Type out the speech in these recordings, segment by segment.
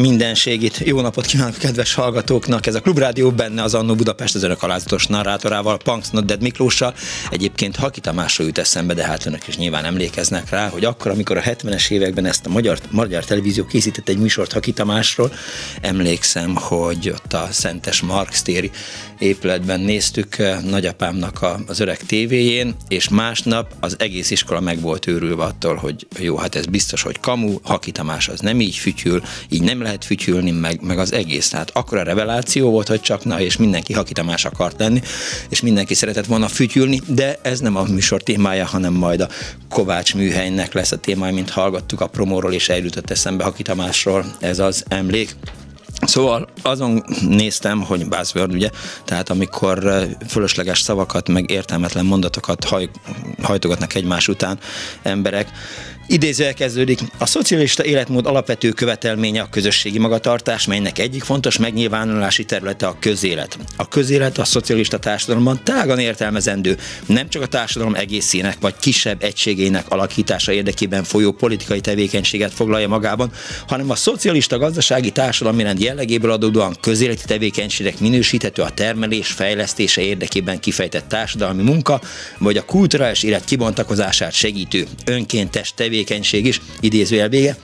Buzzword mindenségét. Jó napot kívánok kedves hallgatóknak! Ez a Klubrádió benne az Annó Budapest az önök alázatos narrátorával, Punks Not Dead Miklóssal. Egyébként Haki Tamásról jut eszembe, de hát önök is nyilván emlékeznek rá, hogy akkor, amikor a 70-es években ezt a magyar, magyar televízió készített egy műsort Haki Tamásról, emlékszem, hogy ott a Szentes Marx téri épületben néztük eh, nagyapámnak az öreg tévéjén, és másnap az egész iskola meg volt őrülve attól, hogy jó, hát ez biztos, hogy kamu, Haki Tamás az nem így fütyül, így nem lehet fütyülni, meg, meg az egész. Tehát a reveláció volt, hogy csak na, és mindenki Haki Tamás akart lenni, és mindenki szeretett volna fütyülni, de ez nem a műsor témája, hanem majd a Kovács műhelynek lesz a témája, mint hallgattuk a promóról, és eljutott eszembe Haki Tamásról ez az emlék. Szóval azon néztem, hogy buzzword, ugye, tehát amikor fölösleges szavakat, meg értelmetlen mondatokat haj, hajtogatnak egymás után emberek, Idézője kezdődik. A szocialista életmód alapvető követelménye a közösségi magatartás, melynek egyik fontos megnyilvánulási területe a közélet. A közélet a szocialista társadalomban tágan értelmezendő, nem csak a társadalom egészének vagy kisebb egységének alakítása érdekében folyó politikai tevékenységet foglalja magában, hanem a szocialista gazdasági társadalmi rend jellegéből adódóan közéleti tevékenységek minősíthető a termelés fejlesztése érdekében kifejtett társadalmi munka, vagy a kulturális élet kibontakozását segítő önkéntes tevékenység tevékenység is, idézőjel vége,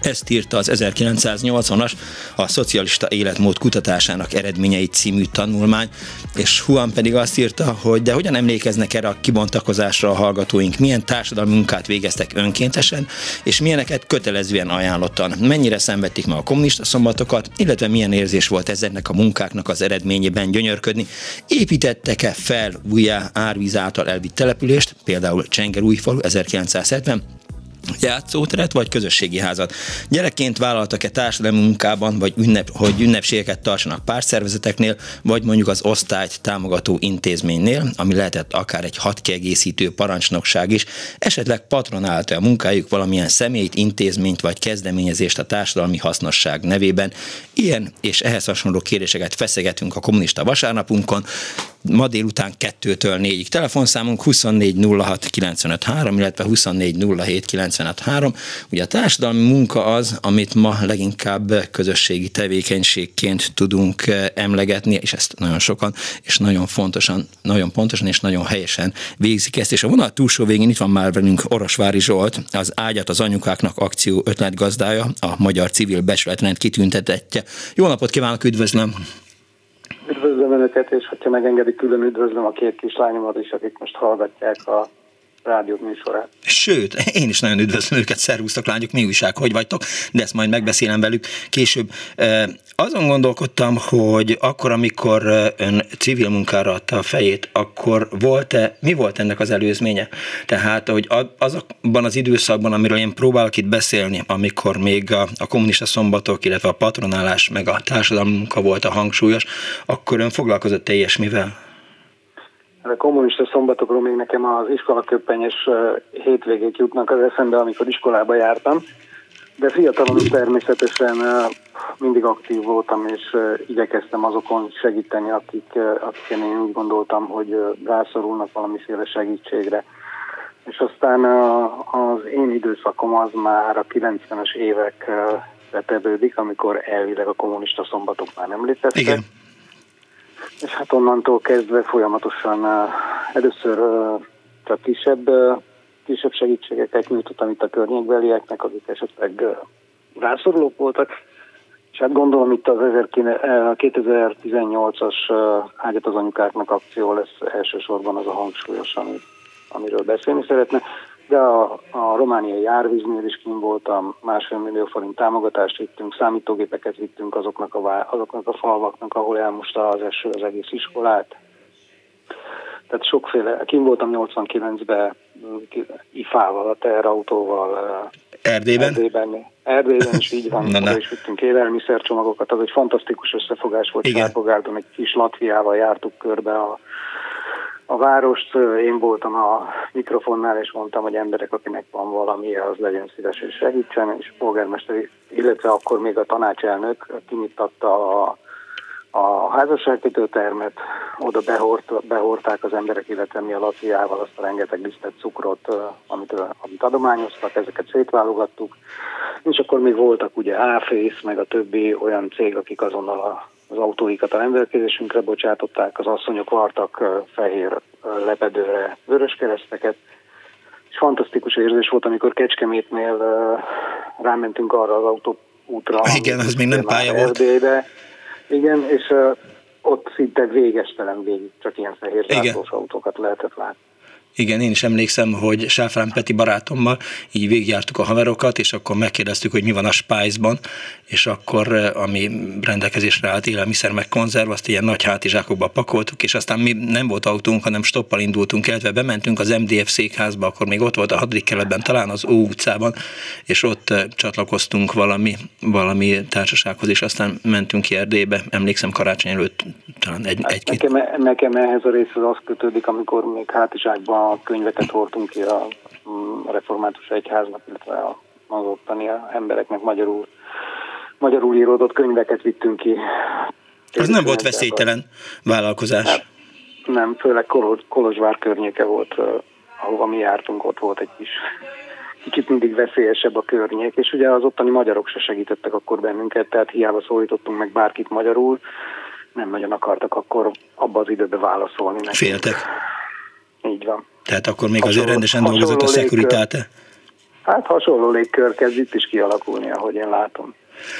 ezt írta az 1980-as a szocialista életmód kutatásának eredményei című tanulmány, és Juan pedig azt írta, hogy de hogyan emlékeznek erre a kibontakozásra a hallgatóink, milyen társadalmi munkát végeztek önkéntesen, és milyeneket kötelezően ajánlottan, mennyire szenvedték meg a kommunista szombatokat, illetve milyen érzés volt ezeknek a munkáknak az eredményében gyönyörködni. Építettek-e fel újjá árvíz által elvitt települést, például Csengerújfalu 1970, játszóteret, vagy közösségi házat. Gyerekként vállaltak-e társadalmi munkában, vagy ünnep, hogy ünnepségeket tartsanak pártszervezeteknél, vagy mondjuk az osztályt támogató intézménynél, ami lehetett akár egy hat kiegészítő parancsnokság is, esetleg patronálta a munkájuk valamilyen személyt, intézményt vagy kezdeményezést a társadalmi hasznosság nevében. Ilyen és ehhez hasonló kérdéseket feszegetünk a kommunista vasárnapunkon ma délután 2-től 4-ig. Telefonszámunk 24 06 95 3, illetve 24 07 95 3. Ugye a társadalmi munka az, amit ma leginkább közösségi tevékenységként tudunk eh, emlegetni, és ezt nagyon sokan, és nagyon fontosan, nagyon pontosan és nagyon helyesen végzik ezt. És a vonal túlsó végén itt van már velünk Orosvári Zsolt, az Ágyat az anyukáknak akció ötletgazdája, a Magyar Civil Besületrend kitüntetetje. Jó napot kívánok, üdvözlöm! Üdvözlöm Önöket, és hogyha megengedik, külön üdvözlöm a két kislányomat is, akik most hallgatják a rádió műsorát. Sőt, én is nagyon üdvözlöm őket, szervusztok lányok, mi újság, hogy vagytok, de ezt majd megbeszélem velük később. Azon gondolkodtam, hogy akkor, amikor ön civil munkára adta a fejét, akkor volt-e, mi volt ennek az előzménye? Tehát, hogy azokban az időszakban, amiről én próbálok itt beszélni, amikor még a, a kommunista szombatok, illetve a patronálás, meg a társadalmi munka volt a hangsúlyos, akkor ön foglalkozott ilyesmivel? A kommunista szombatokról még nekem az iskolaköppenyes hétvégék jutnak az eszembe, amikor iskolába jártam, de fiatalon természetesen mindig aktív voltam, és igyekeztem azokon segíteni, akik, akik én úgy gondoltam, hogy rászorulnak valamiféle segítségre. És aztán az én időszakom az már a 90-es évek vetevődik, amikor elvileg a kommunista szombatok már nem léteztek. Igen és hát onnantól kezdve folyamatosan először csak kisebb, kisebb segítségeket nyújtottam itt a környékbelieknek, akik esetleg rászorulók voltak, És hát gondolom itt az 2018-as ágyat az anyukáknak akció lesz elsősorban az a hangsúlyos, ami, amiről beszélni szeretne. De a, a romániai árvíznél is kim voltam, másfél millió forint támogatást vittünk, számítógépeket vittünk azoknak a, azoknak a falvaknak, ahol elmosta az eső az egész iskolát. Tehát sokféle, kim voltam 89-ben ifával, a teherautóval. Erdélyben? Erdélyben, Erdélyben is így van, na, és vittünk élelmiszercsomagokat, az egy fantasztikus összefogás volt Sárbogárdon, egy kis Latviával jártuk körbe a, a várost, én voltam a mikrofonnál, és mondtam, hogy emberek, akinek van valami, az legyen szíves és segítsen, és polgármester, illetve akkor még a tanácselnök kinyitatta a a házasságkötőtermet, oda behort, behorták az emberek, illetve mi a Latviával azt a rengeteg lisztet cukrot, amit, amit adományoztak, ezeket szétválogattuk. És akkor még voltak ugye Áfész, meg a többi olyan cég, akik azonnal a, az autóikat a rendelkezésünkre bocsátották, az asszonyok vartak fehér lepedőre vöröskereszteket, és fantasztikus érzés volt, amikor Kecskemétnél rámentünk arra az autóútra. Igen, az még nem pálya volt. Erdélybe, igen, és ott szinte végestelen végig csak ilyen fehér autókat lehetett látni. Igen, én is emlékszem, hogy Sáfrán Peti barátommal így végigjártuk a haverokat, és akkor megkérdeztük, hogy mi van a Spice-ban, és akkor eh, ami rendelkezésre állt élelmiszer meg konzerv, azt ilyen nagy hátizsákokba pakoltuk, és aztán mi nem volt autónk, hanem stoppal indultunk, illetve bementünk az MDF székházba, akkor még ott volt a hatodik keletben, talán az Ó utcában, és ott eh, csatlakoztunk valami, valami társasághoz, és aztán mentünk ki Erdélybe, emlékszem karácsony előtt talán egy, egy-két. Nekem, nekem ehhez a részhez az kötődik, amikor még hátizsákban a könyveket hordtunk ki a, mm, a református egyháznak, illetve az ottani embereknek magyarul, magyarul íródott könyveket vittünk ki. Ez nem volt veszélytelen vállalkozás. Hát, nem, főleg Kolozsvár környéke volt, ahova mi jártunk, ott volt egy kis kicsit mindig veszélyesebb a környék, és ugye az ottani magyarok se segítettek akkor bennünket, tehát hiába szólítottunk meg bárkit magyarul, nem nagyon akartak akkor abba az időbe válaszolni. Nekünk. Féltek. Így van. Tehát akkor még hasonló, azért rendesen dolgozott a szekuritáte? Hát hasonló légkör kezd itt is kialakulni, ahogy én látom.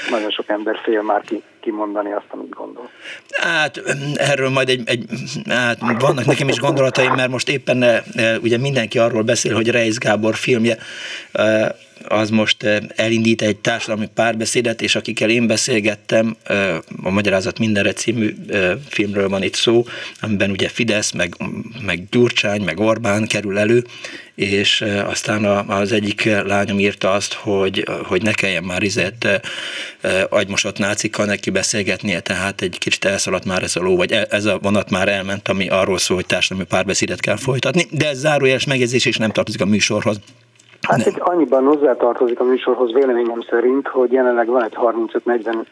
Nagyon sok ember fél már ki, kimondani azt, amit gondol. Hát erről majd egy, egy hát vannak nekem is gondolataim, mert most éppen eh, ugye mindenki arról beszél, hogy Reis Gábor filmje eh, az most elindít egy társadalmi párbeszédet, és akikkel én beszélgettem, a Magyarázat mindenre című filmről van itt szó, amiben ugye Fidesz, meg, meg Gyurcsány, meg Orbán kerül elő, és aztán az egyik lányom írta azt, hogy, hogy ne kelljen már izett agymosott nácikkal neki beszélgetnie, tehát egy kicsit elszaladt már ez a ló, vagy e, ez a vonat már elment, ami arról szól, hogy társadalmi párbeszédet kell folytatni, de ez zárójeles megjegyzés, és nem tartozik a műsorhoz. Hát egy annyiban hozzátartozik a műsorhoz véleményem szerint, hogy jelenleg van egy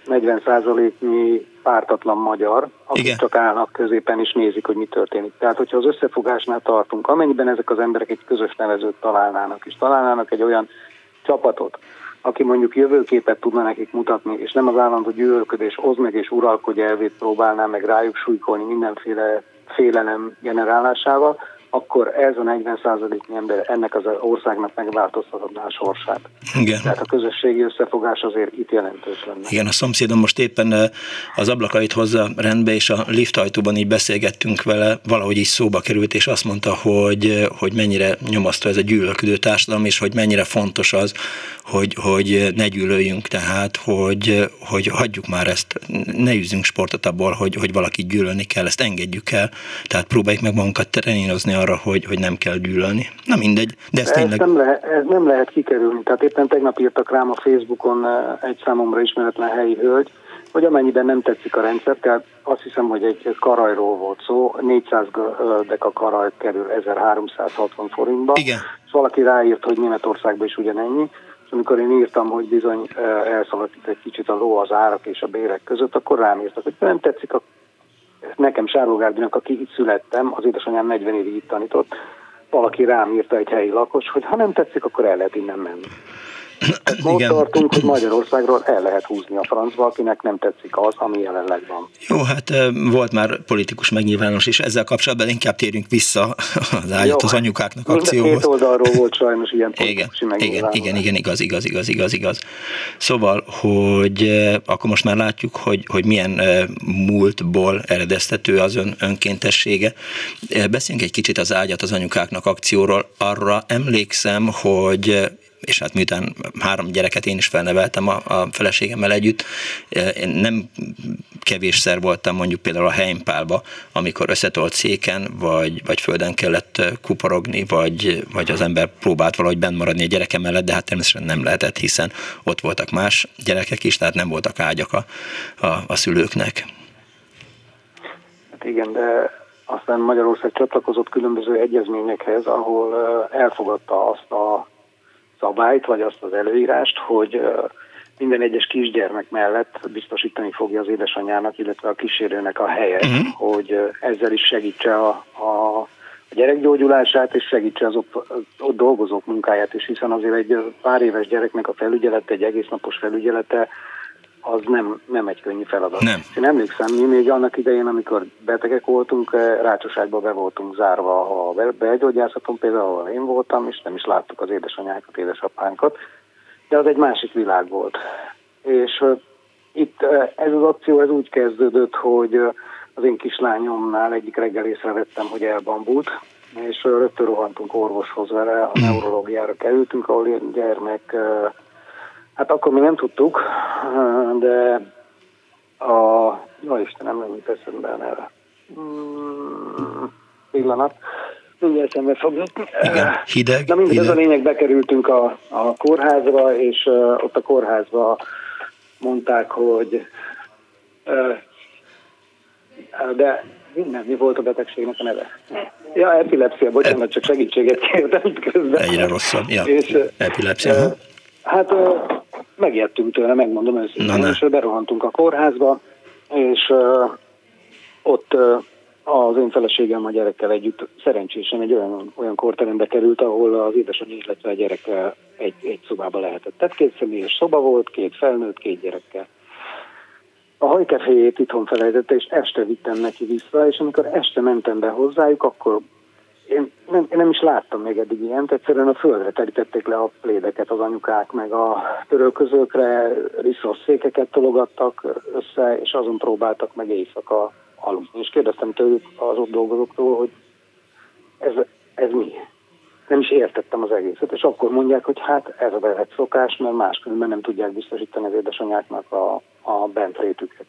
35-40 százaléknyi pártatlan magyar, akik Igen. csak állnak középen és nézik, hogy mi történik. Tehát, hogyha az összefogásnál tartunk, amennyiben ezek az emberek egy közös nevezőt találnának, és találnának egy olyan csapatot, aki mondjuk jövőképet tudna nekik mutatni, és nem az állandó gyűlölködés, hoz meg és uralkodj elvét próbálná meg rájuk súlykolni mindenféle félelem generálásával, akkor ez a 40 százaléknyi ember ennek az országnak megváltoztatná a sorsát. Igen. Tehát a közösségi összefogás azért itt jelentős lenne. Igen, a szomszédom most éppen az ablakait hozza rendbe, és a lift ajtóban így beszélgettünk vele, valahogy is szóba került, és azt mondta, hogy, hogy mennyire nyomasztó ez a gyűlölködő társadalom, és hogy mennyire fontos az, hogy, hogy ne gyűlöljünk, tehát hogy, hogy hagyjuk már ezt, ne űzzünk sportot abból, hogy, hogy valaki gyűlölni kell, ezt engedjük el, tehát próbáljuk meg magunkat trénírozni arra, hogy, hogy nem kell gyűlölni. Na mindegy, de ez, ez tényleg... Nem lehet, ez nem lehet kikerülni, tehát éppen tegnap írtak rám a Facebookon egy számomra ismeretlen helyi hölgy, hogy amennyiben nem tetszik a rendszer, tehát azt hiszem, hogy egy karajról volt szó, 400 deka karaj kerül 1360 forintba, Igen. és valaki ráírt, hogy Németországban is ugyanennyi, amikor én írtam, hogy bizony elszaladt egy kicsit a ló az árak és a bérek között, akkor rám írtak, hogy nem tetszik a nekem Sárlógárdinak, aki itt születtem, az édesanyám 40 évig itt tanított, valaki rám írta egy helyi lakos, hogy ha nem tetszik, akkor el lehet innen menni. Most tartunk, hogy Magyarországról el lehet húzni a francba, akinek nem tetszik az, ami jelenleg van. Jó, hát volt már politikus megnyilvános is ezzel kapcsolatban, inkább térjünk vissza az ágyat az anyukáknak akcióhoz. Két oldalról volt sajnos ilyen igen, igen, igen, igen, igaz, igaz, igaz, igaz, igaz. Szóval, hogy akkor most már látjuk, hogy, hogy milyen múltból eredeztető az ön, önkéntessége. Beszéljünk egy kicsit az ágyat az anyukáknak akcióról. Arra emlékszem, hogy és hát miután három gyereket én is felneveltem a, a feleségemmel együtt, én nem kevésszer voltam mondjuk például a Heimpálba, amikor összetolt széken, vagy, vagy földön kellett kuporogni, vagy, vagy az ember próbált valahogy benn maradni a gyereke mellett, de hát természetesen nem lehetett, hiszen ott voltak más gyerekek is, tehát nem voltak ágyak a, a, a szülőknek. Hát igen, de aztán Magyarország csatlakozott különböző egyezményekhez, ahol elfogadta azt a szabályt, vagy azt az előírást, hogy minden egyes kisgyermek mellett biztosítani fogja az édesanyjának, illetve a kísérőnek a helyet, uh-huh. hogy ezzel is segítse a, a, a gyerekgyógyulását, és segítse az ott, ott dolgozók munkáját is, hiszen azért egy pár éves gyereknek a felügyelete, egy egész napos felügyelete az nem, nem egy könnyű feladat. Nem. Én emlékszem, mi még annak idején, amikor betegek voltunk, eh, Rácsoságba be voltunk zárva a belgyógyászaton, például ahol én voltam, és nem is láttuk az édesanyákat, édesapánkat, de az egy másik világ volt. És uh, itt uh, ez az akció ez úgy kezdődött, hogy az én kislányomnál egyik reggel észrevettem, hogy elbambult, és rögtön rohantunk orvoshoz vele, a neurológiára kerültünk, ahol gyermek Hát akkor mi nem tudtuk, de a... Jó Istenem, nem jut eszembe erre. Hmm, pillanat. Mindjárt szembe fog Igen, hideg. Na mindegy, ez a lényeg, bekerültünk a, a kórházba, és uh, ott a kórházba mondták, hogy uh, de minden, mi volt a betegségnek a neve? Ja, epilepsia, bocsánat, csak segítséget kértem közben. Egyre rosszabb, ja. És, epilepsia. Uh, hát uh, megijedtünk tőle, megmondom őszintén, és berohantunk a kórházba, és uh, ott uh, az én feleségem a gyerekkel együtt szerencsésen egy olyan, olyan korterembe került, ahol az édesanyja, illetve a gyerek egy, egy szobába lehetett. Tehát két személyes szoba volt, két felnőtt, két gyerekkel. A hajkeféjét itthon felejtette, és este vittem neki vissza, és amikor este mentem be hozzájuk, akkor én nem, én nem is láttam még eddig ilyent, egyszerűen a földre terítették le a plédeket az anyukák, meg a törölközőkre riszos székeket tologattak össze, és azon próbáltak meg éjszaka aludni. És kérdeztem tőlük az ott dolgozóktól, hogy ez, ez mi? Nem is értettem az egészet, és akkor mondják, hogy hát ez a bevett szokás, mert máskülönben nem tudják biztosítani az édesanyáknak a, a bentrétüket.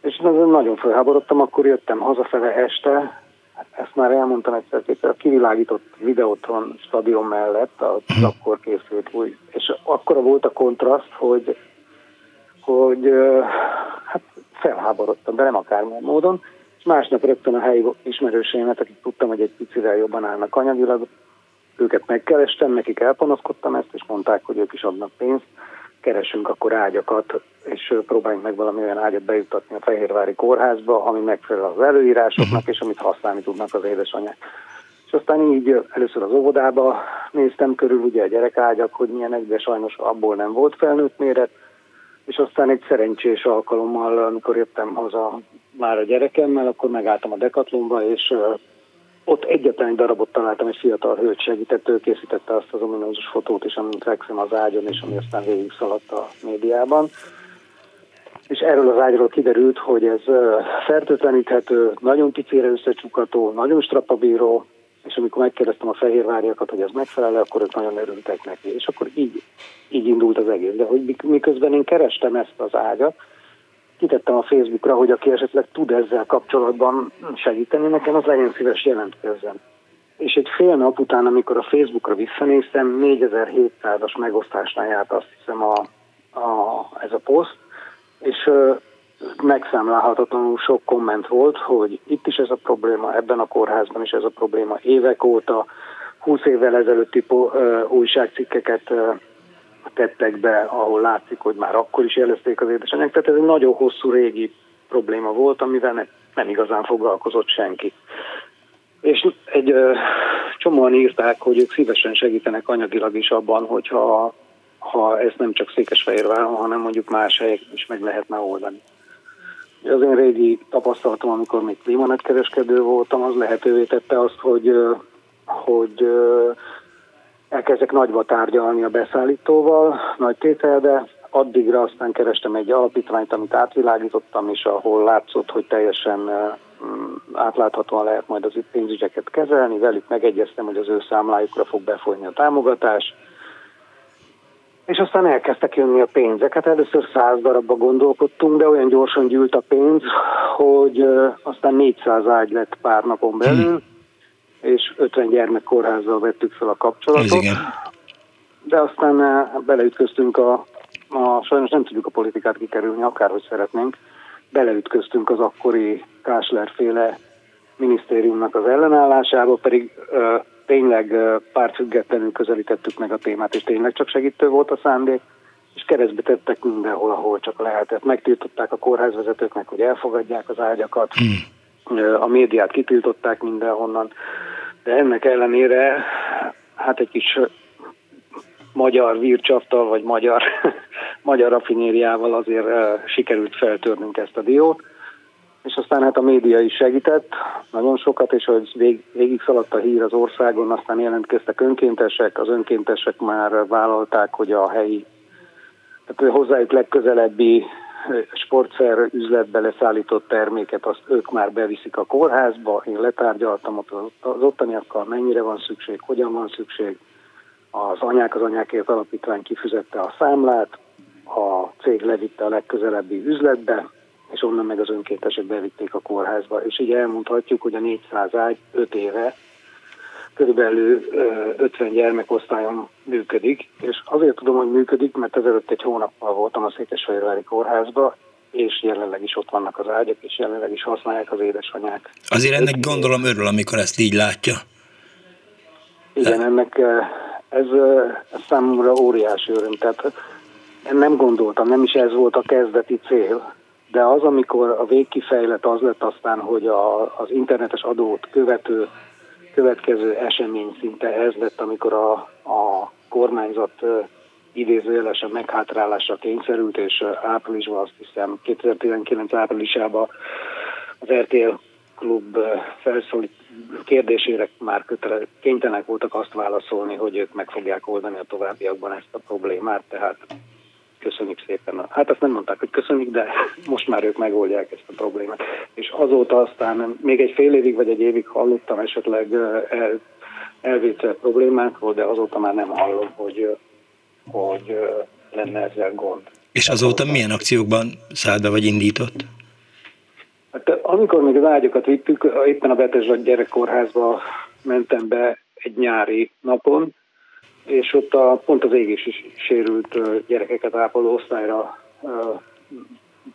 És nagyon felháborodtam, akkor jöttem hazafele este, ezt már elmondtam egyszer, kétszer, a kivilágított videótron stadion mellett az mhm. akkor készült új, és akkora volt a kontraszt, hogy, hogy hát felháborodtam, de nem akármilyen módon, és másnap rögtön a helyi ismerőseimet, akik tudtam, hogy egy picivel jobban állnak anyagilag, őket megkerestem, nekik elpanaszkodtam ezt, és mondták, hogy ők is adnak pénzt, keresünk akkor ágyakat, és próbáljunk meg valami olyan ágyat bejutatni a Fehérvári kórházba, ami megfelel az előírásoknak, uh-huh. és amit használni tudnak az édesanyák. És aztán így először az óvodába néztem körül ugye a gyerekágyak, hogy milyenek, de sajnos abból nem volt felnőtt méret, és aztán egy szerencsés alkalommal, amikor jöttem haza már a gyerekemmel, akkor megálltam a Decathlonba, és ott egyetlen egy darabot találtam, egy fiatal hölgy segített, ő készítette azt az ominózus fotót is, amit fekszem az ágyon, és ami aztán végig szaladt a médiában. És erről az ágyról kiderült, hogy ez fertőtleníthető, nagyon picire összecsukható, nagyon strapabíró, és amikor megkérdeztem a fehérváriakat, hogy ez megfelel, akkor ők nagyon örültek neki. És akkor így, így indult az egész. De hogy miközben én kerestem ezt az ágyat, kitettem a Facebookra, hogy aki esetleg tud ezzel kapcsolatban segíteni nekem, az legyen szíves jelentkezzen. És egy fél nap után, amikor a Facebookra visszanéztem, 4700-as megosztásnál járt azt hiszem a, a, ez a poszt, és ö, megszámlálhatatlanul sok komment volt, hogy itt is ez a probléma, ebben a kórházban is ez a probléma évek óta, 20 évvel ezelőtti ö, újságcikkeket ö, tettek be, ahol látszik, hogy már akkor is jelezték az édesanyák. Tehát ez egy nagyon hosszú régi probléma volt, amivel ne, nem igazán foglalkozott senki. És egy ö, csomóan írták, hogy ők szívesen segítenek anyagilag is abban, hogyha ha ezt nem csak Székesfehérváron, hanem mondjuk más helyek is meg lehetne oldani. Az én régi tapasztalatom, amikor még klímanetkereskedő voltam, az lehetővé tette azt, hogy, hogy elkezdek nagyba tárgyalni a beszállítóval, nagy tételbe, addigra aztán kerestem egy alapítványt, amit átvilágítottam, és ahol látszott, hogy teljesen mm, átláthatóan lehet majd az pénzügyeket kezelni, velük megegyeztem, hogy az ő számlájukra fog befolyni a támogatás, és aztán elkezdtek jönni a pénzek. Hát először száz darabba gondolkodtunk, de olyan gyorsan gyűlt a pénz, hogy aztán 400 ágy lett pár napon belül, hmm. És 50 gyermek kórházzal vettük fel a kapcsolatot. De aztán beleütköztünk a, a, sajnos nem tudjuk a politikát kikerülni, akárhogy szeretnénk, beleütköztünk az akkori Kásler féle minisztériumnak az ellenállásába, pedig tényleg pártfüggetlenül közelítettük meg a témát, és tényleg csak segítő volt a szándék, és keresztbe tettek mindenhol, ahol csak lehetett. Megtiltották a kórházvezetőknek, hogy elfogadják az ágyakat, hmm. a médiát kitiltották mindenhonnan, de ennek ellenére hát egy kis magyar vircsaftal, vagy magyar, magyar rafinériával azért sikerült feltörnünk ezt a diót. És aztán hát a média is segített nagyon sokat, és hogy vég, végig szaladt a hír az országon, aztán jelentkeztek önkéntesek, az önkéntesek már vállalták, hogy a helyi, tehát hozzájuk legközelebbi sportszer üzletbe leszállított terméket, azt ők már beviszik a kórházba, én letárgyaltam ott az ottaniakkal, mennyire van szükség, hogyan van szükség, az anyák az anyákért alapítvány kifizette a számlát, a cég levitte a legközelebbi üzletbe, és onnan meg az önkéntesek bevitték a kórházba. És így elmondhatjuk, hogy a 400 ágy 5 éve körülbelül 50 gyermekosztályon működik, és azért tudom, hogy működik, mert ezelőtt egy hónappal voltam a Székesfehérvári kórházba, és jelenleg is ott vannak az ágyak, és jelenleg is használják az édesanyák. Azért ennek gondolom örül, amikor ezt így látja. Igen, ennek ez, ez számomra óriási öröm. Tehát nem gondoltam, nem is ez volt a kezdeti cél, de az, amikor a végkifejlet az lett aztán, hogy a, az internetes adót követő következő esemény szinte ez lett, amikor a, a kormányzat idézőjelesen meghátrálásra kényszerült, és áprilisban azt hiszem 2019 áprilisában az RTL klub felszólít kérdésére már kötele, kénytelenek voltak azt válaszolni, hogy ők meg fogják oldani a továbbiakban ezt a problémát, tehát köszönjük szépen. Hát azt nem mondták, hogy köszönjük, de most már ők megoldják ezt a problémát. És azóta aztán még egy fél évig vagy egy évig hallottam esetleg el, elvétel problémákról, de azóta már nem hallom, hogy, hogy lenne ezzel gond. És azóta milyen akciókban szállt be vagy indított? Hát, amikor még az ágyakat vittük, éppen a Betesd gyerekkórházba mentem be egy nyári napon, és ott a, pont az égés is sérült gyerekeket ápoló osztályra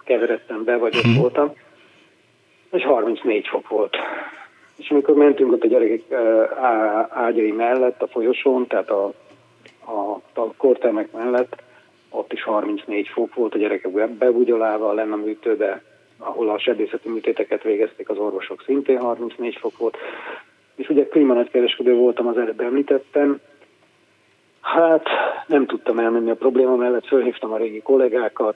keveredtem be, vagy ott uh-huh. voltam, és 34 fok volt. És amikor mentünk ott a gyerekek ágyai mellett, a folyosón, tehát a, a, a kortermek mellett, ott is 34 fok volt, a gyerekek bebugyolálva lenne a műtőbe, ahol a sebészeti műtéteket végezték az orvosok, szintén 34 fok volt. És ugye klímanetkereskedő voltam, az előbb említettem, Hát nem tudtam elmenni a probléma mellett, fölhívtam a régi kollégákat,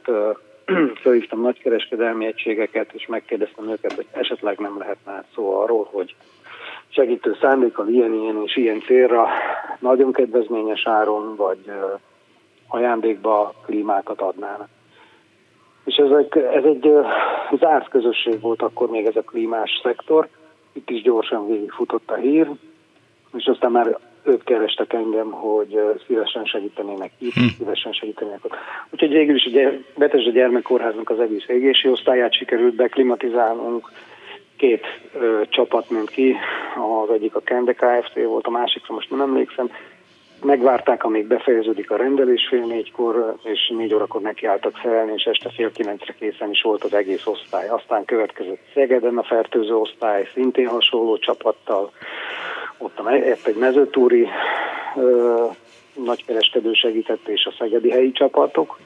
fölhívtam nagykereskedelmi egységeket, és megkérdeztem őket, hogy esetleg nem lehetne szó arról, hogy segítő szándékkal ilyen, ilyen és ilyen célra nagyon kedvezményes áron, vagy ajándékba klímákat adnának. És ez egy, ez egy zárt közösség volt akkor még ez a klímás szektor, itt is gyorsan végigfutott a hír, és aztán már ők kerestek engem, hogy szívesen segítenének itt, hm. szívesen segítenének ott. Úgyhogy végül is ugye Betesda gyermekkórháznak az egész égési osztályát sikerült beklimatizálnunk, két ö, csapat ment ki, az egyik a Kende Kft. volt, a másikra most nem emlékszem, megvárták, amíg befejeződik a rendelés fél négykor, és négy órakor nekiálltak felelni, és este fél kilencre készen is volt az egész osztály. Aztán következett Szegeden a fertőző osztály, szintén hasonló csapattal, ott a, egy mezőtúri ö, nagykereskedő segített, és a szegedi helyi csapatok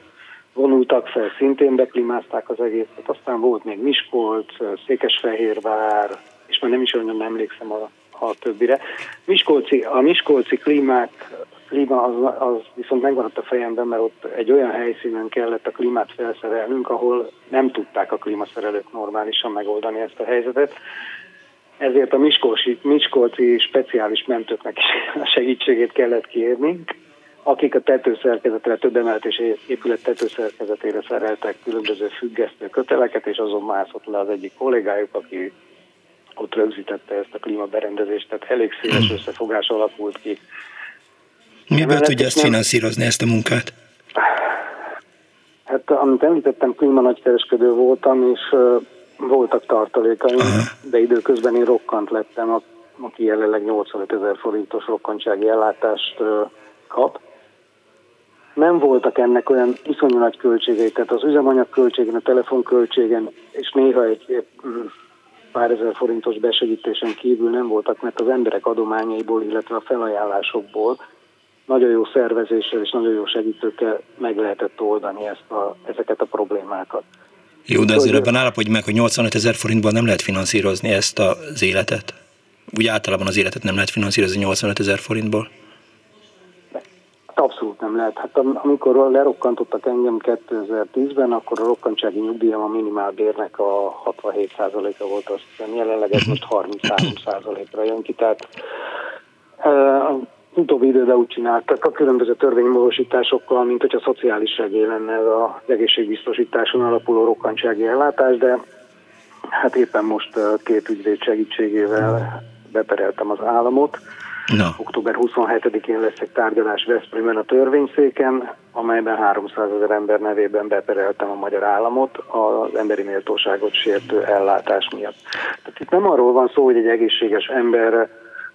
vonultak fel, szintén beklimázták az egészet. Aztán volt még Miskolc, Székesfehérvár, és már nem is olyan emlékszem a, a többire. Miskolci, a Miskolci klímák klíma az, az viszont megmaradt a fejemben, mert ott egy olyan helyszínen kellett a klímát felszerelnünk, ahol nem tudták a klímaszerelők normálisan megoldani ezt a helyzetet. Ezért a Miskolci, Miskolci speciális mentőknek is a segítségét kellett kérni, akik a tetőszerkezetre, több emeletes épület tetőszerkezetére szereltek különböző függesztő köteleket, és azon mászott le az egyik kollégájuk, aki ott rögzítette ezt a klímaberendezést, tehát elég széles hmm. összefogás alakult ki. Miből tudja ezt finanszírozni, ezt a munkát? Hát, amit említettem, klíma nagykereskedő voltam, és voltak tartalékaim, Aha. de időközben én rokkant lettem, aki jelenleg 85 ezer forintos rokkantsági ellátást kap nem voltak ennek olyan iszonyú nagy költségei, tehát az üzemanyag költségen, a telefonköltségen, és néha egy pár ezer forintos besegítésen kívül nem voltak, mert az emberek adományaiból, illetve a felajánlásokból nagyon jó szervezéssel és nagyon jó segítőkkel meg lehetett oldani ezt a, ezeket a problémákat. Jó, de azért ebben állapodj meg, hogy 85 ezer forintban nem lehet finanszírozni ezt az életet. Úgy általában az életet nem lehet finanszírozni 85 ezer forintból. Abszolút nem lehet. Hát amikor lerokkantottak engem 2010-ben, akkor a rokkantsági nyugdíjam a minimálbérnek a 67%-a volt, azt hiszem jelenleg ez most 33%-ra jön ki, tehát utóbbi időben úgy csináltak a különböző törvénymódosításokkal, mint hogyha szociális segély lenne az egészségbiztosításon alapuló rokkantsági ellátás, de hát éppen most két ügyvéd segítségével bepereltem az államot, No. Október 27-én lesz egy tárgyalás Veszprémben a törvényszéken, amelyben 300 ezer ember nevében bepereltem a magyar államot az emberi méltóságot sértő ellátás miatt. Tehát itt nem arról van szó, hogy egy egészséges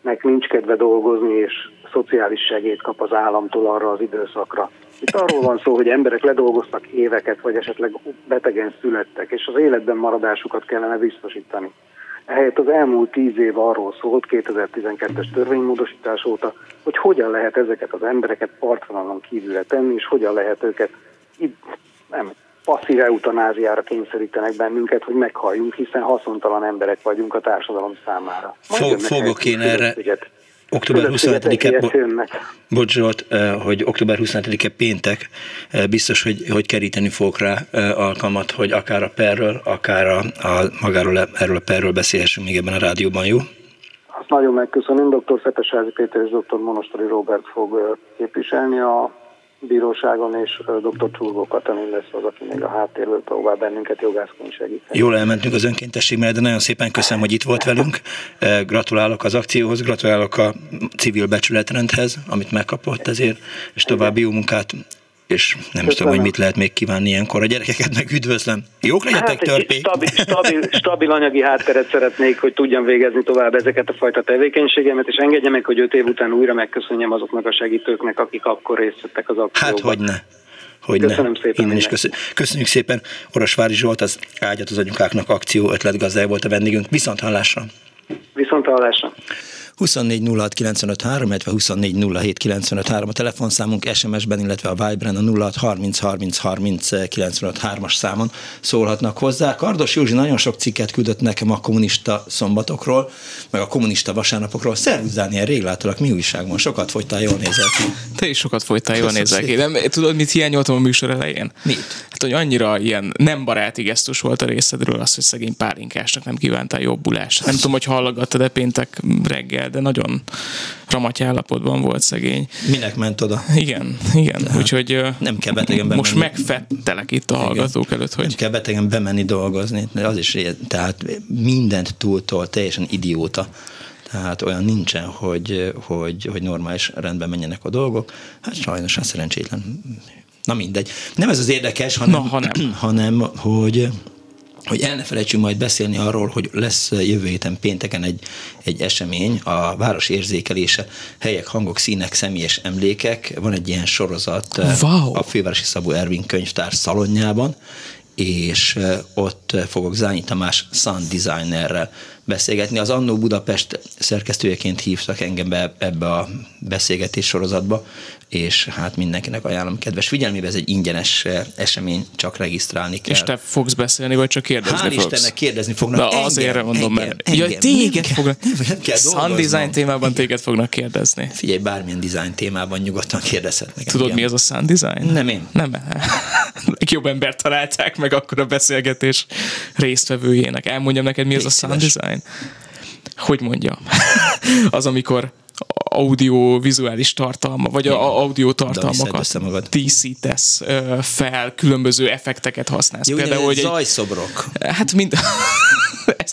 embernek nincs kedve dolgozni, és szociális segélyt kap az államtól arra az időszakra. Itt arról van szó, hogy emberek ledolgoztak éveket, vagy esetleg betegen születtek, és az életben maradásukat kellene biztosítani. Ehelyett az elmúlt tíz év arról szólt, 2012-es törvénymódosítás óta, hogy hogyan lehet ezeket az embereket partvonalon kívülre tenni, és hogyan lehet őket nem, passzív eutanáziára kényszerítenek bennünket, hogy meghalljunk, hiszen haszontalan emberek vagyunk a társadalom számára. Fog, fogok én erre, október 27-e, bocs Zsolt, hogy október 27-e péntek, biztos, hogy, hogy keríteni fogok rá alkalmat, hogy akár a perről, akár a, a magáról erről a perről beszélhessünk még ebben a rádióban, jó? Azt nagyon megköszönöm, dr. Fetesházi Péter és dr. Monostori Robert fog képviselni a bíróságon, és dr. Csurgó Katalin lesz az, aki még a háttérből próbál bennünket jogászként segíteni. Jól elmentünk az önkéntesség mellett, de nagyon szépen köszönöm, hogy itt volt velünk. Gratulálok az akcióhoz, gratulálok a civil becsületrendhez, amit megkapott ezért, és további jó munkát és nem is tudom, hogy mit lehet még kívánni ilyenkor. A gyerekeket meg üdvözlöm. Jók legyetek, hát törpék! Stabil, stabil, stabil anyagi hátteret szeretnék, hogy tudjam végezni tovább ezeket a fajta tevékenységemet, és engedje meg, hogy öt év után újra megköszönjem azoknak a segítőknek, akik akkor részt vettek az akcióban. Hát, hogy ne. Hogy Köszönöm ne. szépen. Innen is köszönjük. köszönjük szépen. Orosvári Zsolt, az Ágyat az anyukáknak akció ötletgazdája volt a vendégünk. Viszont hallásra! Viszont hallásra! 24 06 illetve 24 a telefonszámunk SMS-ben, illetve a Vibren a 06 30 30 30 as számon szólhatnak hozzá. Kardos Józsi nagyon sok cikket küldött nekem a kommunista szombatokról, meg a kommunista vasárnapokról. Szervusz Dániel, rég láttalak, mi újság van? Sokat fogytál, jól nézel ki. Te is sokat fogytál, jól nézel ki. Nem, tudod, mit hiányoltam a műsor elején? Mit? Hát, hogy annyira ilyen nem baráti gesztus volt a részedről az, hogy szegény pálinkásnak nem kívántál jobbulást. Nem tudom, hogy hallgattad de péntek reggel, de nagyon ramatja állapotban volt szegény. Minek ment oda? Igen, igen. Tehát Úgyhogy nem kell betegen bemenni. Most megfettelek itt a hallgatók igen. előtt, hogy... Nem kell betegen bemenni dolgozni, az is, tehát mindent túltól, teljesen idióta. Tehát olyan nincsen, hogy, hogy, hogy normális rendben menjenek a dolgok. Hát sajnos, hát szerencsétlen. Na mindegy. Nem ez az érdekes, hanem, Na, hanem. hanem hogy hogy el ne felejtsünk majd beszélni arról, hogy lesz jövő héten pénteken egy, egy esemény, a város érzékelése, helyek, hangok, színek, személyes emlékek. Van egy ilyen sorozat wow. a Fővárosi Szabó Ervin könyvtár szalonjában, és ott fogok Zányi Tamás sound designerrel beszélgetni. Az Annó Budapest szerkesztőjeként hívtak engem be ebbe a beszélgetés sorozatba, és hát mindenkinek ajánlom kedves figyelmébe, ez egy ingyenes eh, esemény, csak regisztrálni kell. És te fogsz beszélni, vagy csak kérdezni Hál' fogsz? Istennek kérdezni fognak. Na, engem, azért mondom, engem, mert engem, ja, téged fognak, nem, kell Sun design témában téged fognak kérdezni. Figyelj, bármilyen design témában nyugodtan kérdezhetnek. Tudod, engem. mi az a Sun Design? Nem én. Nem. Legjobb ember találták meg akkor a beszélgetés résztvevőjének. Elmondjam neked, mi az a Sun szíves. Design? Hogy mondjam? az, amikor audio-vizuális tartalma, vagy a a audio tartalmakat magad. díszítesz fel, különböző effekteket használsz. Jó, Például, hogy egy, zajszobrok. hát mind...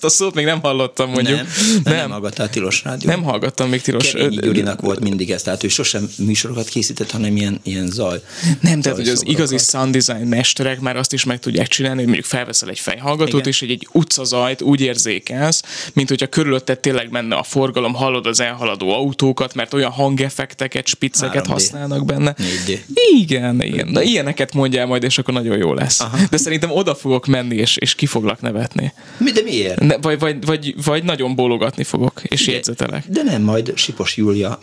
Ezt a szót még nem hallottam, mondjuk. Nem, nem, nem hallgattál Tilos Rádió. nem hallgattam még tilos. Keményi ö, Gyurinak volt mindig ez, tehát ő sosem műsorokat készített, hanem ilyen, ilyen zaj. Nem, tehát hogy az igazi sound design mesterek már azt is meg tudják csinálni, hogy mondjuk felveszel egy fejhallgatót, Igen. és egy, egy utcazajt úgy érzékelsz, mint hogyha körülötted tényleg menne a forgalom, hallod az elhaladó autókat, mert olyan hangeffekteket, spicceket 3D. használnak benne. 4D. Igen, igen. Na ilyeneket mondjál majd, és akkor nagyon jó lesz. Aha. De szerintem oda fogok menni, és, és ki foglak nevetni. Mi, de miért? Ne, vagy, vagy, vagy, vagy nagyon bólogatni fogok, és jegyzetelek. De nem, majd Sipos Júlia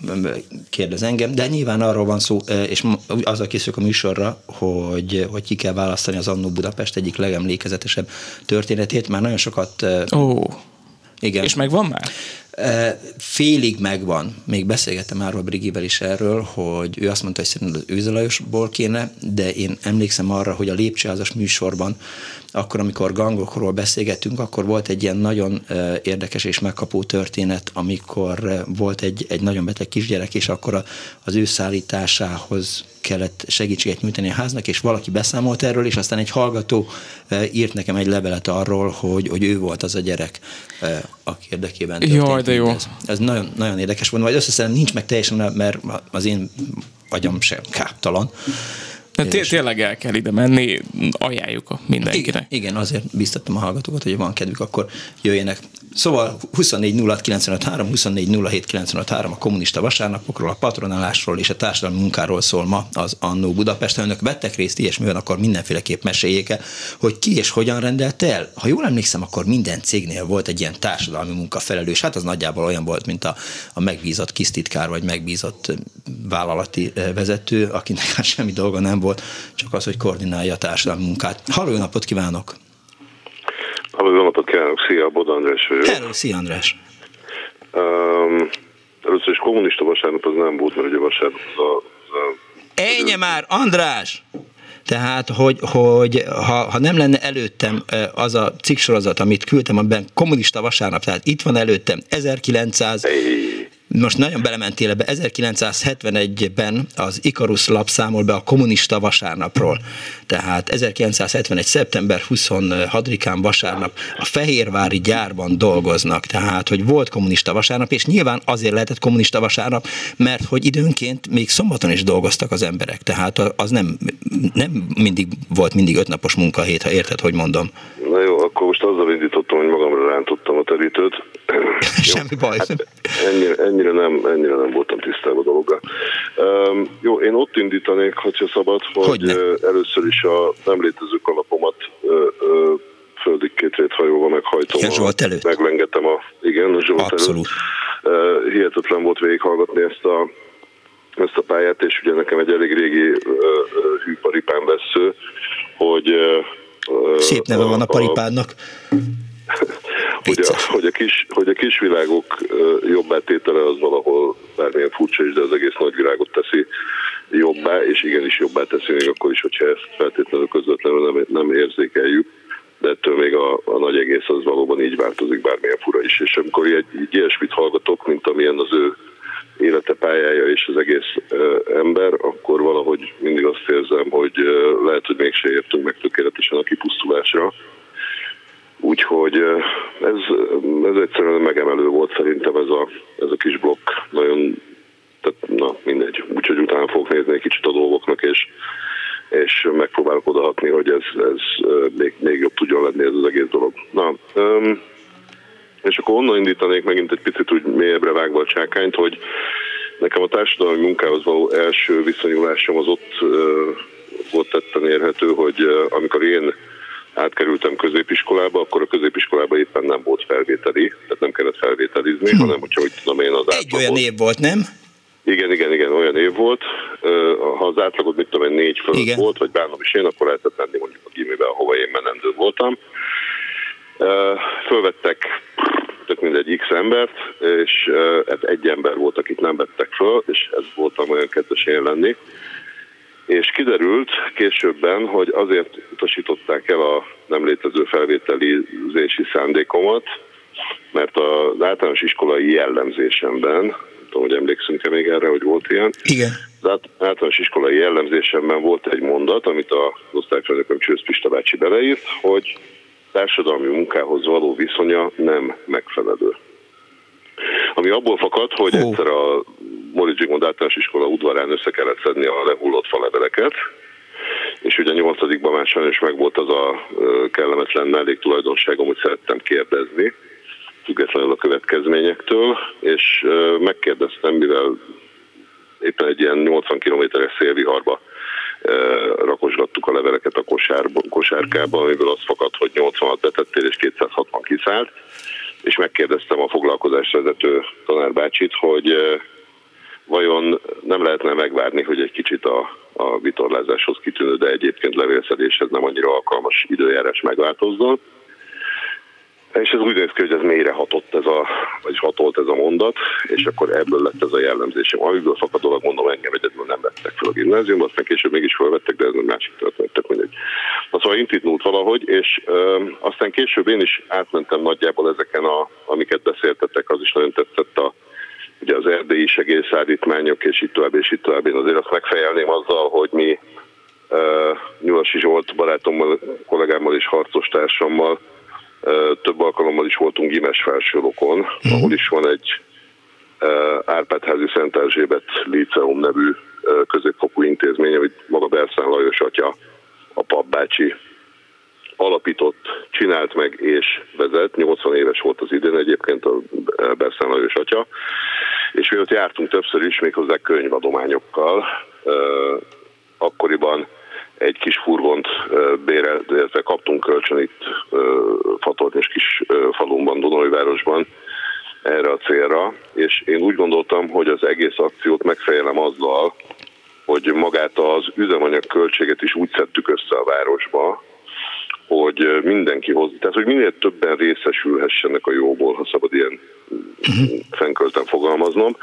kérdez engem, de nyilván arról van szó, és azzal készülök a műsorra, hogy, hogy ki kell választani az Annó Budapest egyik legemlékezetesebb történetét. Már nagyon sokat, Ó, igen. és megvan már? Félig megvan. Még beszélgettem már a Brigivel is erről, hogy ő azt mondta, hogy szerint az Őzelajosból kéne, de én emlékszem arra, hogy a Lépcsőházas műsorban, akkor, amikor gangokról beszélgettünk, akkor volt egy ilyen nagyon érdekes és megkapó történet, amikor volt egy, egy nagyon beteg kisgyerek, és akkor az ő szállításához kellett segítséget nyújtani a háznak, és valaki beszámolt erről, és aztán egy hallgató írt nekem egy levelet arról, hogy, hogy ő volt az a gyerek, aki érdekében történt Jaj, de jó. mindez. Ez nagyon, nagyon érdekes volt, vagy összeszedem, nincs meg teljesen, mert az én agyam sem káptalan. De té- tényleg el kell ide menni, ajánljuk a Igen, mindenkinek. igen, azért biztattam a hallgatókat, hogy van kedvük, akkor jöjjenek. Szóval 24 06 953, 24 07 953 a kommunista vasárnapokról, a patronálásról és a társadalmi munkáról szól ma az Annó Budapest. Ha önök vettek részt ilyesmiben, akkor mindenféleképp meséljék el, hogy ki és hogyan rendelt el. Ha jól emlékszem, akkor minden cégnél volt egy ilyen társadalmi munkafelelős. Hát az nagyjából olyan volt, mint a, a megbízott kisztitkár vagy megbízott ö, vállalati ö, vezető, akinek hát semmi dolga nem volt, csak az, hogy koordinálja a társadalmi munkát. Halló, napot kívánok! Halló, jó napot kívánok, szia, Bod András vagyok. Hello, szia András! Um, először is kommunista vasárnap az nem volt, mert ugye vasárnap az a, az a Ennyi már, András! Tehát, hogy, hogy ha, ha nem lenne előttem az a cikksorozat, amit küldtem, amiben kommunista vasárnap, tehát itt van előttem 1900, most nagyon belementél ebbe, 1971-ben az Ikarus lap számol be a kommunista vasárnapról. Tehát 1971. szeptember 26-án vasárnap a Fehérvári gyárban dolgoznak, tehát hogy volt kommunista vasárnap, és nyilván azért lehetett kommunista vasárnap, mert hogy időnként még szombaton is dolgoztak az emberek, tehát az nem, nem mindig volt mindig ötnapos munkahét, ha érted, hogy mondom. Na jó, akkor most azzal indítottam, hogy magamra rántottam a terítőt. Semmi baj. Hát ennyire, ennyire, nem, ennyire nem voltam tisztában a dologgal. Um, jó, én ott indítanék, hogyha szabad, hogy Hogyne. ö, először is a nem létező kalapomat ö, ö, földig két réthajóval meghajtom. Igen, Zsolt előtt. Meglengetem a, igen, a Zsolt Abszolút. előtt. Ö, hihetetlen volt végighallgatni ezt a ezt a pályát, és ugye nekem egy elég régi ö, hűparipán vesző, hogy ö, Szép neve van a paripádnak. Hogy a, hogy, a kis, hogy a kisvilágok jobbá tétele az valahol bármilyen furcsa is, de az egész nagyvilágot teszi jobbá, és igenis jobbá teszi még akkor is, hogyha ezt feltétlenül közvetlenül nem, nem érzékeljük, de ettől még a, a nagy egész az valóban így változik, bármilyen fura is. És amikor egy, egy ilyesmit hallgatok, mint amilyen az ő élete pályája és az egész ö, ember, akkor valahogy mindig azt érzem, hogy ö, lehet, hogy mégse értünk meg tökéletesen a kipusztulásra, Úgyhogy ez, ez egyszerűen megemelő volt szerintem ez a, ez a kis blokk. Nagyon, tehát na mindegy. Úgyhogy utána fogok nézni egy kicsit a dolgoknak, és, és megpróbálok odahatni, hogy ez, ez még, még jobb tudjon lenni ez az egész dolog. Na, és akkor onnan indítanék megint egy picit úgy mélyebbre vágva a csákányt, hogy nekem a társadalmi munkához való első viszonyulásom az ott volt tetten érhető, hogy amikor én átkerültem középiskolába, akkor a középiskolába éppen nem volt felvételi, tehát nem kellett felvételizni, hm. hanem hogyha úgy tudom én az Egy olyan év volt, nem? Igen, igen, igen, olyan év volt. Ha az átlagot, mit tudom én, négy fölött igen. volt, vagy bánom is én, akkor lehetett menni mondjuk a gimibe, ahova én menendő voltam. Fölvettek tök mindegy x embert, és hát egy ember volt, akit nem vettek föl, és ez voltam olyan kedves én lenni. És kiderült későbben, hogy azért utasították el a nem létező felvételizési szándékomat, mert az általános iskolai jellemzésemben, nem tudom, hogy emlékszünk-e még erre, hogy volt ilyen. Igen. Az általános iskolai jellemzésemben volt egy mondat, amit az osztályfőnököm Csősz Pista bácsi beleírt, hogy társadalmi munkához való viszonya nem megfelelő. Ami abból fakad, hogy egyszer a Mori Zsigmond általános iskola udvarán össze kellett szedni a lehullott faleveleket, és ugye nyolcadikban már sajnos meg volt az a kellemetlen melléktulajdonságom, hogy szerettem kérdezni, függetlenül a következményektől, és megkérdeztem, mivel éppen egy ilyen 80 kilométeres szélviharba rakosgattuk a leveleket a kosárba, kosárkába, amiből az fakad, hogy 86 betettél és 260 kiszállt, és megkérdeztem a foglalkozás vezető tanárbácsit, hogy vajon nem lehetne megvárni, hogy egy kicsit a, a vitorlázáshoz kitűnő, de egyébként levélszedéshez nem annyira alkalmas időjárás megváltozzon. És ez úgy néz ki, hogy ez mélyre hatott ez a, vagyis hatolt ez a mondat, és akkor ebből lett ez a jellemzésem. Amiből fakadólag mondom, engem egyedül nem vettek fel a gimnáziumba, aztán később mégis felvettek, de ez egy másik történet, tök mindegy. Na, szóval intitnult valahogy, és ö, aztán később én is átmentem nagyjából ezeken, a, amiket beszéltetek, az is nagyon tetszett a, ugye az erdélyi segélyszállítmányok, és itt tovább, és itt tovább. Én azért azt megfejelném azzal, hogy mi uh, Nyulasi Zsolt barátommal, kollégámmal és harcostársammal több alkalommal is voltunk Gimes felsőlokon, uh-huh. ahol is van egy Árpádházi Szent Erzsébet Líceum nevű középfokú intézmény, hogy maga Berszán Lajos atya, a papbácsi alapított, csinált meg és vezet. 80 éves volt az idén egyébként a Berszán Lajos atya. És mi ott jártunk többször is, méghozzá könyvadományokkal. Akkoriban egy kis furgont bérelt, illetve kaptunk kölcsön itt és kis falumban, Dunajvárosban erre a célra, és én úgy gondoltam, hogy az egész akciót megfejelem azzal, hogy magát az üzemanyag költséget is úgy szedtük össze a városba, hogy mindenki hoz, tehát hogy minél többen részesülhessenek a jóból, ha szabad ilyen uh-huh. fogalmaznom,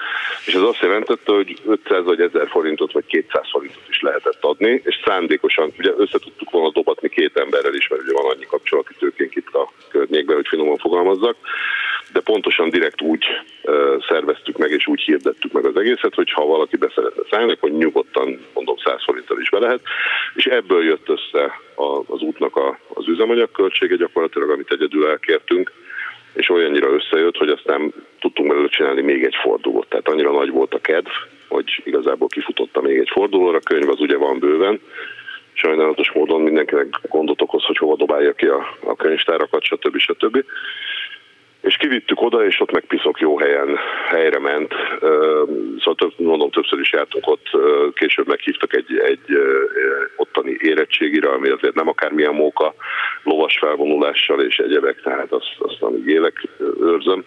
és ez azt jelentette, hogy 500 vagy 1000 forintot vagy 200 forintot is lehetett adni, és szándékosan, ugye össze volna dobatni két emberrel is, mert ugye van annyi kapcsolati tőkénk itt a környékben, hogy finoman fogalmazzak, de pontosan direkt úgy szerveztük meg, és úgy hirdettük meg az egészet, hogy ha valaki beszeretne szállni, akkor nyugodtan, mondom, 100 forinttal is be lehet, és ebből jött össze az útnak a, az üzemanyag költsége gyakorlatilag, amit egyedül elkértünk, és olyannyira összejött, hogy aztán tudtunk belőle csinálni még egy fordulót. Tehát annyira nagy volt a kedv, hogy igazából kifutotta még egy fordulóra. A könyv az ugye van bőven, sajnálatos módon mindenkinek gondot okoz, hogy hova dobálja ki a, a könyvtárakat, stb. stb és kivittük oda, és ott meg piszok jó helyen, helyre ment. Szóval több, mondom, többször is jártunk ott, később meghívtak egy, egy ottani érettségire, ami azért nem akármilyen móka, lovas felvonulással és egyebek, tehát azt, azt amíg élek, őrzöm.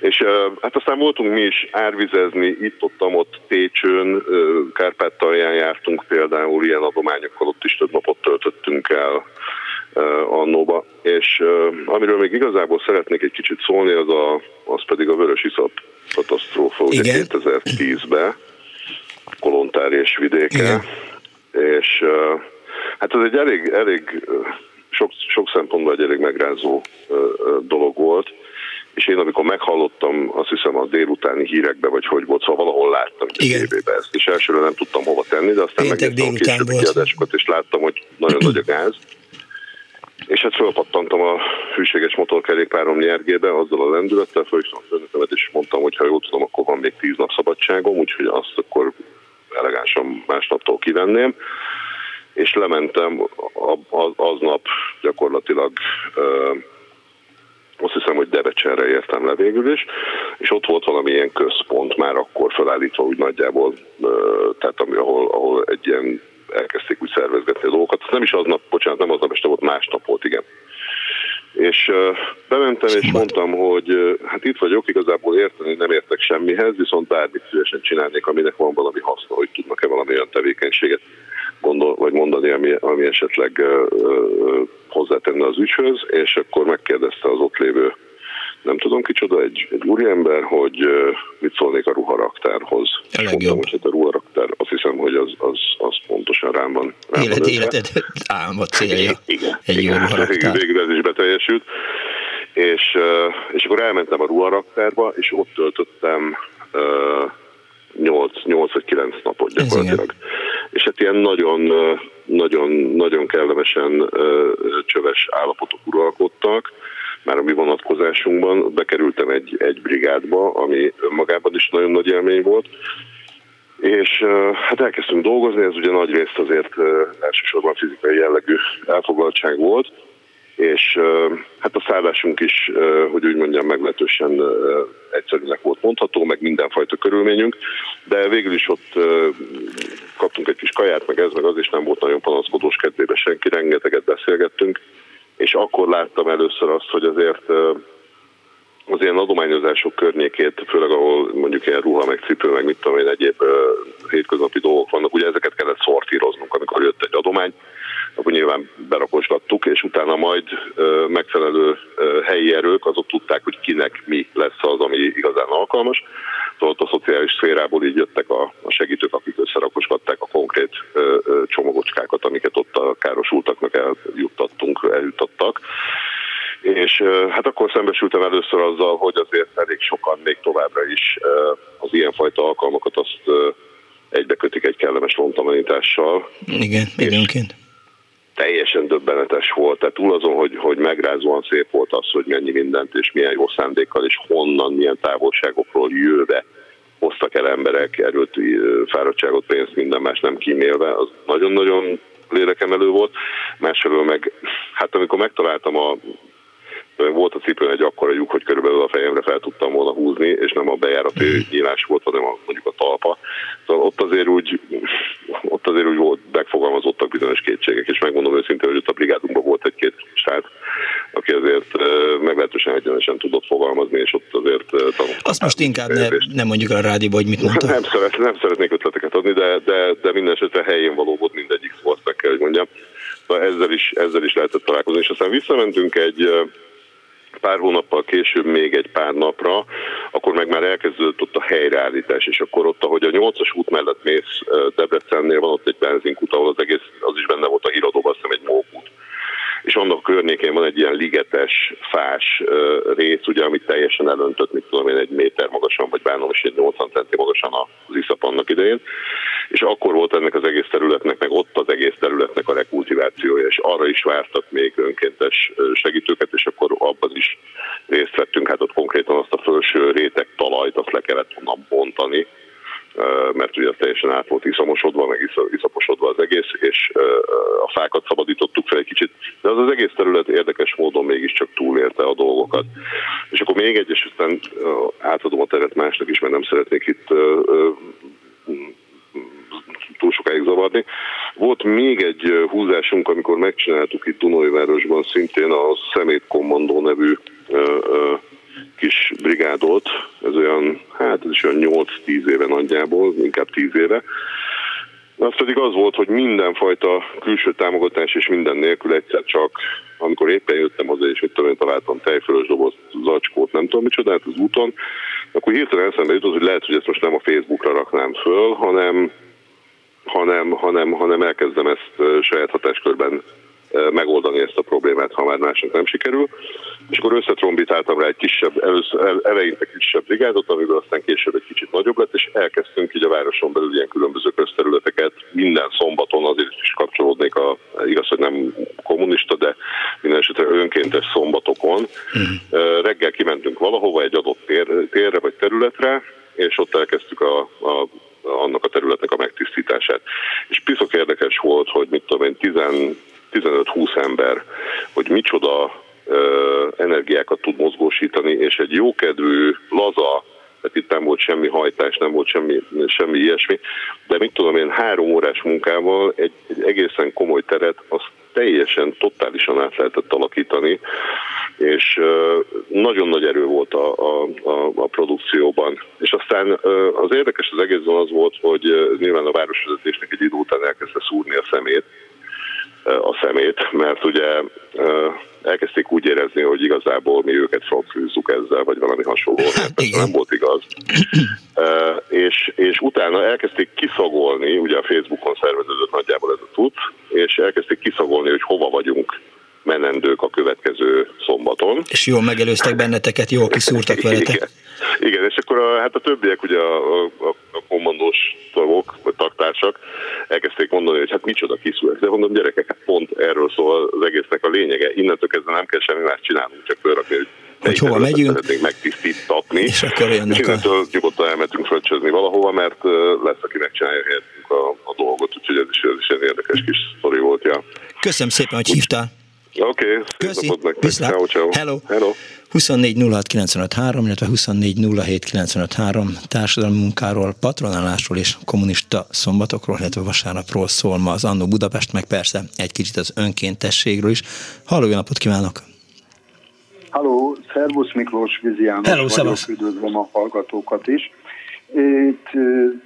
És hát aztán voltunk mi is árvizezni, itt-ott, ott Pécsön, Kárpátalján jártunk például, ilyen adományokkal ott is több napot töltöttünk el annóba. És amiről még igazából szeretnék egy kicsit szólni, az, a, az pedig a vörös iszap katasztrófa ugye 2010-ben, Kolontár és vidéke. Igen. És hát ez egy elég, elég sok, sok szempontból egy elég megrázó dolog volt, és én amikor meghallottam, azt hiszem a délutáni hírekbe, vagy hogy volt, szóval valahol láttam a tévében ezt, és elsőre nem tudtam hova tenni, de aztán megnéztem a későbbi kiadásokat, és láttam, hogy nagyon nagy a gáz és hát fölpattantam a hűséges motorkerékpárom nyergébe, azzal a lendülettel, fölhívtam a főnökömet, és mondtam, hogy ha jól tudom, akkor van még tíz nap szabadságom, úgyhogy azt akkor elegánsan másnaptól kivenném. És lementem aznap gyakorlatilag azt hiszem, hogy Debecsenre értem le végül is, és ott volt valamilyen központ már akkor felállítva úgy nagyjából, tehát ami, ahol, ahol egy ilyen elkezdték úgy szervezgetni a dolgokat. Nem is aznap, bocsánat, nem aznap este volt, másnap volt, igen. És bementem és mondtam, hogy hát itt vagyok, igazából érteni nem értek semmihez, viszont bármit szívesen csinálnék, aminek van valami haszna, hogy tudnak-e valami olyan tevékenységet gondol, vagy mondani, ami, ami esetleg uh, hozzátenne az ügyhöz, és akkor megkérdezte az ott lévő nem tudom kicsoda, egy, egy úriember, hogy mit szólnék a ruharaktárhoz. A legjobb. Mondtam, hogy hát a ruharaktár, azt hiszem, hogy az, az, az pontosan rám van. Rám Élet, van életed álma célja. Igen, egy igen, jó ruharaktár. Végül ez is beteljesült. És, és akkor elmentem a ruharaktárba, és ott töltöttem uh, 8, 8 vagy 9 napot gyakorlatilag. És hát ilyen nagyon, nagyon, nagyon kellemesen csöves állapotok uralkodtak már a mi vonatkozásunkban. Bekerültem egy, egy brigádba, ami önmagában is nagyon nagy élmény volt, és hát elkezdtünk dolgozni, ez ugye nagy részt azért elsősorban fizikai jellegű elfoglaltság volt, és hát a szállásunk is, hogy úgy mondjam, meglehetősen egyszerűnek volt mondható, meg mindenfajta körülményünk, de végül is ott kaptunk egy kis kaját, meg ez, meg az is nem volt nagyon panaszkodós kedvébe senki, rengeteget beszélgettünk, és akkor láttam először azt, hogy azért az ilyen adományozások környékét, főleg ahol mondjuk ilyen ruha, meg cipő, meg mit tudom én, egyéb hétköznapi dolgok vannak, ugye ezeket kellett szortíroznunk, amikor jött egy adomány, akkor nyilván berakosgattuk, és utána majd megfelelő helyi erők azok tudták, hogy kinek mi lesz az, ami igazán alkalmas. Szóval a szociális szférából így jöttek a, a segítők, akik összerakosgatták a konkrét csomagocskákat, amiket ott a károsultaknak eljuttattunk, eljuttattak. És hát akkor szembesültem először azzal, hogy azért elég sokan még továbbra is az ilyenfajta alkalmakat azt egybekötik egy kellemes lontamanítással. Igen, időnként teljesen döbbenetes volt. Tehát túl azon, hogy, hogy megrázóan szép volt az, hogy mennyi mindent és milyen jó szándékkal és honnan, milyen távolságokról jöve hoztak el emberek erőt, fáradtságot, pénzt, minden más nem kímélve, az nagyon-nagyon lélekemelő volt. Másfelől meg, hát amikor megtaláltam a volt a cipőn egy akkora lyuk, hogy körülbelül a fejemre fel tudtam volna húzni, és nem a bejárati mhm. nyílás volt, hanem a, mondjuk a talpa. Szóval ott azért úgy, ott azért úgy volt, megfogalmazottak bizonyos kétségek, és megmondom őszintén, hogy ott a brigádunkban volt egy-két srác, aki azért meglehetősen egyenesen tudott fogalmazni, és ott azért tanultam. Azt most inkább ne, nem mondjuk a rádióba, hogy mit mondta. Nem, szeret, nem szeretnék ötleteket adni, de, de, de minden esetre helyén való volt mindegyik sport, meg kell, hogy mondjam. Szóval ezzel is, ezzel is lehetett találkozni, és aztán visszamentünk egy pár hónappal később még egy pár napra, akkor meg már elkezdődött ott a helyreállítás, és akkor ott, ahogy a 8-as út mellett mész Debrecennél van ott egy benzinkút, ahol az egész, az is benne volt a híradóban, azt hiszem egy mókút és annak környékén van egy ilyen ligetes, fás rész, ugye, amit teljesen elöntött, mit tudom én, egy méter magasan, vagy bánom is egy 80 centi magasan az iszap annak idején, és akkor volt ennek az egész területnek, meg ott az egész területnek a rekultivációja, és arra is vártak még önkéntes segítőket, és akkor abban is részt vettünk, hát ott konkrétan azt a felső réteg talajt, azt le kellett onnan bontani, mert ugye teljesen át volt iszamosodva, meg iszaposodva az egész, és a fákat szabadítottuk fel egy kicsit, de az az egész terület érdekes módon mégiscsak túlélte a dolgokat. És akkor még egy, és aztán átadom a teret másnak is, mert nem szeretnék itt túl sokáig zavarni. Volt még egy húzásunk, amikor megcsináltuk itt Dunajvárosban szintén a Szemét Kommandó nevű kis brigádot, ez olyan, hát ez is olyan 8-10 éve nagyjából, inkább 10 éve. Az pedig az volt, hogy mindenfajta külső támogatás és minden nélkül egyszer csak, amikor éppen jöttem haza, és mit tudom én, találtam tejfölös doboz, zacskót, nem tudom micsodát az úton, akkor hirtelen eszembe jutott, hogy lehet, hogy ezt most nem a Facebookra raknám föl, hanem, hanem, hanem, hanem elkezdem ezt saját hatáskörben megoldani ezt a problémát, ha már másnak nem sikerül. És akkor összetrombitáltam rá egy kisebb, először, eleinte kisebb brigádot, amiből aztán később egy kicsit nagyobb lett, és elkezdtünk így a városon belül ilyen különböző közterületeket minden szombaton, azért is kapcsolódnék a, igaz, hogy nem kommunista, de minden esetre önkéntes szombatokon. Uh-huh. Reggel kimentünk valahova egy adott tér, térre vagy területre, és ott elkezdtük a, a annak a területnek a megtisztítását. És piszok érdekes volt, hogy mit tudom én, 15-20 ember, hogy micsoda energiákat tud mozgósítani, és egy jókedvű, laza, tehát itt nem volt semmi hajtás, nem volt semmi, semmi ilyesmi, de mit tudom én, három órás munkával egy, egy egészen komoly teret azt teljesen, totálisan át lehetett alakítani, és nagyon nagy erő volt a, a, a, a produkcióban. És aztán az érdekes az egészben az volt, hogy nyilván a városvezetésnek egy idő után elkezdte szúrni a szemét, a szemét, mert ugye elkezdték úgy érezni, hogy igazából mi őket francúzzuk ezzel, vagy valami hasonló. Hát, nem volt igaz. és, és utána elkezdték kiszagolni, ugye a Facebookon szerveződött nagyjából ez a tud, és elkezdték kiszagolni, hogy hova vagyunk menendők a következő szombaton. És jól megelőztek benneteket, jól kiszúrtak veletek. Igen, Igen és akkor a, hát a többiek, ugye a, a, a kommandós tagok, vagy tagtársak elkezdték mondani, hogy hát micsoda kiszúrás. De mondom, gyerekek, hát pont erről szól az egésznek a lényege. Innentől kezdve nem kell semmi más csinálnunk, csak fölrakni, hogy hogy hova megyünk. Szeretnénk megtisztítatni. És akkor jönnek és innentől a... nyugodtan elmentünk fröccsözni valahova, mert lesz, aki megcsinálja helyettünk a, a dolgot, úgyhogy ez is, ez is egy érdekes kis sztori volt. Ja. Köszönöm szépen, hogy hívtál. Oké, okay, Köszi, viszlát. Ciao, ciao. Hello. Hello. 24 illetve 24 társadalmi munkáról, patronálásról és kommunista szombatokról, illetve vasárnapról szól ma az Annó Budapest, meg persze egy kicsit az önkéntességről is. Halló, jó napot kívánok! Halló, szervusz Miklós Vizi János Hello, vagyok, üdvözlöm a hallgatókat is. Itt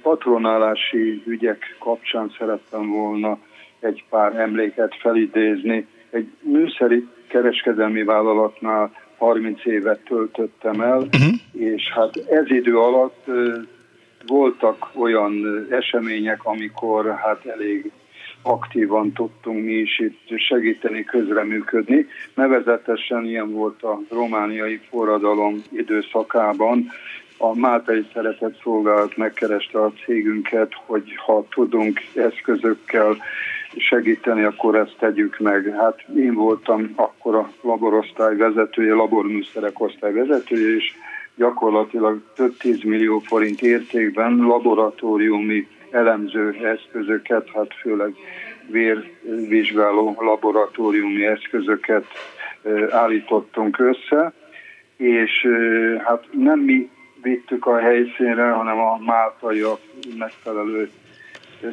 patronálási ügyek kapcsán szerettem volna egy pár emléket felidézni egy műszeri kereskedelmi vállalatnál 30 évet töltöttem el, uh-huh. és hát ez idő alatt voltak olyan események, amikor hát elég aktívan tudtunk mi is itt segíteni, közreműködni. Nevezetesen ilyen volt a romániai forradalom időszakában. A Máltai Szeretett Szolgálat megkereste a cégünket, hogy ha tudunk eszközökkel segíteni, akkor ezt tegyük meg. Hát én voltam akkor a laborosztály vezetője, laborműszerek osztály vezetője, és gyakorlatilag több 10 millió forint értékben laboratóriumi elemző eszközöket, hát főleg vérvizsgáló laboratóriumi eszközöket állítottunk össze, és hát nem mi vittük a helyszínre, hanem a máltaiak megfelelő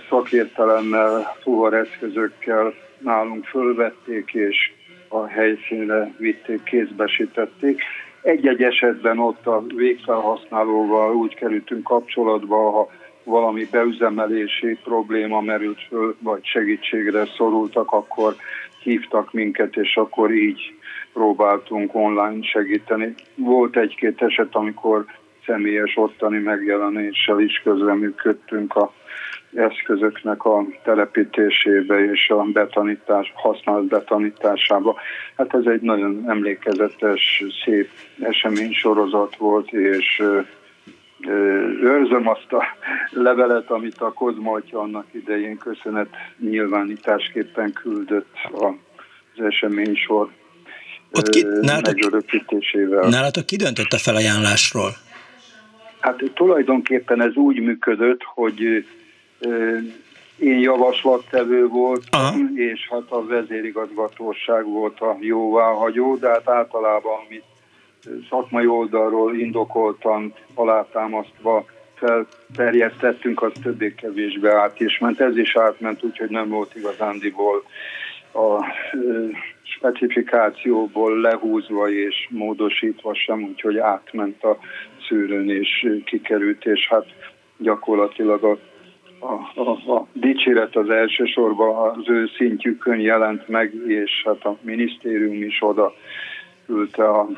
szakértelemmel, fuvareszközökkel nálunk fölvették, és a helyszínre vitték, kézbesítették. Egy-egy esetben ott a végfelhasználóval úgy kerültünk kapcsolatba, ha valami beüzemelési probléma merült föl, vagy segítségre szorultak, akkor hívtak minket, és akkor így próbáltunk online segíteni. Volt egy-két eset, amikor személyes ottani megjelenéssel is közreműködtünk a eszközöknek a telepítésébe és a betanítás, használat betanításába. Hát ez egy nagyon emlékezetes, szép eseménysorozat volt, és őrzöm azt a levelet, amit a Kozma atya annak idején köszönet nyilvánításképpen küldött az eseménysor Ott ki, nálatok, nálatok ki döntött a felajánlásról? Hát tulajdonképpen ez úgy működött, hogy én javaslattevő volt, Aha. és hát a vezérigazgatóság volt a jóváhagyó, de hát általában amit szakmai oldalról indokoltan alátámasztva felterjesztettünk, az többé-kevésbé át is ment. Ez is átment, úgyhogy nem volt igazándiból a specifikációból lehúzva és módosítva sem, úgyhogy átment a szűrőn és kikerült, és hát gyakorlatilag a a, a, a dicséret az elsősorban az ő szintjükön jelent meg, és hát a minisztérium is oda küldte a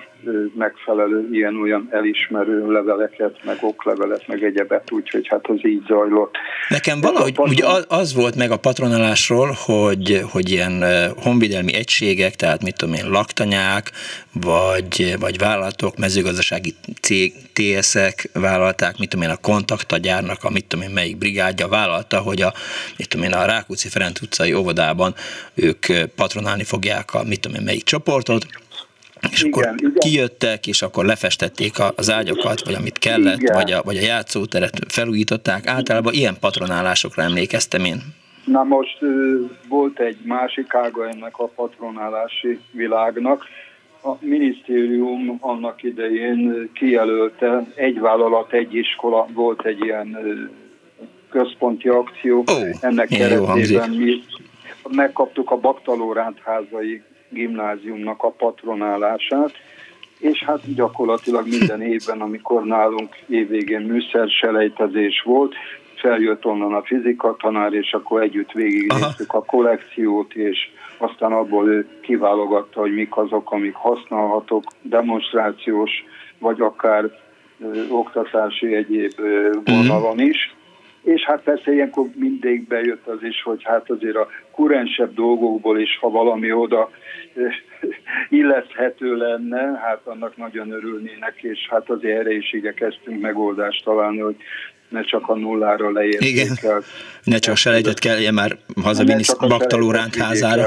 megfelelő ilyen-olyan elismerő leveleket, meg oklevelet, meg egyebet, úgyhogy hát az így zajlott. Nekem valahogy patron... ugye az volt meg a patronálásról, hogy, hogy ilyen honvédelmi egységek, tehát mit tudom én, laktanyák, vagy, vagy vállalatok, mezőgazdasági cég, TS-ek vállalták, mit tudom én, a kontaktagyárnak, a mit tudom én, melyik brigádja vállalta, hogy a, mit tudom én, a Rákóczi Ferenc utcai óvodában ők patronálni fogják a mit tudom én, melyik csoportot, és igen, akkor igen. kijöttek, és akkor lefestették az ágyakat, vagy amit kellett, vagy a, vagy a játszóteret felújították. Általában ilyen patronálásokra emlékeztem én. Na most volt egy másik ága ennek a patronálási világnak, a minisztérium annak idején kijelölte, egy vállalat, egy iskola, volt egy ilyen központi akció. Oh, Ennek keretében mi megkaptuk a Baktalórándházai gimnáziumnak a patronálását, és hát gyakorlatilag minden évben, amikor nálunk évvégén műszerselejtezés volt, feljött onnan a fizika tanár, és akkor együtt végignéztük a kollekciót, és aztán abból ő kiválogatta, hogy mik azok, amik használhatók, demonstrációs, vagy akár ö, oktatási egyéb ö, vonalon is. És hát persze ilyenkor mindig bejött az is, hogy hát azért a kurensebb dolgokból is, ha valami oda illeszthető lenne, hát annak nagyon örülnének, és hát azért erre is igyekeztünk megoldást találni, hogy ne csak a nullára leértékel. Ne csak selejtet kell már hazavinni baktaló házára.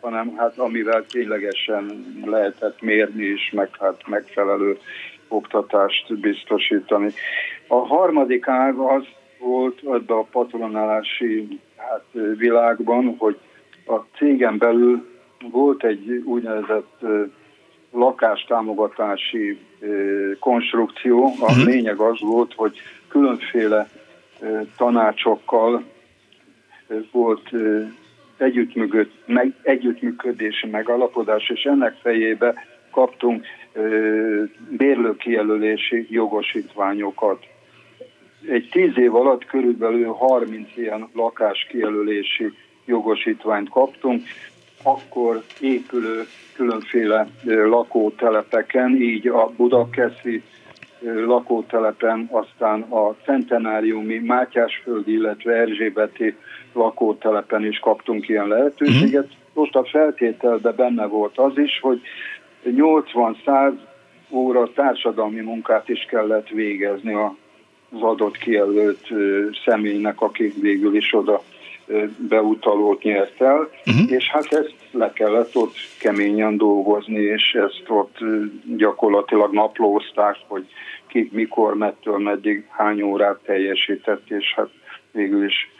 Hanem hát amivel ténylegesen lehetett mérni is, meg hát megfelelő oktatást biztosítani. A harmadik ág az volt ebben a patronálási hát, világban, hogy a cégen belül volt egy úgynevezett lakástámogatási konstrukció. A uh-huh. lényeg az volt, hogy különféle tanácsokkal volt együttműködési megalapodás, és ennek fejébe kaptunk bérlőkijelölési jogosítványokat. Egy tíz év alatt körülbelül 30 ilyen lakáskijelölési jogosítványt kaptunk, akkor épülő különféle lakótelepeken, így a Budakeszi lakótelepen, aztán a Centenáriumi, Mátyásföldi, illetve Erzsébeti lakótelepen is kaptunk ilyen lehetőséget. Mhm. Most a feltételben benne volt az is, hogy 80-100 óra társadalmi munkát is kellett végezni az adott kijelölt személynek, aki végül is oda beutalót nyert el, uh-huh. és hát ezt le kellett ott keményen dolgozni, és ezt ott gyakorlatilag naplózták, hogy ki mikor, mettől meddig, hány órát teljesített, és hát végül is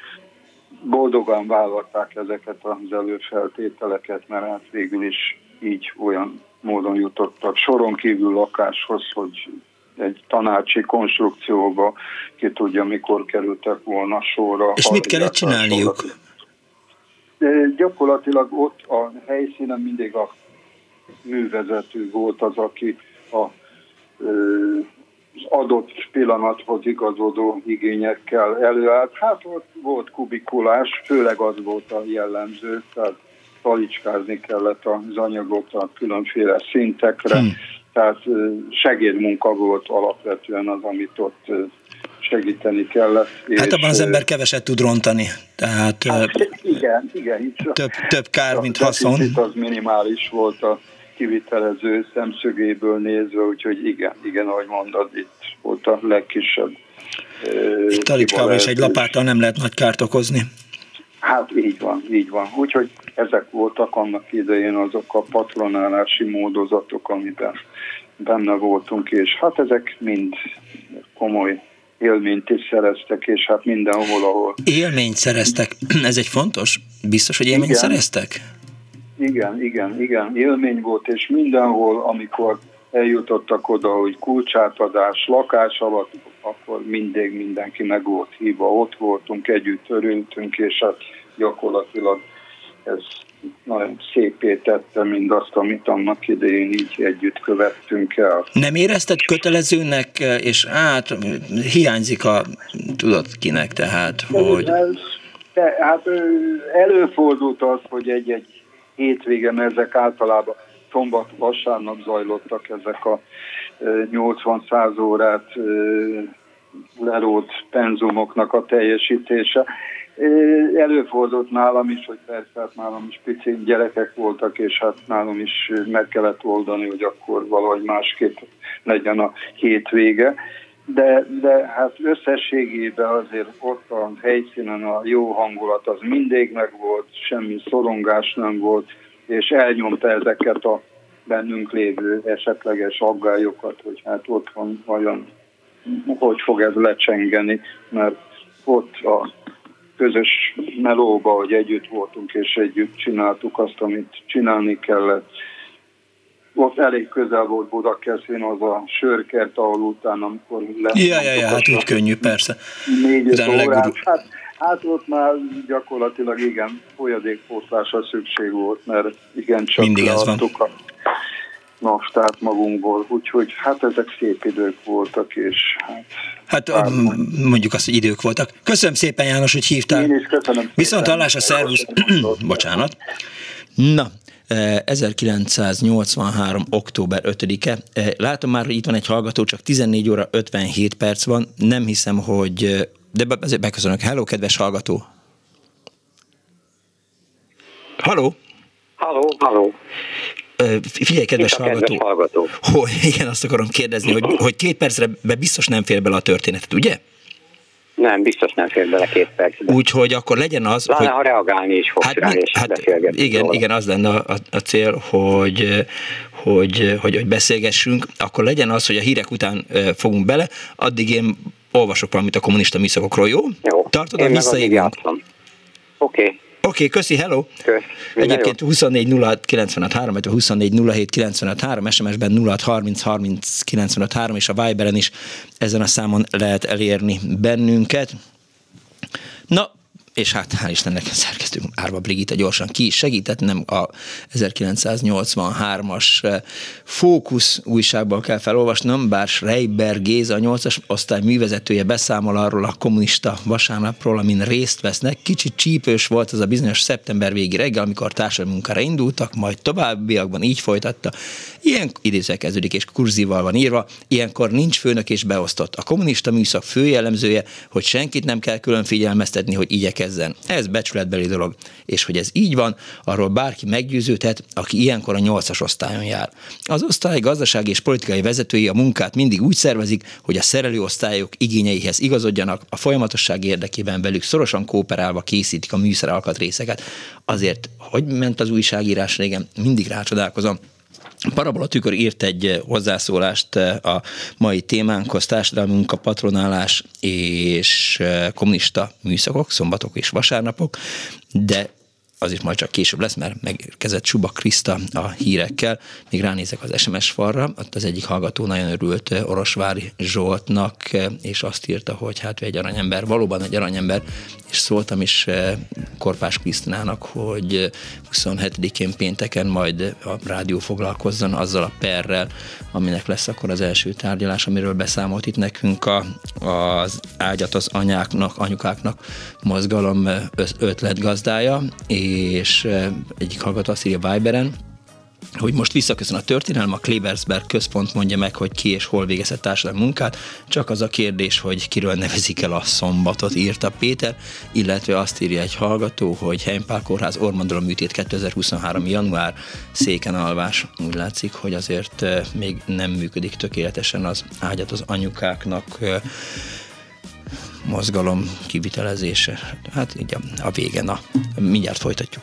boldogan vállalták ezeket az előfeltételeket, mert hát végül is így olyan módon jutottak soron kívül lakáshoz, hogy egy tanácsi konstrukcióba, ki tudja, mikor kerültek volna sorra. És mit kellett csinálniuk? De gyakorlatilag ott a helyszínen mindig a művezető volt az, aki a, az adott pillanathoz igazodó igényekkel előállt. Hát ott volt kubikulás, főleg az volt a jellemző, tehát talicskázni kellett az anyagot a különféle szintekre, hmm tehát segédmunka volt alapvetően az, amit ott segíteni kellett. Hát abban az ember keveset tud rontani. Tehát, hát, igen, igen. Több, több kár, mint haszon. az minimális volt a kivitelező szemszögéből nézve, úgyhogy igen, igen, ahogy mondod, itt volt a legkisebb. Egy talicskával és egy lapáttal nem lehet nagy kárt okozni. Hát így van, így van. Úgyhogy ezek voltak annak idején azok a patronálási módozatok, amiben benne voltunk, és hát ezek mind komoly élményt is szereztek, és hát mindenhol, ahol... Élményt szereztek, ez egy fontos? Biztos, hogy élményt igen, szereztek? Igen, igen, igen, élmény volt, és mindenhol, amikor eljutottak oda, hogy kulcsátadás, lakás alatt, akkor mindig mindenki meg volt hívva, ott voltunk, együtt örültünk, és hát gyakorlatilag ez nagyon szépé tette mindazt, amit annak idején így együtt követtünk el. Nem érezted kötelezőnek, és hát hiányzik a tudod kinek, tehát, hogy... Ez, de, hát előfordult az, hogy egy-egy hétvégen ezek általában szombat, vasárnap zajlottak ezek a 80-100 órát lerót penzumoknak a teljesítése. Előfordult nálam is, hogy persze hát nálam is pici gyerekek voltak, és hát nálam is meg kellett oldani, hogy akkor valahogy másképp legyen a hétvége. De, de hát összességében azért ott a helyszínen a jó hangulat az mindig megvolt, semmi szorongás nem volt, és elnyomta ezeket a bennünk lévő esetleges aggályokat, hogy hát ott van vajon hogy fog ez lecsengeni, mert ott a közös melóba, hogy együtt voltunk és együtt csináltuk azt, amit csinálni kellett. ott elég közel volt Budakeszin az a sörkert, ahol utána, amikor le... Ja, ja, ja, hát úgy könnyű, persze. Négy órát, hát, hát ott már gyakorlatilag igen, folyadékpótlásra szükség volt, mert igen, csak Mindig ez van. a naftát magunkból, úgyhogy hát ezek szép idők voltak, és hát... Hát mondjuk azt, hogy idők voltak. Köszönöm szépen János, hogy hívtál. Én is köszönöm. Viszont hallás a szervusz. Bocsánat. Na, 1983. október 5-e. Látom már, hogy itt van egy hallgató, csak 14 óra 57 perc van. Nem hiszem, hogy... De azért beköszönök. Hello, kedves hallgató! Halló! Halló, halló! Figyelj, kedves hallgató, kedves hallgató. Hogy, igen, azt akarom kérdezni, hogy, hogy két percre be biztos nem fér bele a történetet, ugye? Nem, biztos nem fér bele két percbe. Úgyhogy akkor legyen az, Lenne, hogy... ha reagálni is fog hát, rá, és hát, igen, róla. igen, az lenne a, a cél, hogy, hogy, hogy, hogy beszélgessünk, akkor legyen az, hogy a hírek után fogunk bele, addig én olvasok valamit a kommunista műszakokról, jó? Jó. Tartod, hogy visszaívunk? Oké. Okay. Oké, okay, köszi, hello! Kösz. Egyébként 24 06 95 3, vagy 24 07 95 3, SMS-ben 06 30 30 95 3, és a Viberen is ezen a számon lehet elérni bennünket. Na, és hát hál' Istennek szerkesztünk Árva Brigitta gyorsan ki is segített, nem a 1983-as eh, Fókusz újságból kell felolvasnom, bár Schreiber Géza, a 8-as osztály művezetője beszámol arról a kommunista vasárnapról, amin részt vesznek. Kicsit csípős volt az a bizonyos szeptember végi reggel, amikor társadalmi munkára indultak, majd továbbiakban így folytatta. Ilyen idéző kezdődik, és kurzival van írva, ilyenkor nincs főnök és beosztott. A kommunista műszak főjellemzője, hogy senkit nem kell külön figyelmeztetni, hogy igyekezzen érkezzen. Ez becsületbeli dolog. És hogy ez így van, arról bárki meggyőződhet, aki ilyenkor a nyolcas osztályon jár. Az osztály gazdasági és politikai vezetői a munkát mindig úgy szervezik, hogy a szerelő osztályok igényeihez igazodjanak, a folyamatosság érdekében velük szorosan kooperálva készítik a műszer alkatrészeket. Azért, hogy ment az újságírás régen, mindig rácsodálkozom, Parabola Tükör írt egy hozzászólást a mai témánkhoz, társadalmi munka, patronálás és kommunista műszakok, szombatok és vasárnapok, de az is majd csak később lesz, mert megérkezett Suba Kriszta a hírekkel. Még ránézek az SMS falra, ott az egyik hallgató nagyon örült Orosvári Zsoltnak, és azt írta, hogy hát ő egy aranyember, valóban egy aranyember, és szóltam is Korpás Krisztinának, hogy 27-én pénteken majd a rádió foglalkozzon azzal a perrel, aminek lesz akkor az első tárgyalás, amiről beszámolt itt nekünk a, az ágyat az anyáknak, anyukáknak mozgalom ötletgazdája, és egyik hallgató azt írja Viberen, hogy most visszaköszön a történelem, a Klebersberg központ mondja meg, hogy ki és hol végezett társadalmi munkát, csak az a kérdés, hogy kiről nevezik el a szombatot, írta Péter, illetve azt írja egy hallgató, hogy Heimpál Kórház ormondolom műtét 2023. január széken alvás. Úgy látszik, hogy azért még nem működik tökéletesen az ágyat az anyukáknak mozgalom kivitelezése. Hát így a, a vége, na, mindjárt folytatjuk.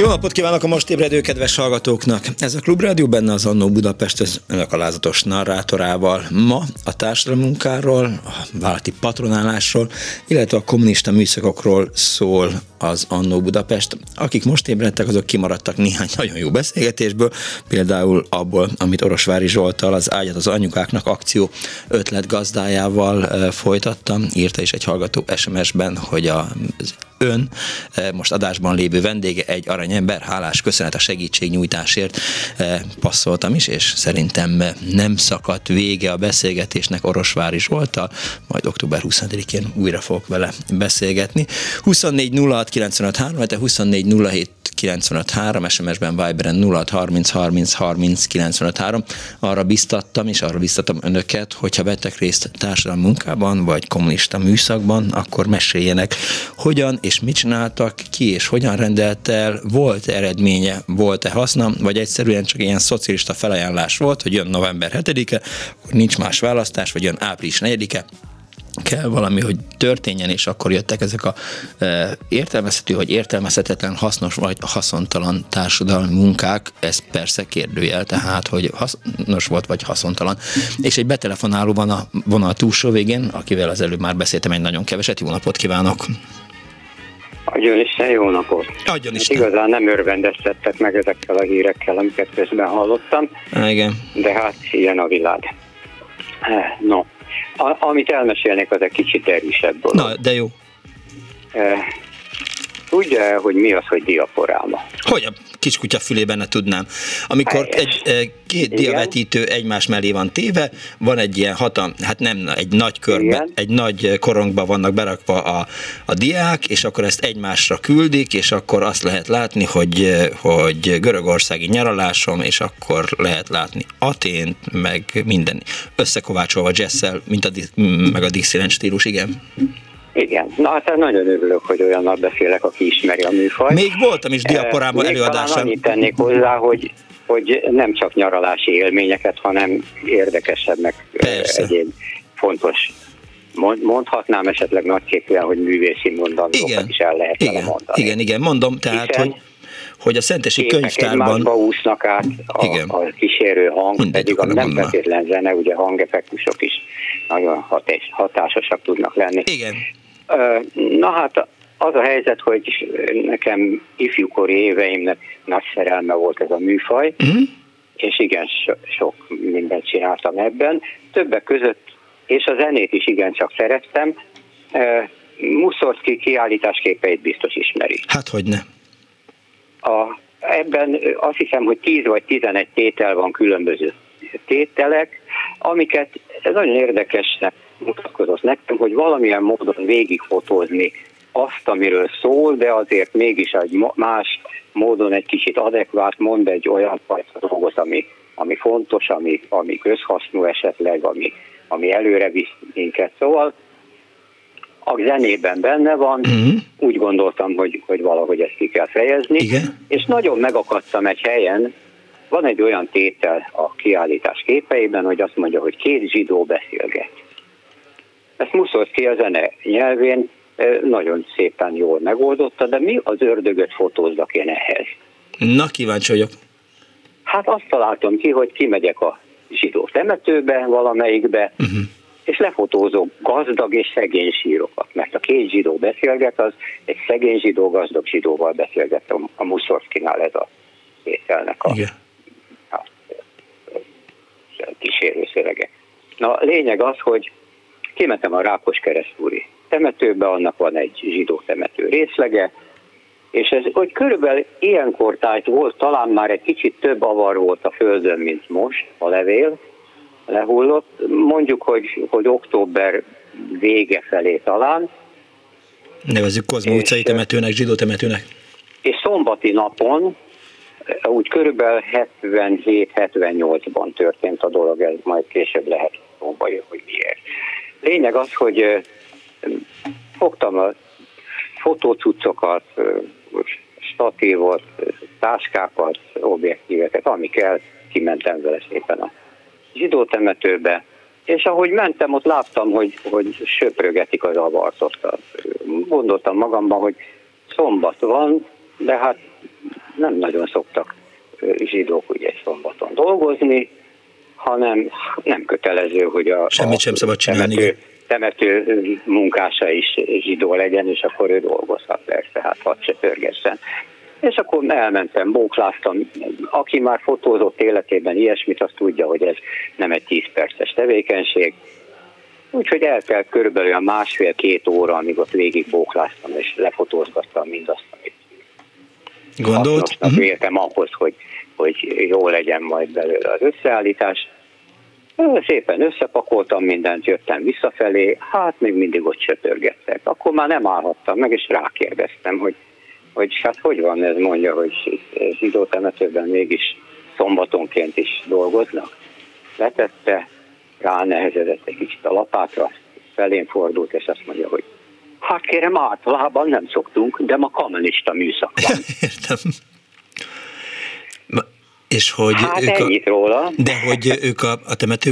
Jó napot kívánok a most ébredő kedves hallgatóknak! Ez a Klubrádió benne az Annó Budapest az önök alázatos narrátorával. Ma a társadalmi munkáról, a vállalati patronálásról, illetve a kommunista műszakokról szól az Annó Budapest. Akik most ébredtek, azok kimaradtak néhány nagyon jó beszélgetésből, például abból, amit Orosvári Zsoltal az Ágyat az anyukáknak akció ötlet gazdájával folytattam. Írta is egy hallgató SMS-ben, hogy a ön eh, most adásban lévő vendége egy aranyember, hálás köszönet a segítségnyújtásért eh, passzoltam is, és szerintem nem szakadt vége a beszélgetésnek Orosvári Zsoltal, majd október 20-én újra fogok vele beszélgetni. 24 06 95 3, 24 07 953, SMS-ben Viberen 0 30 30 30 953. Arra biztattam, és arra biztattam önöket, hogyha vettek részt társadalmi munkában, vagy kommunista műszakban, akkor meséljenek, hogyan és mit csináltak, ki és hogyan rendelt el, volt eredménye, volt-e haszna, vagy egyszerűen csak ilyen szocialista felajánlás volt, hogy jön november 7-e, akkor nincs más választás, vagy jön április 4-e, kell valami, hogy történjen, és akkor jöttek ezek a e, értelmezhető, vagy értelmezhetetlen, hasznos vagy haszontalan társadalmi munkák, ez persze kérdőjel, tehát, hogy hasznos volt, vagy haszontalan. És egy betelefonáló van a vonal túlsó végén, akivel az előbb már beszéltem egy nagyon keveset, jó napot kívánok! Adjon Isten, jó napot! Adjon Isten! Hát igazán nem örvendeztettek meg ezekkel a hírekkel, amiket közben hallottam. Igen. De hát ilyen a világ. No, a, amit elmesélnék, az egy kicsit erősebb dolog. Na, de jó. Tudja hogy mi az, hogy diaporáma? Hogy a kiskutya fülében ne tudnám. Amikor egy, két diavetítő egymás mellé van téve, van egy ilyen hatam, hát nem egy nagy körbe, Igen. egy nagy korongba vannak berakva a, a diák, és akkor ezt egymásra küldik, és akkor azt lehet látni, hogy, hogy görögországi nyaralásom, és akkor lehet látni Atént, meg minden összekovácsolva jazzszel, mint a, meg a Dixieland stílus, igen. Igen, na hát nagyon örülök, hogy olyannal beszélek, aki ismeri a műfajt. Még voltam is diaporában előadáson. Még annyit tennék hozzá, hogy, hogy nem csak nyaralási élményeket, hanem érdekesebb, meg Persze. egyéb fontos mondhatnám esetleg nagyképűen, hogy művészi mondandókat is el lehet igen, mondani. Igen, igen, mondom, tehát, Hiszen hogy hogy a Szentesi könyvtárban... úsznak át a, igen. a kísérő hang, Mindegy, pedig a nem feltétlen zene, ugye hangeffektusok is nagyon hatás, hatásosak tudnak lenni. Igen. Na hát az a helyzet, hogy nekem ifjúkori éveimnek nagy szerelme volt ez a műfaj, uh-huh. és igen, so, sok mindent csináltam ebben. Többek között, és a zenét is igencsak szerettem, Muszorszki kiállításképeit biztos ismeri. Hát, hogy ne. A, ebben azt hiszem, hogy 10 vagy 11 tétel van különböző tételek, amiket ez nagyon érdekesnek mutatkozott nekem, hogy valamilyen módon végigfotózni azt, amiről szól, de azért mégis egy más módon egy kicsit adekvát mond egy olyan fajta dolgot, ami, ami fontos, ami, ami közhasznú esetleg, ami, ami előre visz minket. Szóval a zenében benne van, uh-huh. úgy gondoltam, hogy, hogy valahogy ezt ki kell fejezni, Igen. és nagyon megakadtam egy helyen, van egy olyan tétel a kiállítás képeiben, hogy azt mondja, hogy két zsidó beszélget. Ezt Muszorszki a zene nyelvén nagyon szépen jól megoldotta, de mi az ördögöt fotózzak én ehhez? Na, kíváncsi vagyok. Hát azt találtam ki, hogy kimegyek a zsidó temetőbe, valamelyikbe, uh-huh. és lefotózok gazdag és szegény sírokat, mert a két zsidó beszélget, az egy szegény zsidó, gazdag zsidóval beszélget a Muszorszkinál ez a tételnek a, Igen. a, a kísérő szövege. Na, a lényeg az, hogy kimentem a Rákos keresztúri temetőbe, annak van egy zsidó temető részlege, és ez, hogy körülbelül ilyenkor tájt volt, talán már egy kicsit több avar volt a földön, mint most, a levél lehullott, mondjuk, hogy, hogy október vége felé talán. Nevezzük Kozma utcai temetőnek, zsidó temetőnek. És szombati napon, úgy körülbelül 77-78-ban történt a dolog, ez majd később lehet szóba hogy miért. Lényeg az, hogy fogtam a fotócuccokat, statívot, táskákat, objektíveket, ami kell, kimentem vele szépen a zsidó temetőbe, és ahogy mentem, ott láttam, hogy, hogy söprögetik az avartot. Gondoltam magamban, hogy szombat van, de hát nem nagyon szoktak zsidók ugye szombaton dolgozni, hanem nem kötelező, hogy a, Semmit sem szabad csinálni. temető munkása is zsidó legyen, és akkor ő dolgozhat persze, hát hadd se törgessen. És akkor elmentem, bókláztam. Aki már fotózott életében ilyesmit, azt tudja, hogy ez nem egy 10 perces tevékenység. Úgyhogy eltelt körülbelül a másfél-két óra, amíg ott végig bókláztam, és lefotóztattam mindazt, amit Gondolt? uh-huh. véltem ahhoz, hogy, hogy jó legyen majd belőle az összeállítás. Szépen összepakoltam mindent, jöttem visszafelé, hát még mindig ott söpörgettek. Akkor már nem állhattam meg, és rákérdeztem, hogy, hogy hát hogy van ez, mondja, hogy zsidó temetőben mégis szombatonként is dolgoznak. Letette, ránehezedett egy kicsit a lapátra, felén fordult, és azt mondja, hogy hát kérem, általában nem szoktunk, de ma kommunista műszak van. Értem. És hogy hát ők ennyit a, róla. De hogy ők a, a temető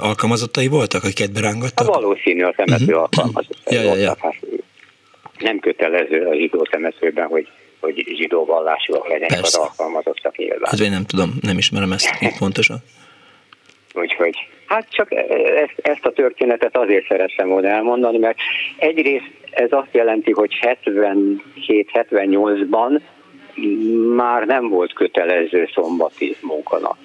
alkalmazottai voltak, akiket berángattak? A valószínű a temető uh-huh. alkalmazottai ja, ja, ja. Hát nem kötelező a zsidó temetőben, hogy hogy zsidó vallásúak legyenek Persze. az alkalmazottak nyilván. Hát én nem tudom, nem ismerem ezt így pontosan. Úgyhogy hát csak ezt, ezt a történetet azért szerettem volna elmondani, mert egyrészt ez azt jelenti, hogy 77-78-ban már nem volt kötelező szombati munkanap.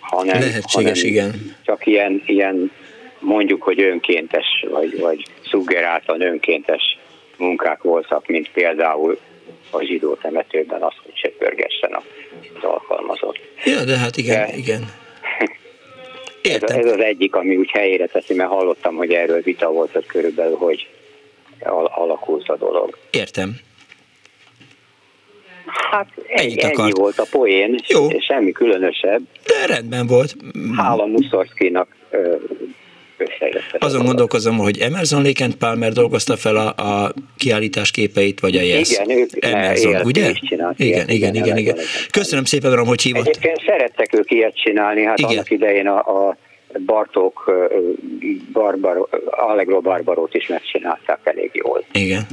Hanem, Lehetséges, hanem igen. Csak ilyen, ilyen mondjuk, hogy önkéntes, vagy, vagy szuggeráltan önkéntes munkák voltak, mint például a zsidó temetőben az, hogy söpörgessen az alkalmazott. Ja, de hát igen, De- igen. Ez, Értem. ez az egyik, ami úgy helyére teszi, mert hallottam, hogy erről vita volt ott körülbelül, hogy al- alakult a dolog. Értem. Hát Ennyit ennyi akart. volt a poén, Jó. és semmi különösebb. De rendben volt. Hála Muszorszkinak Azon gondolkozom, hogy Emerson Lake and Palmer dolgozta fel a, a kiállítás képeit, vagy a Yes. Igen, ők Emerson, ugye? is Igen, igen, igen, igen, igen. Köszönöm szépen, Aram, hogy hívott. Egyébként szerettek ők ilyet csinálni, hát Igen. annak idején a, a Bartók ö, Barbaro, Allegro Barbarót is megcsinálták elég jól. Igen.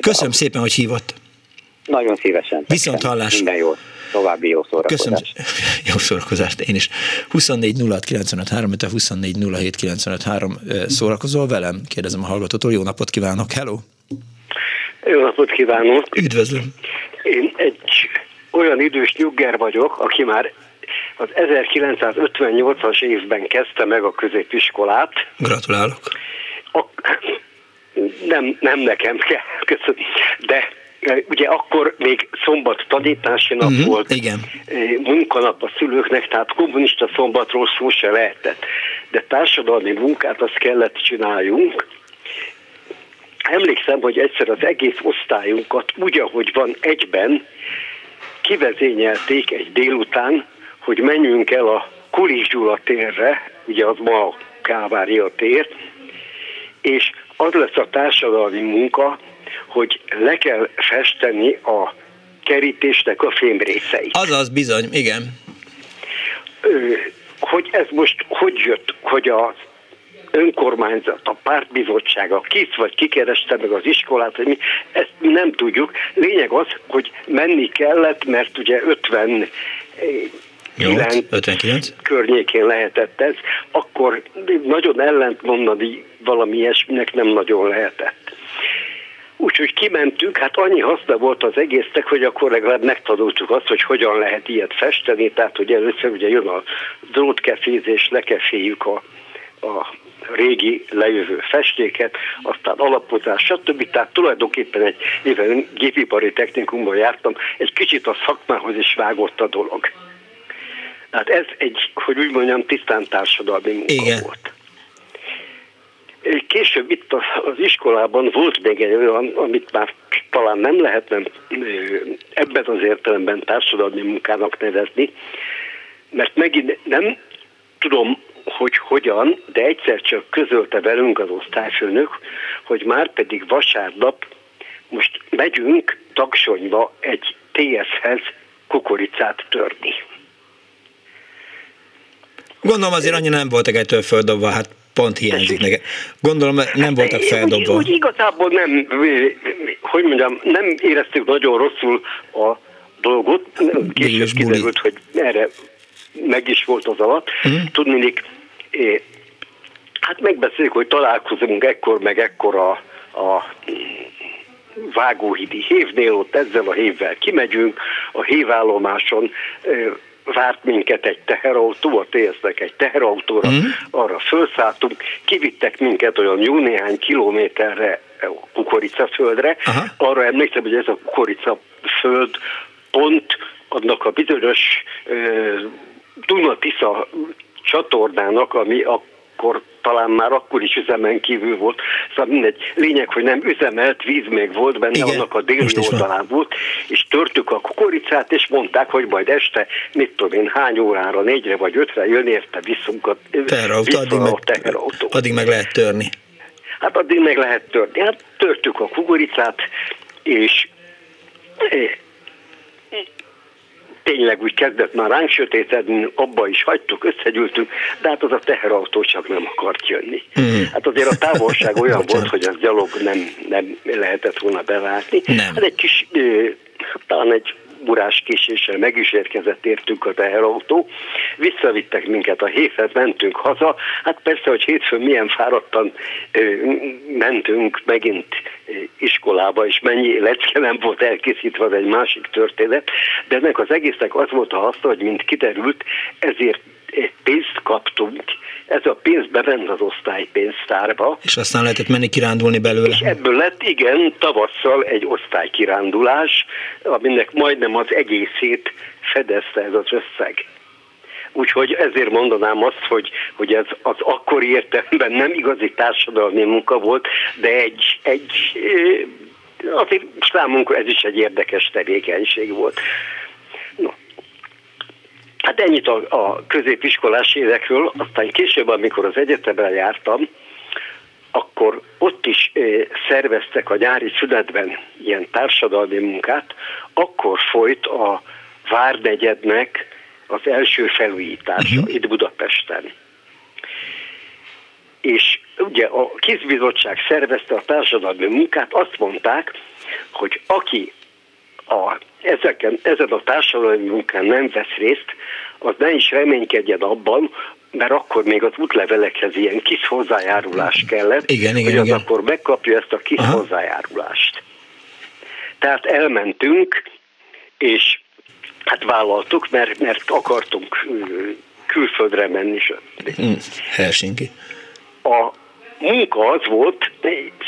Köszönöm szépen, hogy hívott. Nagyon szívesen. Viszont hallás. Minden jó. További jó szórakozást. Köszönöm. Jó szórakozást, én is. 24 06 95 3, 24 07 95 3 szórakozol velem? Kérdezem a hallgatótól. Jó napot kívánok, hello! Jó napot kívánok! Üdvözlöm! Én egy olyan idős nyugger vagyok, aki már az 1958-as évben kezdte meg a középiskolát. Gratulálok! A, nem, nem nekem kell, köszönöm, de ugye akkor még szombat tanítási nap Mhm, volt, igen. e, munkanap a szülőknek, tehát kommunista szombatról szó se lehetett. De társadalmi munkát azt kellett csináljunk, Emlékszem, hogy egyszer az egész osztályunkat úgy, ahogy van egyben, kivezényelték egy délután, hogy menjünk el a Kulis Gyula térre, ugye az ma a Kávária tér, és az lesz a társadalmi munka, hogy le kell festeni a kerítésnek a fémrészeit. Azaz, bizony, igen. Hogy ez most hogy jött, hogy a önkormányzat, a pártbizottsága kis vagy kikereste meg az iskolát, hogy mi, ezt mi nem tudjuk. Lényeg az, hogy menni kellett, mert ugye 50 8, 59. környékén lehetett ez, akkor nagyon ellent mondani valami ilyesminek nem nagyon lehetett. Úgyhogy kimentünk, hát annyi haszna volt az egésznek, hogy akkor legalább megtanultuk azt, hogy hogyan lehet ilyet festeni, tehát hogy először ugye jön a drótkefézés, lekeféljük a, a régi lejövő festéket, aztán alapozás, stb. Tehát tulajdonképpen egy, mivel gépipari technikumban jártam, egy kicsit a szakmához is vágott a dolog. Tehát ez egy, hogy úgy mondjam, tisztán társadalmi munka Igen. volt. Később itt az- iskolában volt még egy olyan, amit már talán nem lehetne ebben az értelemben társadalmi munkának nevezni, mert megint nem tudom, hogy hogyan, de egyszer csak közölte velünk az osztályfőnök, hogy már pedig vasárnap most megyünk Taksonyba egy TS-hez kukoricát törni. Gondolom azért annyira nem voltak ettől földobva, hát pont hiányzik nekem. Gondolom nem voltak Úgy, feldobva. úgy igazából nem, hogy mondjam, nem éreztük nagyon rosszul a dolgot. Később kiderült, hogy erre meg is volt az alatt. Mhm. Tudnélik, hát megbeszéljük, hogy találkozunk ekkor meg ekkor a, a Vágóhidi hévnél, ott ezzel a hévvel kimegyünk, a hévállomáson várt minket egy teherautó, a TSZ-nek egy teherautóra, mm. arra felszálltunk, kivittek minket olyan jó néhány kilométerre kukoricaföldre. Aha. Arra emlékszem, hogy ez a kukoricaföld pont annak a bizonyos uh, Duna-Tisza csatornának, ami akkor talán már akkor is üzemen kívül volt. Szóval mindegy, lényeg, hogy nem üzemelt, víz még volt benne, Igen, annak a déli oldalán volt, és törtük a kukoricát, és mondták, hogy majd este, mit tudom én, hány órára, négyre vagy ötre jön érte visszunk a, teherautó, addig, a meg, addig meg lehet törni. Hát addig meg lehet törni. Hát törtük a kukoricát, és tényleg úgy kezdett már ránk sötétedni, abba is hagytuk, összegyűltünk, de hát az a teherautó csak nem akart jönni. Mm. Hát azért a távolság olyan volt, hogy az gyalog nem, nem lehetett volna beválni. Nem. Hát egy kis, talán egy burás késéssel meg is érkezett értünk a teherautó, visszavittek minket a héthez, mentünk haza, hát persze, hogy hétfőn milyen fáradtan ö, mentünk megint iskolába, és mennyi lecke nem volt elkészítve, az egy másik történet, de ennek az egésznek az volt a haszna, hogy mint kiderült, ezért pénzt kaptunk, ez a pénz bement az osztálypénztárba. És aztán lehetett menni kirándulni belőle. És ebből lett, igen, tavasszal egy osztálykirándulás, aminek majdnem az egészét fedezte ez az összeg. Úgyhogy ezért mondanám azt, hogy, hogy ez az akkori értelemben nem igazi társadalmi munka volt, de egy, egy azért számunkra ez is egy érdekes tevékenység volt. Hát ennyit a, a középiskolás évekről, aztán később, amikor az egyetemre jártam, akkor ott is szerveztek a nyári szünetben ilyen társadalmi munkát, akkor folyt a Várnegyednek az első felújítása uh-huh. itt Budapesten. És ugye a kizbizottság szervezte a társadalmi munkát, azt mondták, hogy aki a, ezeken, ezen a társadalmi munkán nem vesz részt, az ne is reménykedjen abban, mert akkor még az útlevelekhez ilyen kis hozzájárulás kellett, igen, igen, hogy az igen. akkor megkapja ezt a kis Aha. hozzájárulást. Tehát elmentünk, és hát vállaltuk, mert, mert akartunk külföldre menni. Hmm, Helsinki. A munka az volt,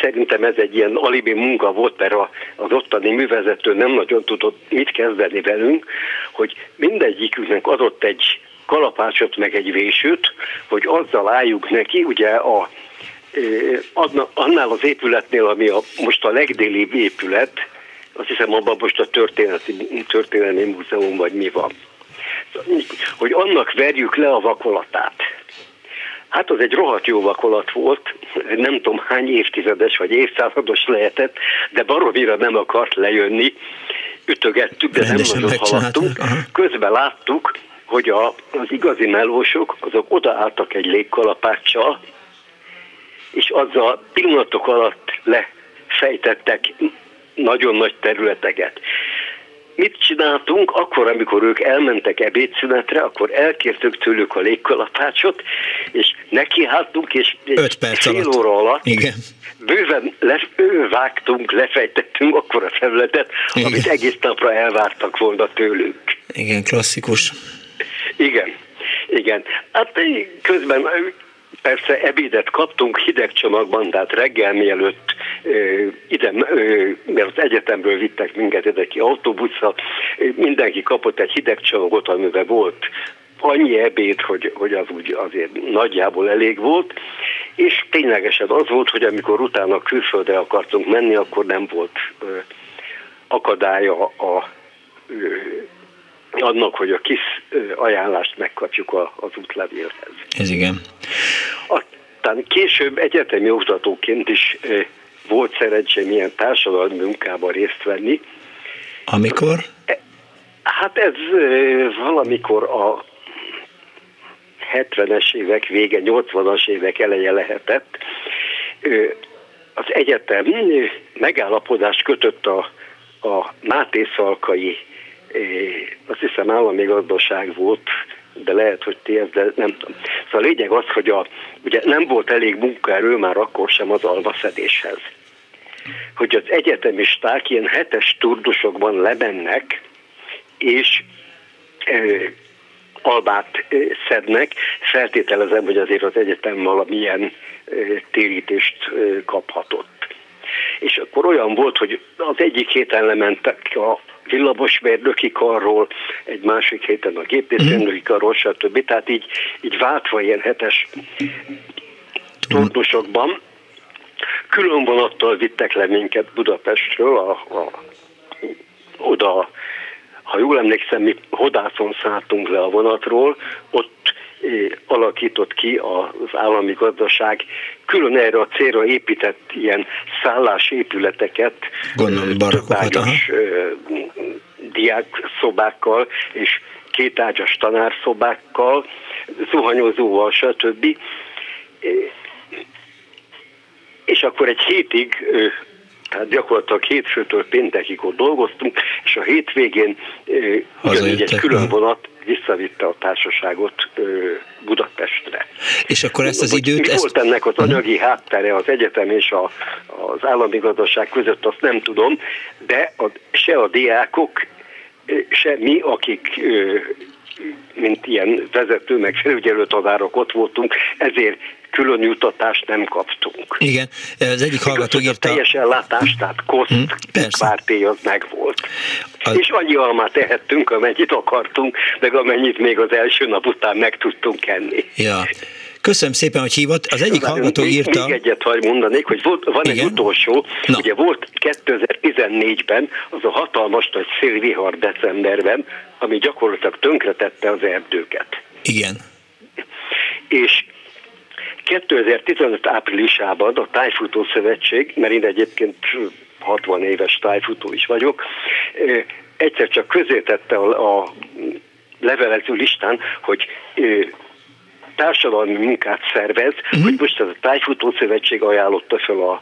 szerintem ez egy ilyen alibi munka volt, mert az ottani művezető nem nagyon tudott mit kezdeni velünk, hogy mindegyikünknek adott egy kalapácsot meg egy vésőt, hogy azzal álljuk neki, ugye a annál az épületnél, ami a, most a legdélibb épület, azt hiszem abban most a történeti, történelmi múzeum vagy mi van. Hogy annak verjük le a vakolatát. Hát az egy rohadt jó vakolat volt, nem tudom hány évtizedes vagy évszázados lehetett, de baromira nem akart lejönni, ütögettük, de Rendesen nem nagyon haladtunk. Közben láttuk, hogy a, az igazi melósok, azok odaálltak egy légkalapáccsal, és azzal pillanatok alatt lefejtettek nagyon nagy területeket mit csináltunk, akkor, amikor ők elmentek ebédszünetre, akkor elkértük tőlük a légkalapácsot, és nekiálltunk, és egy perc fél alatt. óra alatt Igen. bőven vágtunk, lefejtettünk akkor a felületet, Igen. amit egész napra elvártak volna tőlük. Igen, klasszikus. Igen. Igen. Hát közben Persze ebédet kaptunk hideg csomagban, tehát reggel mielőtt ide, mert az egyetemről vittek minket ide ki autóbuszra, mindenki kapott egy hideg csomagot, amiben volt annyi ebéd, hogy, hogy az úgy azért nagyjából elég volt, és ténylegesen az volt, hogy amikor utána külföldre akartunk menni, akkor nem volt akadálya a annak, hogy a kis ajánlást megkapjuk az útlevélhez. Ez igen. Aztán később egyetemi oktatóként is volt szerencsém ilyen társadalmi munkában részt venni. Amikor? E, hát ez valamikor a 70-es évek vége, 80-as évek eleje lehetett. Az egyetem megállapodást kötött a, a Máté Szalkai azt hiszem állami gazdaság volt de lehet, hogy ti ezzel nem tudom. Szóval a lényeg az, hogy a, ugye nem volt elég munkaerő már akkor sem az alvaszedéshez. Hogy az egyetemisták ilyen hetes turdusokban lemennek, és albát szednek, feltételezem, hogy azért az egyetem valamilyen térítést kaphatott. És akkor olyan volt, hogy az egyik héten lementek a villamosmérnöki karról, egy másik héten a gépészmérnöki karról, stb. Tehát így, így váltva ilyen hetes turnusokban. Külön vonattal vittek le minket Budapestről, a, a, oda ha jól emlékszem, mi Hodászon szálltunk le a vonatról, ott alakított ki az állami gazdaság. Külön erre a célra épített ilyen szállásépületeket, Gondolom, barakokat, diákszobákkal és kétágyas tanárszobákkal, zuhanyozóval, stb. És akkor egy hétig tehát gyakorlatilag hétfőtől péntekig ott dolgoztunk, és a hétvégén ugyanígy egy külön vonat visszavitte a társaságot Budapestre. És akkor ezt az időt... Mi ezt... volt ennek az anyagi háttere az egyetem és a, az állami gazdaság között, azt nem tudom, de a, se a diákok, se mi, akik mint ilyen vezető, meg felügyelő tanárok ott voltunk, ezért külön jutatást nem kaptunk. Igen, az egyik hallgató írta... A teljes ellátás, tehát koszt, hmm, párté az megvolt. Az... És annyi almát tehettünk, amennyit akartunk, meg amennyit még az első nap után meg tudtunk enni. Ja. Köszönöm szépen, hogy hívott. Az egyik hallgató még, írta... Még egyet hagy mondanék, hogy volt, van Igen? egy utolsó, Na. ugye volt 2014-ben az a hatalmas nagy szélvihar decemberben, ami gyakorlatilag tönkretette az erdőket. Igen. És 2015 áprilisában a Tájfutó Szövetség, mert én egyébként 60 éves tájfutó is vagyok, egyszer csak közétette a, a levelező listán, hogy társadalmi munkát szervez, uh-huh. hogy most ez a Tájfutó Szövetség ajánlotta fel a,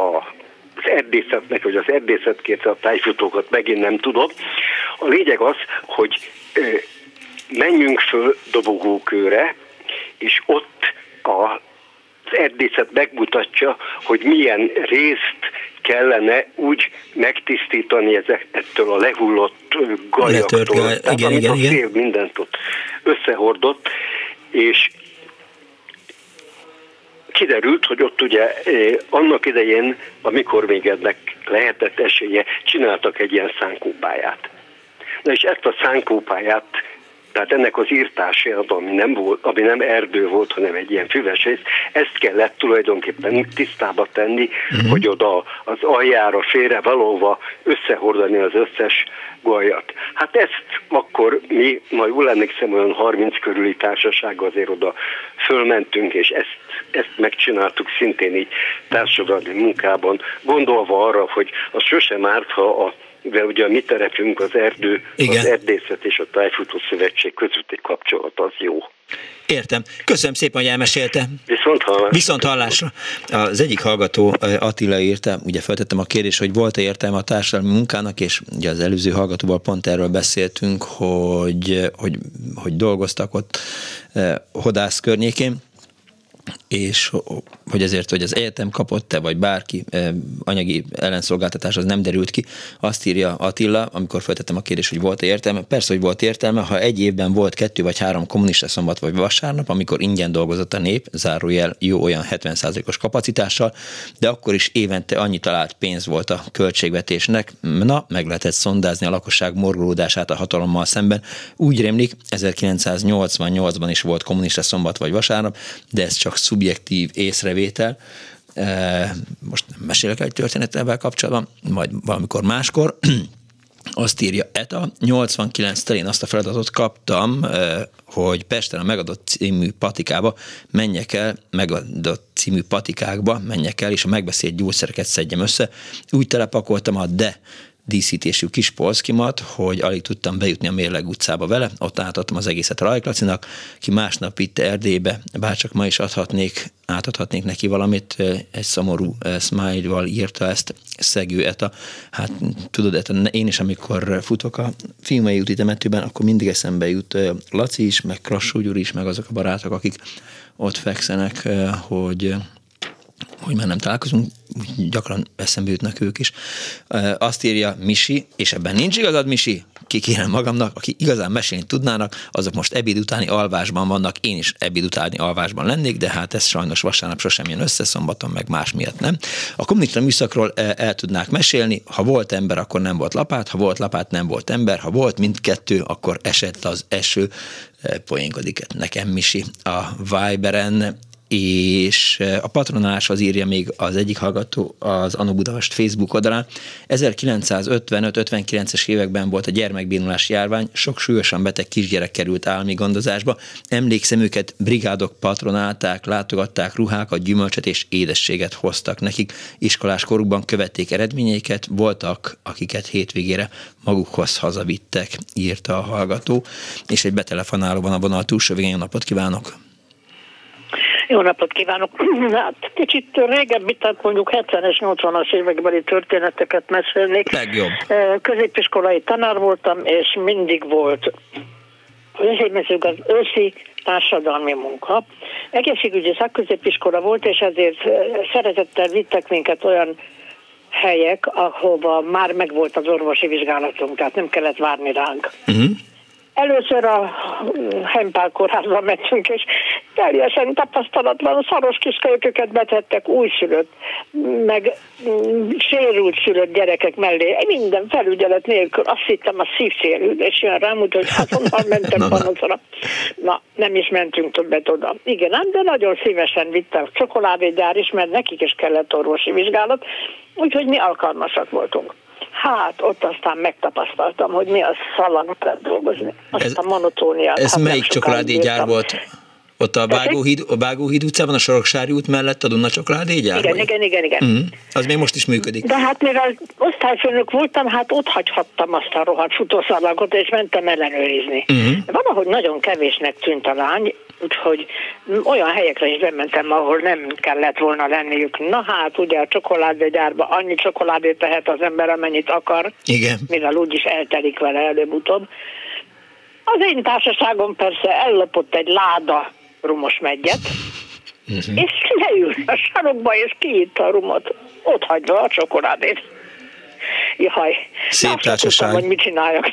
a erdészetnek, hogy az erdészet kérte a tájfutókat, megint nem tudom. A lényeg az, hogy menjünk föl dobogókőre, és ott a az erdészet megmutatja, hogy milyen részt kellene úgy megtisztítani ezek, ettől a lehullott gajaktól, Letört, tehát igen, igen, a szél mindent ott összehordott, és kiderült, hogy ott ugye annak idején, amikor még ennek lehetett esélye, csináltak egy ilyen szánkópályát. Na és ezt a szánkópályát tehát ennek az írtásért, ami nem, volt, ami nem erdő volt, hanem egy ilyen füves rész, ezt kellett tulajdonképpen tisztába tenni, uh-huh. hogy oda az aljára félre valóva összehordani az összes gajat. Hát ezt akkor mi, majd jól emlékszem, olyan 30 körüli társaság azért oda fölmentünk, és ezt, ezt megcsináltuk szintén így társadalmi munkában, gondolva arra, hogy az sosem árt, ha a de ugye a mi terepünk az erdő, Igen. az erdészet és a tájfutó szövetség közötti kapcsolat az jó. Értem. Köszönöm szépen, hogy elmesélte. Viszont hallásra. Viszont hallásra. Az egyik hallgató Attila írta, ugye feltettem a kérdést, hogy volt-e értelme a társadalmi munkának, és ugye az előző hallgatóval pont erről beszéltünk, hogy, hogy, hogy dolgoztak ott Hodász környékén, és hogy ezért, hogy az egyetem kapott-e, vagy bárki eh, anyagi ellenszolgáltatás, az nem derült ki. Azt írja Attila, amikor feltettem a kérdést, hogy volt-e értelme. Persze, hogy volt értelme, ha egy évben volt kettő vagy három kommunista szombat vagy vasárnap, amikor ingyen dolgozott a nép, zárójel jó olyan 70%-os kapacitással, de akkor is évente annyi talált pénz volt a költségvetésnek, na, meg lehetett szondázni a lakosság morgolódását a hatalommal szemben. Úgy rémlik, 1988-ban is volt kommunista szombat vagy vasárnap, de ez csak szubjektív észrevétel. Most nem mesélek egy történetet ebben kapcsolatban, majd valamikor máskor. Azt írja ETA, 89 terén azt a feladatot kaptam, hogy Pesten a megadott című patikába menjek el, megadott című patikákba menjek el, és a megbeszélt gyógyszereket szedjem össze. Úgy telepakoltam a de díszítésű kis polszkimat, hogy alig tudtam bejutni a Mérleg utcába vele, ott átadtam az egészet Rajklacinak, ki másnap itt Erdélybe, bárcsak ma is adhatnék, átadhatnék neki valamit, egy szomorú smile-val írta ezt Szegő Eta. Hát tudod, Eta, én is amikor futok a filmei úti temetőben, akkor mindig eszembe jut Laci is, meg Krassó Gyuri is, meg azok a barátok, akik ott fekszenek, hogy hogy már nem találkozunk, gyakran eszembe jutnak ők is. Azt írja Misi, és ebben nincs igazad, Misi, kikérem magamnak, aki igazán mesélni tudnának, azok most ebéd utáni alvásban vannak, én is ebéd utáni alvásban lennék, de hát ez sajnos vasárnap sosem jön össze, szombaton meg más miatt nem. A kommunista műszakról el, tudnák mesélni, ha volt ember, akkor nem volt lapát, ha volt lapát, nem volt ember, ha volt mindkettő, akkor esett az eső, poénkodik nekem Misi a Viberen, és a patronáshoz írja még az egyik hallgató az Anu Budapest Facebook oldalán. 1955-59-es években volt a gyermekbénulási járvány, sok súlyosan beteg kisgyerek került állami gondozásba. Emlékszem őket, brigádok patronálták, látogatták ruhákat, gyümölcsöt és édességet hoztak nekik. Iskolás korukban követték eredményeiket, voltak, akiket hétvégére magukhoz hazavittek, írta a hallgató. És egy betelefonálóban a vonal túlsó végén napot kívánok! Jó napot kívánok! Hát kicsit régebbi, tehát mondjuk 70-es, 80-as évekbeli történeteket mesélnék. Legjobb. Középiskolai tanár voltam, és mindig volt az őszi társadalmi munka. Egészségügyi szakközépiskola volt, és ezért szeretettel vittek minket olyan helyek, ahova már megvolt az orvosi vizsgálatunk, tehát nem kellett várni ránk. Uh-huh. Először a Hempál kórházba mentünk, és teljesen tapasztalatlan szaros kis kölyköket betettek újszülött, meg mm, sérült szülött gyerekek mellé. Minden felügyelet nélkül azt hittem a és jön rám, úgyhogy onnan mentem panaszra. Na, nem is mentünk többet oda. Igen, nem, de nagyon szívesen vitte a csokoládégyár is, mert nekik is kellett orvosi vizsgálat, úgyhogy mi alkalmasak voltunk. Hát, ott aztán megtapasztaltam, hogy mi az szalag dolgozni. Azt ez, a monotóniát. Ez hát melyik csokoládégyár volt? Ott a Vágóhíd, a Vágóhíd utcában, a Soroksári út mellett a Duna csokoládégyár? Igen, igen, igen, igen. Mm, az még most is működik. De hát mivel osztályfőnök voltam, hát ott hagyhattam azt a rohadt futószalagot, és mentem ellenőrizni. Mm. Valahogy nagyon kevésnek tűnt a lány, úgyhogy olyan helyekre is bementem, ahol nem kellett volna lenniük. Na hát, ugye a csokoládégyárba annyi csokoládét tehet az ember, amennyit akar, Igen. mivel úgyis eltelik vele előbb-utóbb. Az én társaságom persze ellopott egy láda rumos megyet, uh-huh. és leült a sarokba, és kiitta a rumot, ott hagyva a csokoládét. Jaj, Szép társaság. hogy mit csináljak.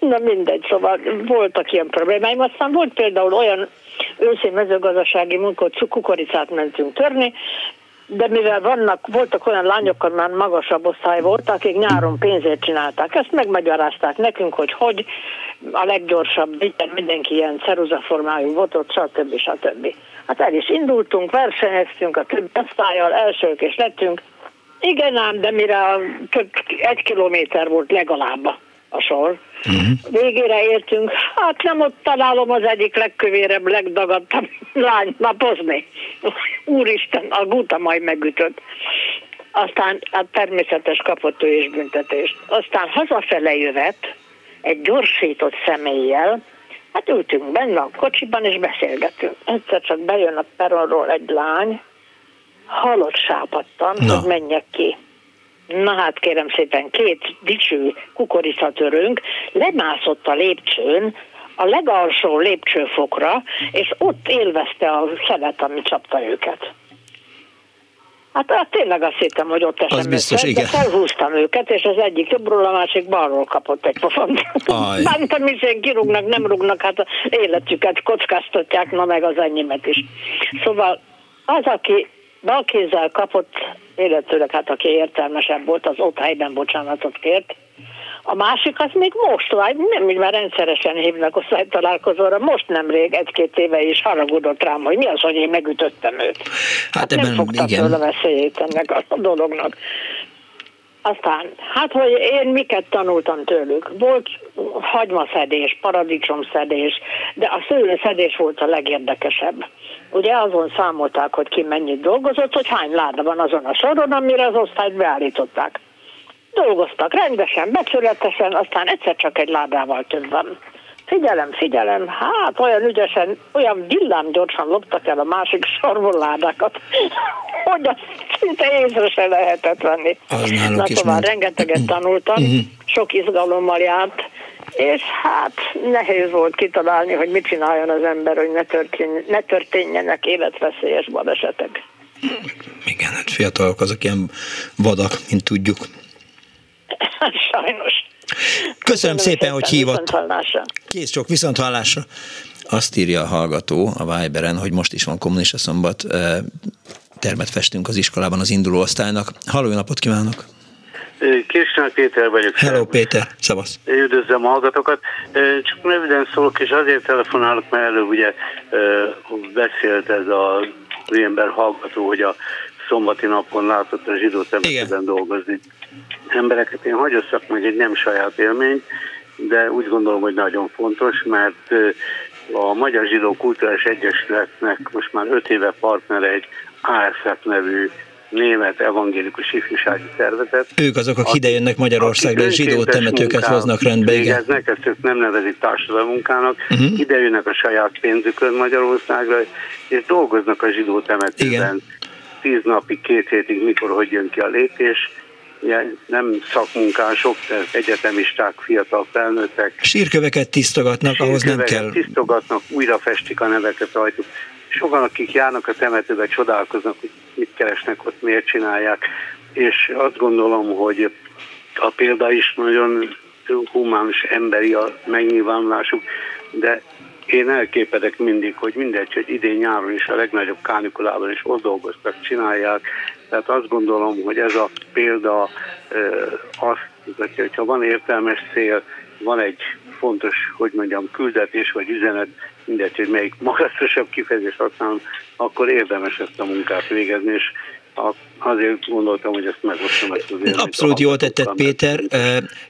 Na mindegy, szóval voltak ilyen problémáim. Aztán volt például olyan őszi mezőgazdasági munka, hogy kukoricát mentünk törni, de mivel vannak, voltak olyan lányok, már magasabb osztály volt, akik nyáron pénzért csinálták. Ezt megmagyarázták nekünk, hogy hogy a leggyorsabb, mindenki ilyen ceruzaformájú volt ott, stb. stb. Hát el is indultunk, versenyeztünk a több osztályjal, elsők és lettünk. Igen ám, de mire a több, egy kilométer volt legalább a sor. Uh-huh. Végére értünk, hát nem ott találom az egyik legkövérebb, legdagadtabb lány napozni. Úristen, a guta majd megütött. Aztán hát természetes kapott ő is büntetést. Aztán hazafele jövet egy gyorsított személlyel, hát ültünk benne a kocsiban és beszélgetünk. Egyszer csak bejön a peronról egy lány, halott sápadtan, no. hogy menjek ki. Na hát kérem szépen, két dicső kukoricatörőnk lemászott a lépcsőn, a legalsó lépcsőfokra, és ott élvezte a szelet, ami csapta őket. Hát, hát tényleg azt hittem, hogy ott esem az biztos, össze, igen. de felhúztam őket, és az egyik jobbról, a másik balról kapott egy pofont. Bántam is, én kirúgnak, nem rúgnak, hát az életüket kockáztatják, na meg az enyémet is. Szóval az, aki balkézzel kapott, illetőleg hát aki értelmesebb volt, az ott helyben bocsánatot kért. A másik az még most, vagy nem, már rendszeresen hívnak osztálytalálkozóra, most nemrég, egy-két éve is haragudott rám, hogy mi az, hogy én megütöttem őt. Hát, hát ebben, nem fogtam igen. a veszélyét ennek a dolognak. Aztán, hát, hogy én miket tanultam tőlük. Volt hagymaszedés, paradicsomszedés, de a szőlőszedés volt a legérdekesebb. Ugye azon számolták, hogy ki mennyit dolgozott, hogy hány láda van azon a soron, amire az osztályt beállították. Dolgoztak rendesen, becsületesen, aztán egyszer csak egy ládával több van. Figyelem, figyelem, hát olyan ügyesen, olyan villám gyorsan loptak el a másik sorból ládákat, hogy azt szinte észre se lehetett venni. Na tovább, ment. rengeteget tanultam, Mhm. sok izgalommal járt, és hát nehéz volt kitalálni, hogy mit csináljon az ember, hogy ne, történj, ne történjenek életveszélyes balesetek. Igen, hát fiatalok azok ilyen vadak, mint tudjuk. Sajnos. Köszönöm szépen, hogy hívott. Viszonthallásra. Kész sok viszont hallásra. Azt írja a hallgató a Viberen, hogy most is van kommunista szombat, termet festünk az iskolában az induló osztálynak. Halló, jó napot kívánok! Kisnál Péter vagyok. Hello Péter, szavasz! Üdvözlöm a hallgatókat. Csak röviden szólok, és azért telefonálok, mert előbb ugye beszélt ez a ember hallgató, hogy a szombati napon látott a zsidó temetőben dolgozni embereket. Én hagyosszak meg egy nem saját élmény, de úgy gondolom, hogy nagyon fontos, mert a Magyar Zsidó Kulturális Egyesületnek most már öt éve partnere egy ASF nevű német evangélikus ifjúsági szervezet, Ők azok, akik ide jönnek Magyarországra, és zsidó temetőket hoznak rendbe, igen. Végeznek, ezt ők nem nevezik társadalmi munkának, Mhm. uh-huh. ide jönnek a saját pénzükön Magyarországra, és dolgoznak a zsidó temetőben. Igen. Tíz napig, két hétig, mikor hogy jön ki a lépés. Nem szakmunkások, de egyetemisták, fiatal felnőttek. Sírköveket tisztogatnak, ahhoz nem Sírköveket kell. Tisztogatnak, újra festik a neveket rajtuk. Sokan, akik járnak a temetőbe, csodálkoznak, hogy mit keresnek ott, miért csinálják. És azt gondolom, hogy a példa is nagyon humánus, emberi a megnyilvánulásuk, de én elképedek mindig, hogy mindegy, hogy idén nyáron is a legnagyobb kánikulában is ott dolgoztak, csinálják. Tehát azt gondolom, hogy ez a példa azt mutatja, hogyha van értelmes cél, van egy fontos, hogy mondjam, küldetés vagy üzenet, mindegy, hogy melyik magasztosabb kifejezést használom, akkor érdemes ezt a munkát végezni, és azért gondoltam, hogy ezt megosztom ezt az élményt. Abszolút jól tetted, Péter.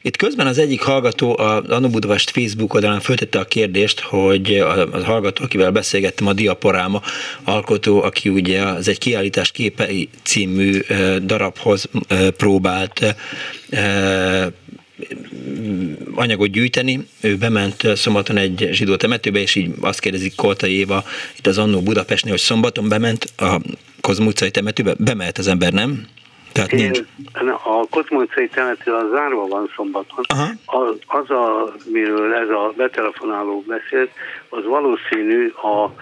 Itt közben az egyik hallgató a Anu Budapest Facebook oldalán föltette a kérdést, hogy a hallgató, akivel beszélgettem, a Diaporáma alkotó, aki ugye az egy kiállítás képei című darabhoz próbált anyagot gyűjteni. Ő bement szombaton egy zsidó temetőbe, és így azt kérdezik Kolta Éva itt az Annó Budapestnél, hogy szombaton bement a Kozma utcai temetőbe. Bemehet az ember, nem? Tehát nincs. Én, a Kozmoncai temető az zárva van szombaton. Az, az a, miről ez a betelefonáló beszélt, az valószínű a,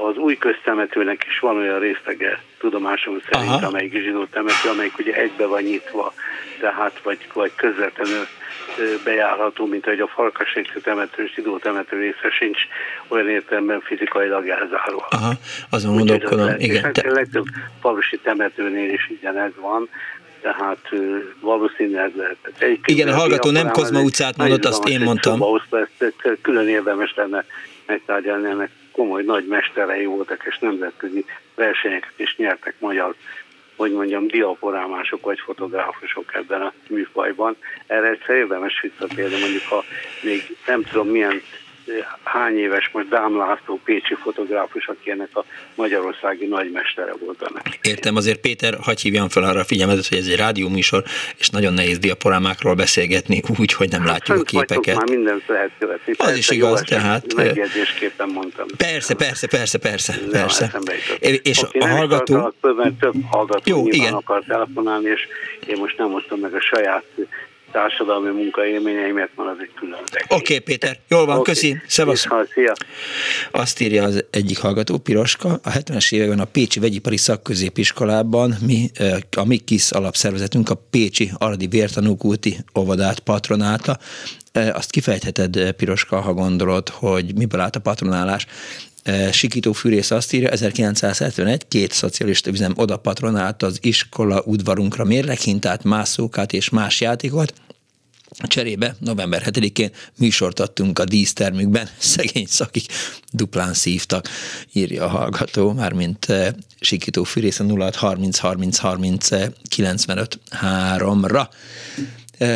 az új köztemetőnek is van olyan részlege, tudomásom szerint, Aha. amelyik zsidó temető, amelyik ugye egybe van nyitva, tehát vagy, vagy közvetlenül bejárható, mint hogy a Farkasrészű temető, zsidó temető része sincs olyan értelemben fizikailag elzárva. Aha, azon Úgyhogy az gondolkodom, lehet. És igen. hát Te, a legtöbb falusi temetőnél is ugyanez van, tehát valószínűleg lehet. Igen, a hallgató nem Kozma utcát mondott, azt én mondtam. szobaosztó, ezt ezt külön érdemes lenne megtárgyalni, ennek komoly nagy mesterei voltak, és nemzetközi versenyeket is nyertek magyar hogy mondjam, diaporámások vagy fotográfusok ebben a műfajban. Erre egyszer érdemes visszatérni, mondjuk ha még nem tudom milyen hány éves most Dám László pécsi fotográfus, aki ennek a magyarországi nagymestere volt ennek. értem, azért Péter, hagyj hívjam fel arra a figyelmet, hogy ez egy rádióműsor, és nagyon nehéz diaporámákról beszélgetni úgy, hogy nem látjuk a vagytok, képeket. Már mindent lehet követni. Az Persze, is jó igaz, eset, tehát, Megjegyzésképpen mondtam. Persze, persze, persze, persze, Ja, persze. És Oké, a hallgató, mert több hallgató Jó, igen. akar telefonálni, és én most nem osztom meg a saját társadalmi munkaélményeimet, mert az egy külön Oké, okay, Péter, jól van, Oké. köszi, szevasz. Szia. Azt írja az egyik hallgató, Piroska, a 70-es években a Pécsi Vegyipari Szakközépiskolában mi, a mi KISZ alapszervezetünk a Pécsi Aradi Vértanúk úti óvodát patronálta. Azt kifejtheted, Piroska, ha gondolod, hogy miből állt a patronálás. Sikító Fűrész azt írja, 1971 két szocialista üzem oda patronálta az iskola udvarunkra mérleghintát, mászókát és más játékot, Cserébe november 7-én műsort adtunk a dísztermükben, szegény szakik duplán szívtak, írja a hallgató, mármint eh, Sikító Fűrész a 06 30 30 30 95 3-ra.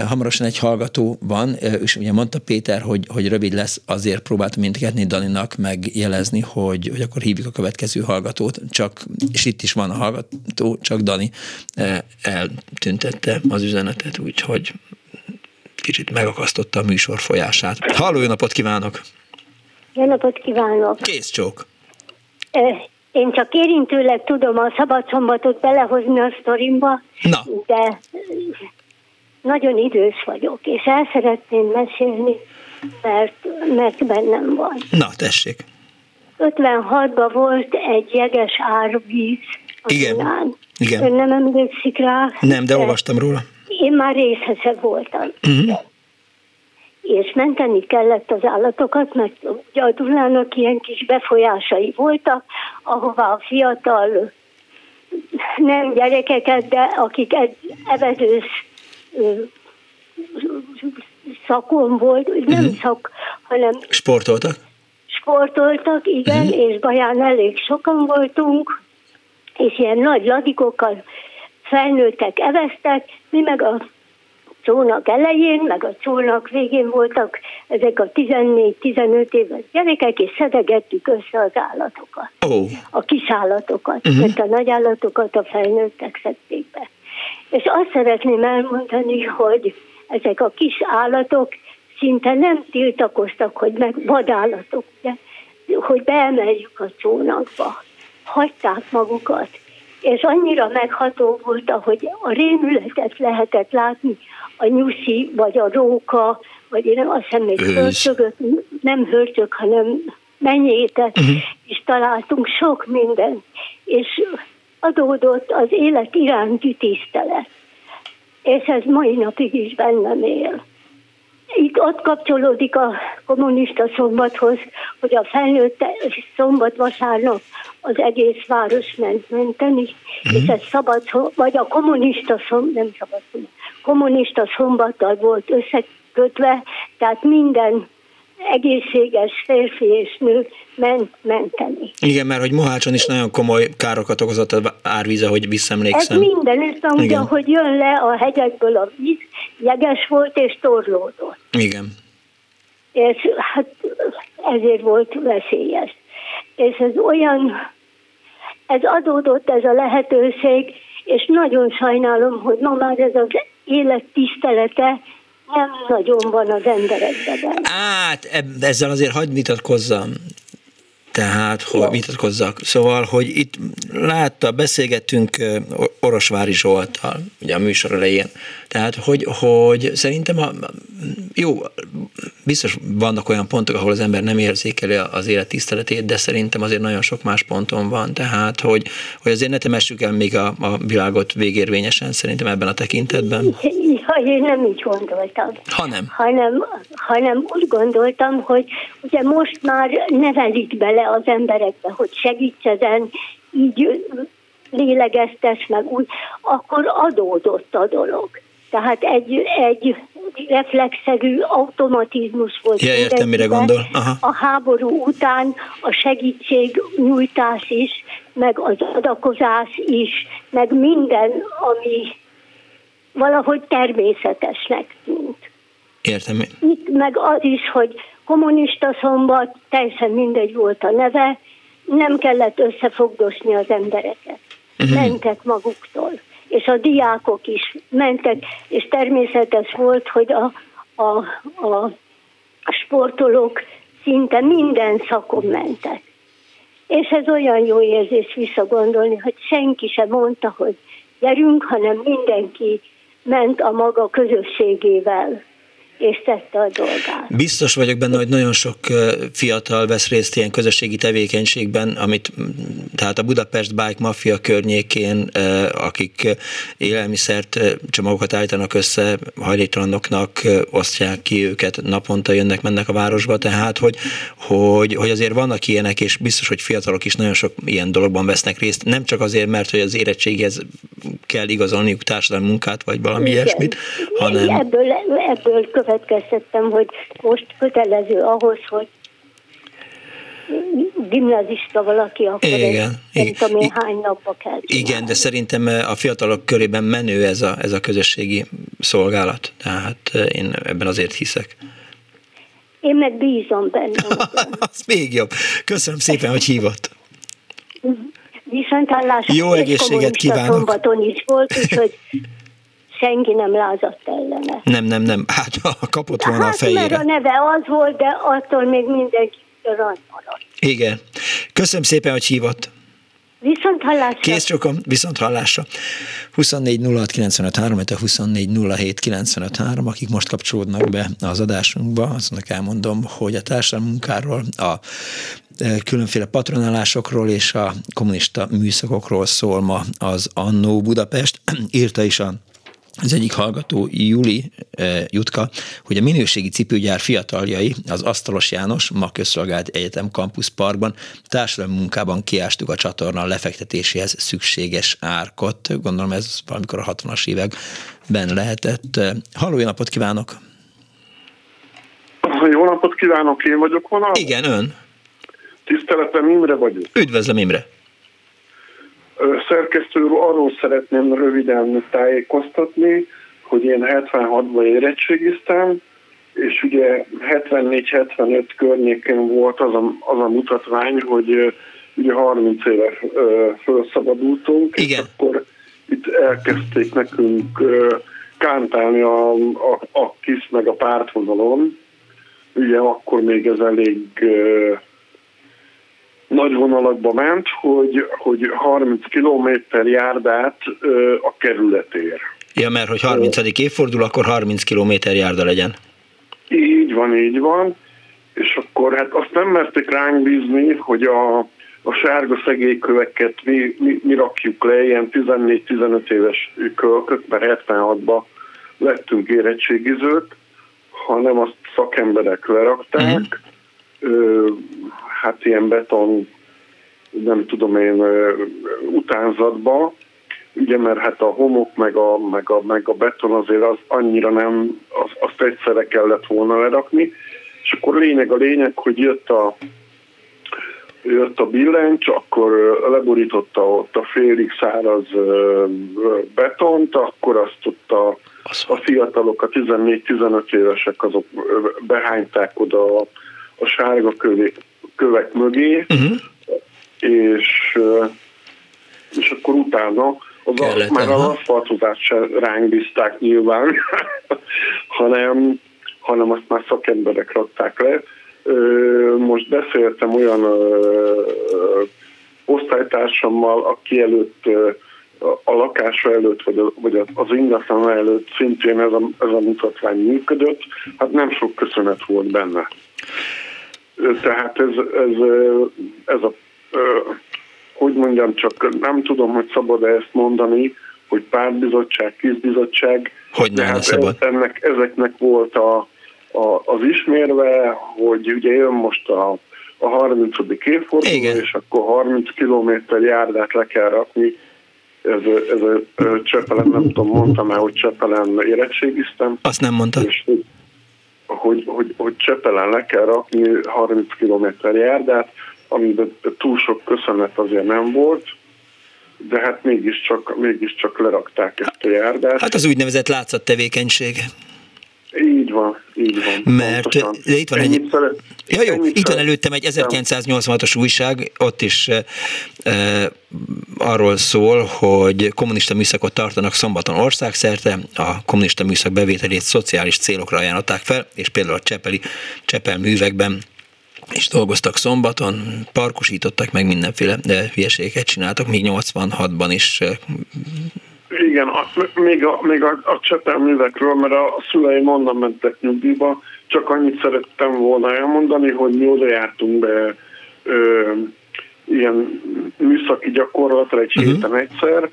Hamarosan egy hallgató van, és ugye mondta Péter, hogy, hogy rövid lesz, azért próbáltam mintetni Daninak megjelezni, hogy, hogy akkor hívjuk a következő hallgatót, csak, és itt is van a hallgató, csak Dani eltüntette az üzenetet, úgyhogy kicsit megakasztotta a műsor folyását. Halló, jó napot kívánok! Jó napot kívánok! Kész csók! Én csak érintőleg tudom a szabadszombatot belehozni a sztorimba, Na. de nagyon idős vagyok, és el szeretném mesélni, mert, mert bennem van. Na, tessék. 56-ban volt egy jeges árvíz a Igen. Dunán. Igen. Ön nem emlékszik rá? Nem, de olvastam róla. Én már részese voltam. Uh-huh. És menteni kellett az állatokat, mert ugye a Dunának ilyen kis befolyásai voltak, ahová a fiatal, nem gyerekeket, de akik evezős szakon volt, nem Mhm. szak, hanem Sportoltak? sportoltak, igen, Mhm. és Baján elég sokan voltunk, és ilyen nagy ladikokkal felnőttek, eveztek, mi meg a csónak elején, meg a csónak végén voltak ezek a 14-15 éves gyerekek, és szedegettük össze az állatokat, Ó, a kis állatokat, Mhm. mert a nagy állatokat a felnőttek szedték be. És azt szeretném elmondani, hogy ezek a kis állatok szinte nem tiltakoztak, hogy meg vadállatok, ugye, hogy beemeljük a csónakba. Hagyták magukat. És annyira megható volt, hogy a rémületet lehetett látni, a nyuszi, vagy a róka, vagy én azt hiszem még hörcsögöt, nem hörcsög, hanem menyétet, Mhm. és találtunk sok mindent. És adódott az élet iránti tisztelet. És ez mai napig is bennem él. Itt ott kapcsolódik a kommunista szombathoz, hogy a felnőtt szombat vasárnap az egész város ment menteni, és ez szabad, vagy a kommunista szombat, nem szabad, kommunista szombattal volt összekötve, tehát minden egészséges férfi és nő ment menteni. igen, mert hogy Mohácson is nagyon komoly károkat okozott az árvíz, ahogy Ez visszaemlékszem. mindenütt, Igen. hogy jön le a hegyekből a víz, jeges volt és torlódott. Igen. és hát ezért volt veszélyes. És ez olyan, ez adódott ez a lehetőség, és nagyon sajnálom, hogy ma már ez az élet tisztelete nem nagyon van az emberekben. Hát ezzel azért hagyd vitatkozzam. Tehát, hogy vitatkozzak. Szóval, hogy itt látta, beszélgettünk Orosvári Zsolttal, ugye a műsor elején. Tehát, hogy, hogy szerintem a, jó, biztos vannak olyan pontok, ahol az ember nem érzékeli az élet tiszteletét, de szerintem azért nagyon sok más ponton van. Tehát, hogy, hogy azért ne temessük el még a, a világot végérvényesen szerintem ebben a tekintetben. Ja, én nem így gondoltam. Hanem. hanem, hanem úgy gondoltam, hogy ugye most már nevelik bele az emberekbe, hogy segíts ezen, így lélegeztes meg úgy, akkor adódott a dolog. Tehát egy, egy reflexzerű automatizmus volt. Ja, értem, mire gondol. Aha. A háború után a segítségnyújtás is, meg az adakozás is, meg minden, ami valahogy természetesnek tűnt. Értem. Itt meg az is, hogy kommunista szombat, teljesen mindegy volt a neve, nem kellett összefogdosni az embereket. Mhm. Mentek maguktól. És a diákok is mentek, és természetes volt, hogy a, a, a sportolók szinte minden szakon mentek. És ez olyan jó érzés visszagondolni, hogy senki sem mondta, hogy gyerünk, hanem mindenki ment a maga közösségével, és tette a dolgát. Biztos vagyok benne, hogy nagyon sok fiatal vesz részt ilyen közösségi tevékenységben, amit tehát a Budapest Bike Mafia környékén, akik élelmiszert csomagokat állítanak össze, hajléktalanoknak osztják ki őket, naponta jönnek, mennek a városba, tehát hogy, hogy, hogy azért vannak ilyenek, és biztos, hogy fiatalok is nagyon sok ilyen dologban vesznek részt, nem csak azért, mert hogy az érettséghez kell igazolniuk társadalmi munkát, vagy valami Igen. ilyesmit, hanem Ebből, ebből következtettem, hogy most kötelező ahhoz, hogy gimnazista valaki, akkor Igen. Ez, nem tudom én hány napba kell csinálni. Igen, de szerintem a fiatalok körében menő ez a, ez a közösségi szolgálat. Tehát én ebben azért hiszek. Én meg bízom benne. Az még jobb. Köszönöm szépen, hogy hívott. Viszont hallásra. Jó egészséget kívánok. Szombaton is volt, úgyhogy senki nem lázadt ellene. Nem, nem, nem. Hát kapott volna hát, a fejére. mert a neve az volt, de attól még mindenki rajt maradt. Igen. Köszönöm szépen, hogy hívott. Viszont hallásra. Kész csokom, viszont hallásra. 24 06 95 3, 24 07 95 3, akik most kapcsolódnak be az adásunkba, azonnak elmondom, hogy a társadalmi munkáról, a e, különféle patronálásokról és a kommunista műszakokról szól ma az Annó Budapest. Írta is a az egyik hallgató, Juli e, Jutka, hogy a minőségi cipőgyár fiataljai, az Asztalos János, ma közszolgált egyetem Campus Parkban társadalmi munkában kiástuk a csatorna lefektetéséhez szükséges árkot. Gondolom ez valamikor a 60-as években lehetett. Halló, jó napot kívánok! Jó napot kívánok, én vagyok vonal? Igen, ön. Tiszteletem, Imre vagyok. Üdvözlöm, Imre. Szerkesztő úr, arról szeretném röviden tájékoztatni, hogy én 76-ban érettségiztem, és ugye 74-75 környékén volt az a, az a mutatvány, hogy ugye 30 éve felszabadultunk, Igen. és akkor itt elkezdték nekünk kántálni a, a, a KISZ meg a pártvonalon. Ugye akkor még ez elég nagy vonalakba ment, hogy, hogy 30 kilométer járdát a kerületér. Ja, mert hogy 30. évfordul, akkor 30 kilométer járda legyen. Így van, így van. És akkor hát azt nem merték ránk bízni, hogy a, a sárga szegélyköveket mi, mi, mi rakjuk le, ilyen 14-15 éves kölkök, mert 76-ban lettünk érettségizők, hanem azt szakemberek lerakták. Uh-huh. Hát ilyen beton, nem tudom én, utánzatba, ugye mert hát a homok meg a, meg a, meg a beton azért az annyira nem, az, azt egyszerre kellett volna lerakni, és akkor lényeg a lényeg, hogy jött a, jött a billencs, akkor leborította ott a félig száraz betont, akkor azt ott a, a fiatalok, a 14-15 évesek azok behányták oda a, a sárga kövé, kövek mögé, uh-huh. és, és akkor utána az a, már az aszfaltozást sem ránk bízták nyilván, hanem, hanem azt már szakemberek rakták le. Most beszéltem olyan osztálytársammal, aki előtt a lakása előtt, vagy, a, vagy az ingatlan előtt szintén ez a, ez a mutatvány működött, hát nem sok köszönet volt benne. Tehát ez, ez, ez a, hogy mondjam, csak nem tudom, hogy szabad-e ezt mondani, hogy pártbizottság, kizbizottság. Hogy nem hát szabad. Ennek, ezeknek volt a, a, az ismérve, hogy ugye jön most a, a 30. évforduló, Igen. és akkor 30 kilométer járdát le kell rakni. Ez, ez a Csepelen, nem tudom, mondtam el, hogy Csepelen érettségiztem. Azt nem mondta. És, hogy, hogy, hogy, Csepelen le kell rakni 30 kilométer járdát, amiben túl sok köszönet azért nem volt, de hát mégiscsak, mégiscsak lerakták ezt a járdát. Hát az úgynevezett látszattevékenység. Így van, így van. Mert de itt van Ennyit egy... szeret- Ja, jó, ennyit itt van előttem egy 1986-os újság, ott is e, arról szól, hogy kommunista műszakot tartanak szombaton országszerte, a kommunista műszak bevételét szociális célokra ajánlották fel, és például a Csepeli Csepel művekben és dolgoztak szombaton, parkosítottak meg mindenféle de hülyeségeket csináltak, még 86-ban is Igen, a, még a, még a, a Csepel művekről, mert a szüleim onnan mentek nyugdíjba, csak annyit szerettem volna elmondani, hogy mi oda jártunk be ö, ilyen műszaki gyakorlatra egy Mhm. héten egyszer,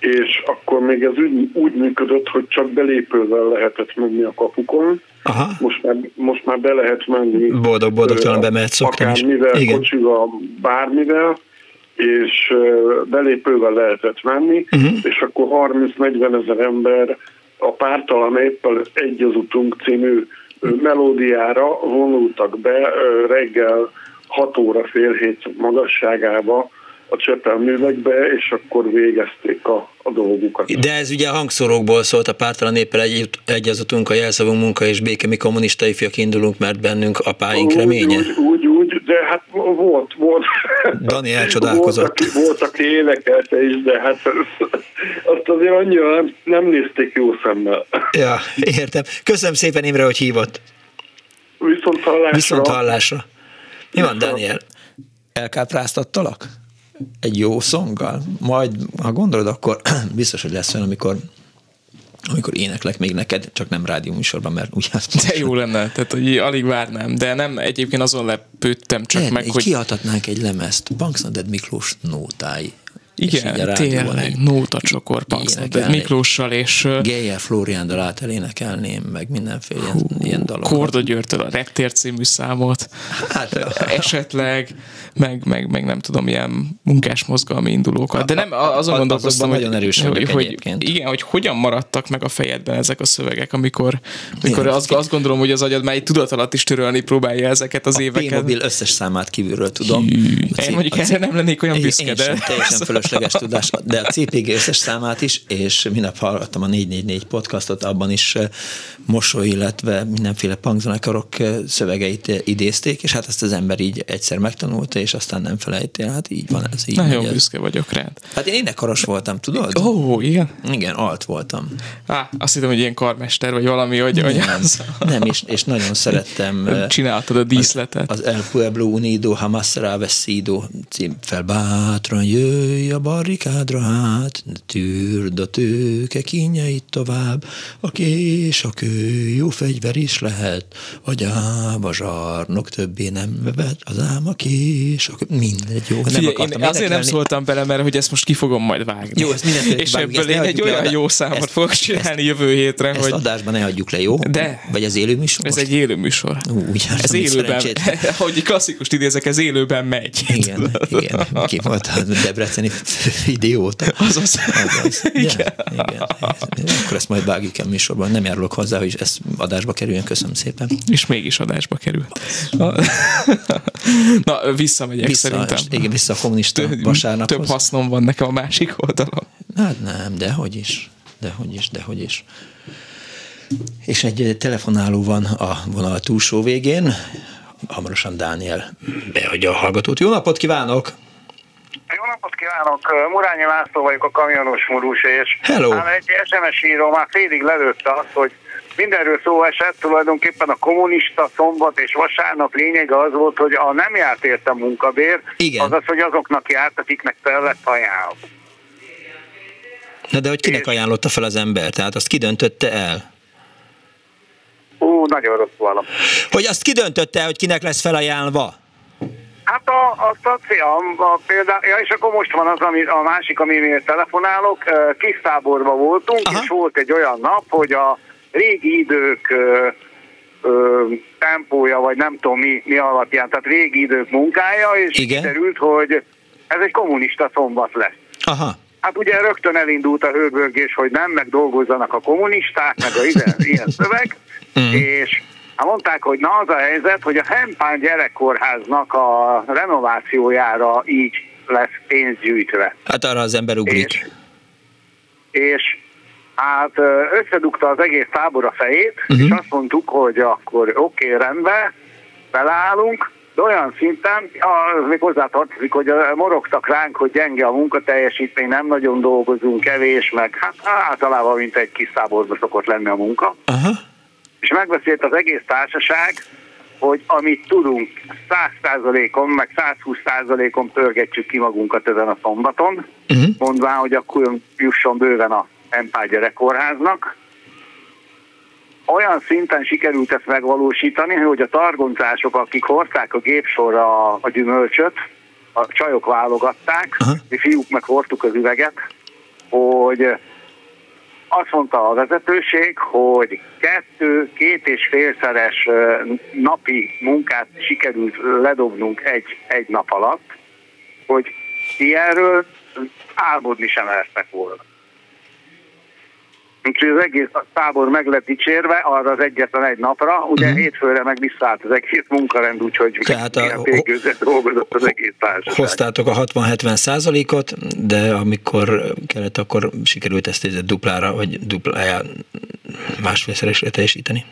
és akkor még ez úgy, úgy működött, hogy csak belépővel lehetett menni a kapukon. Aha. Most már, most már be lehet menni. boldog-boldogtalan bemehet szoktam is. Akármivel, Igen. kocsival, bármivel, és belépővel lehetett menni, Mhm. és akkor 30-40 ezer ember a pártalan éppel egy az utunk című melódiára vonultak be reggel 6 óra fél hét magasságába a csepelművekbe, és akkor végezték a, a dolgukat. De ez ugye a hangszórókból szólt, a pártalan néppel egy, egyazotunk a jelszavunk munka és béke, mi kommunista ifjak indulunk, mert bennünk apáink úgy, reménye. Úgy, úgy, úgy, de hát volt, volt. Dani elcsodálkozott. Volt, aki, volt, aki énekelte is, de hát azt azért annyira nem, nem nézték jó szemmel. Ja, értem. Köszönöm szépen Imre, hogy hívott. Viszont hallásra. Viszont hallásra. Mi van, Daniel? Elkápráztattalak? Egy jó szonggal? Majd, ha gondolod, akkor biztos, hogy lesz olyan, amikor amikor éneklek még neked, csak nem rádióműsorban, mert úgy azt De jó lenne, tehát hogy alig várnám, de nem, egyébként azon lepődtem csak Nem, meg, hogy... kiadhatnánk egy lemezt, Banksnaded Miklós nótái. Igen, tényleg, nóta csokor, Miklóssal és... Geyer Floriándal átelénekelném, meg mindenféle hú, ilyen dalokat. Korda Györgytől a Reptér című számot. Hát, esetleg, meg, meg, meg nem tudom, ilyen munkás mozgalmi indulókat. De nem, azon gondolkoztam, hogy, nagyon erős hogy, hogy, igen, hogy hogyan maradtak meg a fejedben ezek a szövegek, amikor, amikor azt, azt gondolom, hogy az agyad már egy tudat alatt is törölni próbálja ezeket az a éveket. A összes számát kívülről tudom. Hű, én mondjuk erre nem lennék olyan büszke, de... Teljesen fölösleges tudás, de a CPG összes számát is, és minap hallgattam a 444 podcastot, abban is mosoly, illetve mindenféle punkzenekarok szövegeit idézték, és hát ezt az ember így egyszer megtanulta, és aztán nem felejti el. Hát így van ez. Így Nagyon büszke vagyok rád. Hát én énekaros voltam, tudod? Ó, oh, igen? Igen, alt voltam. Á, azt hittem, hogy ilyen karmester, vagy valami, hogy... Nem, hogy az... nem és, és nagyon szerettem... Csináltad a díszletet. Az, az El Pueblo Unido, Hamas Vestido cím fel. Bátran jöjj a barrikádra hát, tűrd a tőke kínjait tovább, a kés, a kő, jó fegyver is lehet, a gyáva zsarnok többé nem bevet, az ám a kés, a kő, mindegy, jó. Nem Figyelj, én azért nem szóltam bele, mert hogy ezt most ki fogom majd vágni. Jó, ezt mindenféle És ebből én egy olyan jó számot ezt, fogok csinálni ezt, jövő hétre, ezt hogy... adásban ne adjuk le, jó? De. Vagy az élő műsor? Ez egy élő műsor. Ú, úgy ez élőben, hogy klasszikust idézek, ez élőben megy. Igen, igen. Ki volt a Debreceni idióta. Azaz. Azaz. igen. igen. igen. Akkor ezt majd vágjuk el műsorban. Nem járulok hozzá, hogy ez adásba kerüljön. Köszönöm szépen. És mégis adásba kerül. Na, visszamegyek vissza, szerintem. Igen, vissza a kommunista több, vasárnaphoz. Több hasznom van nekem a másik oldalon. Hát nem, dehogy is. Dehogy is, dehogy is. És egy telefonáló van a vonal túlsó végén. Hamarosan Dániel beadja a hallgatót. Jó napot kívánok! Jó napot kívánok! Murányi László vagyok a kamionos murus, és Hello. Hát egy SMS író már félig lelőtte azt, hogy mindenről szó esett, tulajdonképpen a kommunista szombat és vasárnap lényege az volt, hogy a nem járt érte munkabér, Igen. azaz, hogy azoknak járt, akiknek fel lett ajánlva. Na de hogy kinek ajánlotta fel az ember? Tehát azt kidöntötte el? Ú, nagyon rossz valami. Hogy azt kidöntötte hogy kinek lesz felajánlva? Hát a, azt a, a, a például, ja, és akkor most van az, ami, a másik, amiért telefonálok, kis táborban voltunk, Aha. és volt egy olyan nap, hogy a régi idők ö, ö, tempója, vagy nem tudom mi, mi alapján, tehát régi idők munkája, és Igen. kiderült, hogy ez egy kommunista szombat lesz. Aha. Hát ugye rögtön elindult a hőbörgés, hogy nem, meg dolgozzanak a kommunisták, meg a ilyen, ilyen szöveg, Mm. és hát mondták, hogy na az a helyzet, hogy a Hempán gyerekkórháznak a renovációjára így lesz pénz gyűjtve. Hát arra az ember ugrik. És, és hát összedugta az egész tábor a fejét, Mhm. uh-huh. és azt mondtuk, hogy akkor oké, okay, rendben, beleállunk, de olyan szinten, az még hozzátartozik, hogy morogtak ránk, hogy gyenge a munkateljesítmény, nem nagyon dolgozunk, kevés, meg hát általában mint egy kis táborban szokott lenni a munka. Aha. És megbeszélt az egész társaság, hogy amit tudunk, 100%-on, meg 120%-on pörgetjük ki magunkat ezen a szombaton, uh-huh. mondván, hogy akkor jusson bőven a Empire gyerekkórháznak. Olyan szinten sikerült ezt megvalósítani, hogy a targoncások, akik hordták a gépsorra a, a gyümölcsöt, a csajok válogatták, Aha. mi fiúk meg hordtuk az üveget, hogy azt mondta a vezetőség, hogy kettő, két és félszeres napi munkát sikerült ledobnunk egy, egy nap alatt, hogy ilyenről álmodni sem mertek volna. Úgyhogy az egész tábor meg lett dicsérve arra az egyetlen egy napra, ugye uh-huh. hétfőre meg visszaállt az egész munkarend, úgyhogy Tehát a, dolgozott az egész társaság. Hoztátok a 60-70 százalékot, de amikor kellett, akkor sikerült ezt duplára, vagy duplájá másfélszeresre teljesíteni?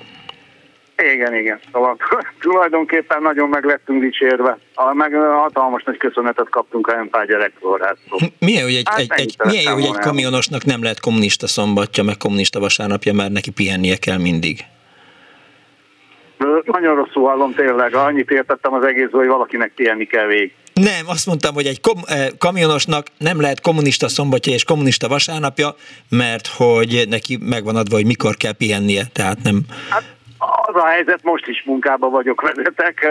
Igen, igen. Szóval tulajdonképpen nagyon meg lettünk dicsérve. A, meg hatalmas nagy köszönetet kaptunk a Empágy gyerekkórháztól. Milyen, hogy egy, hát egy, egy, milyen jó, hogy egy kamionosnak nem lehet kommunista szombatja, meg kommunista vasárnapja, mert neki pihennie kell mindig. Nagyon rosszul hallom tényleg. Annyit értettem az egész, hogy valakinek pihenni kell végig. Nem, azt mondtam, hogy egy kom- kamionosnak nem lehet kommunista szombatja és kommunista vasárnapja, mert hogy neki megvan adva, hogy mikor kell pihennie, tehát nem... Hát az a helyzet, most is munkába vagyok, vezetek,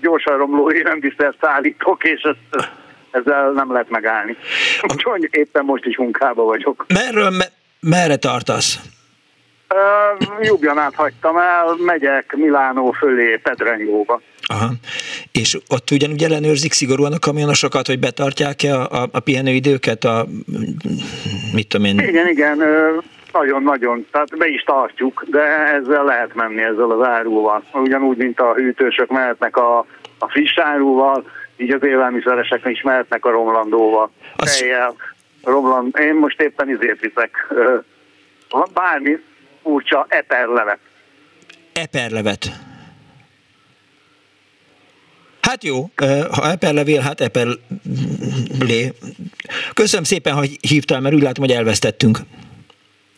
gyorsan romló élelmiszer szállítok, és ezt, ezzel nem lehet megállni. Úgyhogy éppen most is munkába vagyok. Merről, me, merre tartasz? Uh, Jubjanát hagytam el, megyek Milánó fölé, Pedrenyóba. Aha. És ott ugyanúgy ellenőrzik szigorúan a kamionosokat, hogy betartják-e a, a, a pihenőidőket, a mit tudom én? Igen, igen, nagyon-nagyon, tehát be is tartjuk, de ezzel lehet menni ezzel az áruval. Ugyanúgy, mint a hűtősök mehetnek a, a friss áruval, így az élelmiszeresek is mehetnek a romlandóval. Az... Tejjel, romland... Én most éppen izért viszek bármi furcsa eperlevet. Eperlevet. Hát jó, ha eperlevél, hát eperlé. Köszönöm szépen, hogy hívtál, mert úgy látom, hogy elvesztettünk.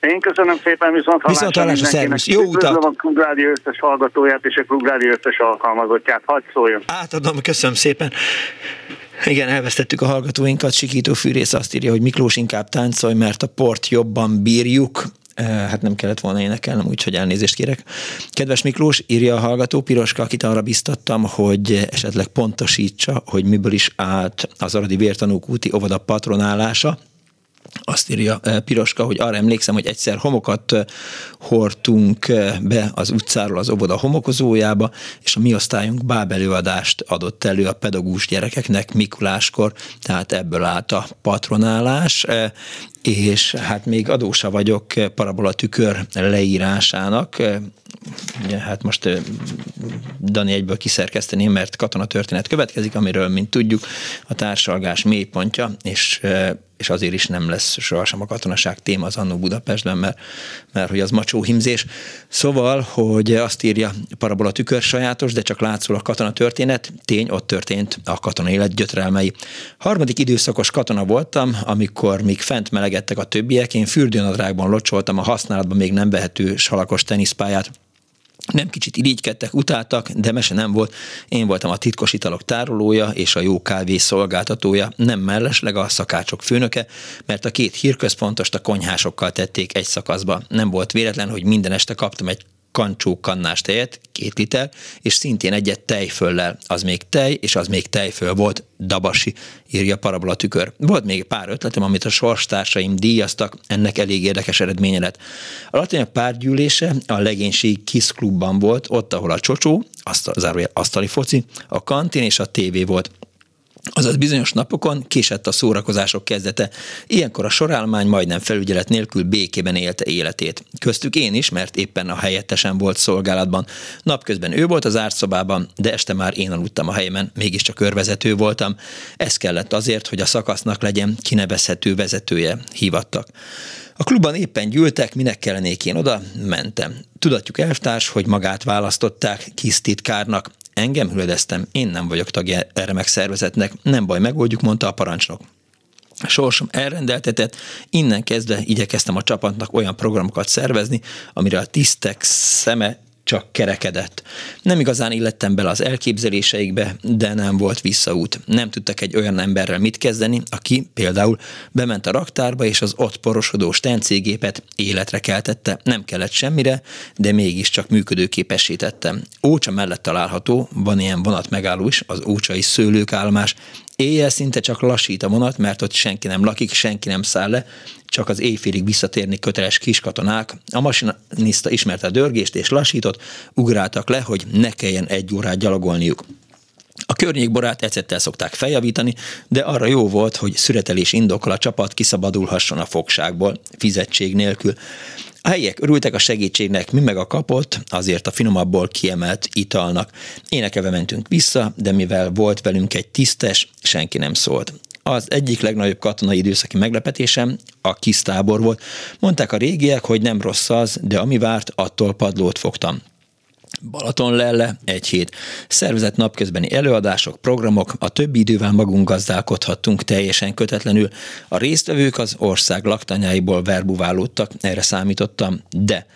Én köszönöm szépen, viszont hallásra Viszont hallásra, szervusz. Jó utat! a Klubrádió összes hallgatóját és a Klubrádió összes alkalmazottját. Hadd szóljon! Átadom, köszönöm szépen. Igen, elvesztettük a hallgatóinkat. Sikító Fűrész azt írja, hogy Miklós inkább táncolj, mert a port jobban bírjuk. Eh, hát nem kellett volna énekelnem, úgyhogy elnézést kérek. Kedves Miklós, írja a hallgató, Piroska, akit arra biztattam, hogy esetleg pontosítsa, hogy miből is állt az Aradi Vértanúk úti óvoda patronálása azt írja eh, Piroska, hogy arra emlékszem, hogy egyszer homokat eh, hordtunk eh, be az utcáról az óvoda homokozójába, és a mi osztályunk bábelőadást adott elő a pedagógus gyerekeknek Mikuláskor, tehát ebből állt a patronálás, és hát még adósa vagyok parabola tükör leírásának, ugye hát most Dani egyből kiszerkeszteném, mert katonatörténet következik, amiről, mint tudjuk, a társalgás mélypontja, és és azért is nem lesz sohasem a katonaság téma az annó Budapestben, mert, mert hogy az macsó himzés. Szóval, hogy azt írja parabola tükör sajátos, de csak látszol a katona történet, tény, ott történt a katona élet gyötrelmei. Harmadik időszakos katona voltam, amikor még fent melegettek a többiek, én fürdőnadrágban locsoltam a használatban még nem vehető salakos teniszpályát, nem kicsit irigykedtek, utáltak, de mese nem volt. Én voltam a titkos italok tárolója és a jó kávé szolgáltatója, nem mellesleg a szakácsok főnöke, mert a két hírközpontost a konyhásokkal tették egy szakaszba. Nem volt véletlen, hogy minden este kaptam egy kancsó kannás tejet, két liter, és szintén egyet tejföllel. Az még tej, és az még tejföl volt, dabasi, írja Parabola tükör. Volt még pár ötletem, amit a sorstársaim díjaztak, ennek elég érdekes eredménye lett. A latinyak párgyűlése a legénység Kiss klubban volt, ott, ahol a csocsó, asztal, asztali foci, a kantin és a tévé volt. Azaz bizonyos napokon késett a szórakozások kezdete. Ilyenkor a sorálmány majdnem felügyelet nélkül békében élte életét. Köztük én is, mert éppen a helyettesen volt szolgálatban. Napközben ő volt az árszobában, de este már én aludtam a helyemen, mégiscsak körvezető voltam. Ez kellett azért, hogy a szakasznak legyen kinevezhető vezetője, hívattak. A klubban éppen gyűltek, minek kellenék én oda, mentem. Tudatjuk elvtárs, hogy magát választották kis titkárnak, Engem hüledeztem, én nem vagyok tagja erre megszervezetnek, nem baj, megoldjuk, mondta a parancsnok. Sorsom elrendeltetett, innen kezdve igyekeztem a csapatnak olyan programokat szervezni, amire a tisztek szeme csak kerekedett. Nem igazán illettem bele az elképzeléseikbe, de nem volt visszaút. Nem tudtak egy olyan emberrel mit kezdeni, aki például bement a raktárba, és az ott porosodó stencégépet életre keltette. Nem kellett semmire, de mégiscsak működőképessé tettem. Ócsa mellett található, van ilyen vonat megálló is, az Ócsai szőlőkállomás, Éjjel szinte csak lassít a vonat, mert ott senki nem lakik, senki nem száll le, csak az éjfélig visszatérni köteles kiskatonák. A masinista ismerte a dörgést és lassított, ugráltak le, hogy ne kelljen egy órát gyalogolniuk. A környékborát ecettel szokták feljavítani, de arra jó volt, hogy szüretelés indokol a csapat kiszabadulhasson a fogságból, fizetség nélkül. A helyiek örültek a segítségnek, mi meg a kapott, azért a finomabbból kiemelt italnak. Énekelve mentünk vissza, de mivel volt velünk egy tisztes, senki nem szólt. Az egyik legnagyobb katonai időszaki meglepetésem a kis tábor volt. Mondták a régiek, hogy nem rossz az, de ami várt, attól padlót fogtam. Balaton lelle, egy hét. Szervezett napközbeni előadások, programok, a többi idővel magunk gazdálkodhattunk teljesen kötetlenül. A résztvevők az ország laktanyáiból verbuválódtak, erre számítottam, de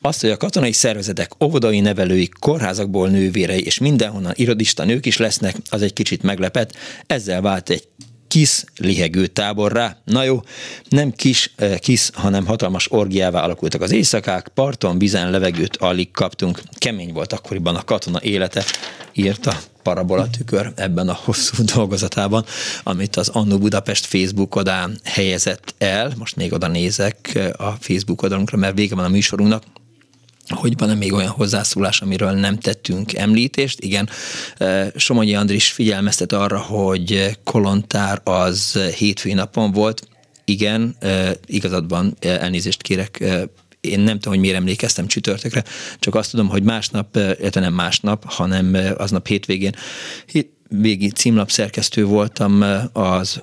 azt, hogy a katonai szervezetek óvodai nevelői, kórházakból nővérei és mindenhonnan irodista nők is lesznek, az egy kicsit meglepet. Ezzel vált egy kis lihegő táborrá. Na jó, nem kis, kis, hanem hatalmas orgiává alakultak az éjszakák, parton, vizen, levegőt alig kaptunk. Kemény volt akkoriban a katona élete, írta parabola tükör ebben a hosszú dolgozatában, amit az Annó Budapest Facebook oldalán helyezett el. Most még oda nézek a Facebook oldalunkra, mert vége van a műsorunknak hogy van-e még olyan hozzászólás, amiről nem tettünk említést. Igen, Somogyi Andris figyelmeztet arra, hogy Kolontár az hétfői napon volt. Igen, igazadban elnézést kérek, én nem tudom, hogy miért emlékeztem csütörtökre, csak azt tudom, hogy másnap, illetve nem másnap, hanem aznap hétvégén végi címlap szerkesztő voltam az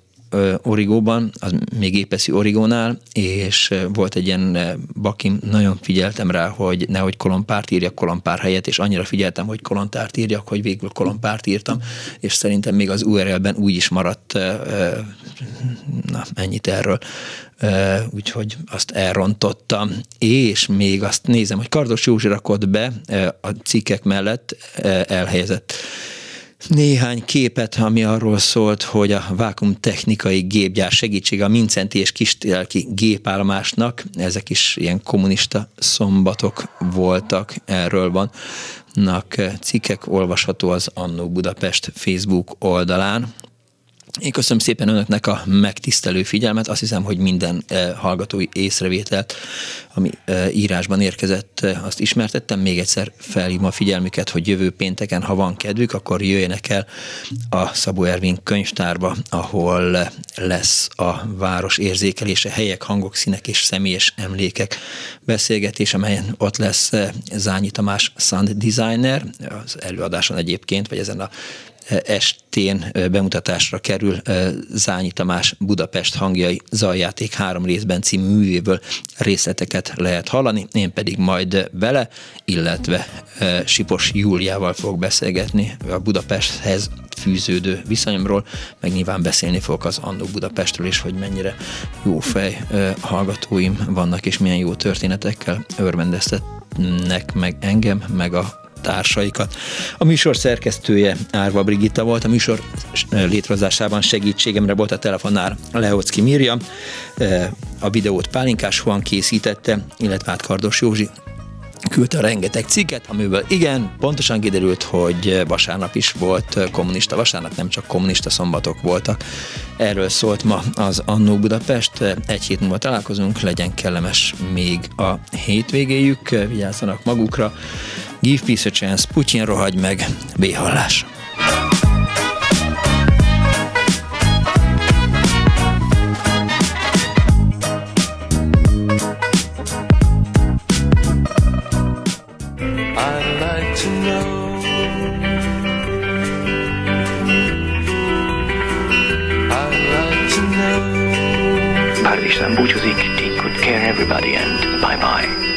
Origóban, az még épeszi Origónál, és volt egy ilyen bakim, nagyon figyeltem rá, hogy nehogy kolompárt írjak kolompár helyet, és annyira figyeltem, hogy kolontárt írjak, hogy végül kolompárt írtam, és szerintem még az URL-ben úgy is maradt, na, ennyit erről, úgyhogy azt elrontottam, és még azt nézem, hogy Kardos Józsi rakott be a cikkek mellett elhelyezett néhány képet, ami arról szólt, hogy a vákumtechnikai gépgyár segítsége a Mincenti és Kistelki gépállomásnak, ezek is ilyen kommunista szombatok voltak, erről van cikkek olvasható az Annó Budapest Facebook oldalán. Én köszönöm szépen önöknek a megtisztelő figyelmet. Azt hiszem, hogy minden eh, hallgatói észrevételt, ami eh, írásban érkezett, eh, azt ismertettem. Még egyszer felhívom a figyelmüket, hogy jövő pénteken, ha van kedvük, akkor jöjjenek el a Szabó Ervin könyvtárba, ahol lesz a város érzékelése, helyek, hangok, színek és személyes emlékek beszélgetés, amelyen ott lesz Zányi Tamás sound designer, az előadáson egyébként, vagy ezen a estén bemutatásra kerül Zányi Tamás Budapest hangjai zajjáték három részben című művéből részleteket lehet hallani, én pedig majd vele, illetve Sipos Júliával fog beszélgetni a Budapesthez fűződő viszonyomról, meg nyilván beszélni fogok az Annó Budapestről is, hogy mennyire jó fej hallgatóim vannak, és milyen jó történetekkel örvendeztetnek meg engem, meg a társaikat. A műsor szerkesztője Árva Brigitta volt, a műsor létrehozásában segítségemre volt a telefonár Leocki Mirja, a videót Pálinkás Juan készítette, illetve át Kardos Józsi küldte rengeteg cikket, amiből igen, pontosan kiderült, hogy vasárnap is volt kommunista vasárnap, nem csak kommunista szombatok voltak. Erről szólt ma az Annó Budapest. Egy hét múlva találkozunk, legyen kellemes még a hétvégéjük, vigyázzanak magukra. Give peace a chance, Putyin rohagy meg, béhallás. István búcsúzik, take good care everybody and bye bye.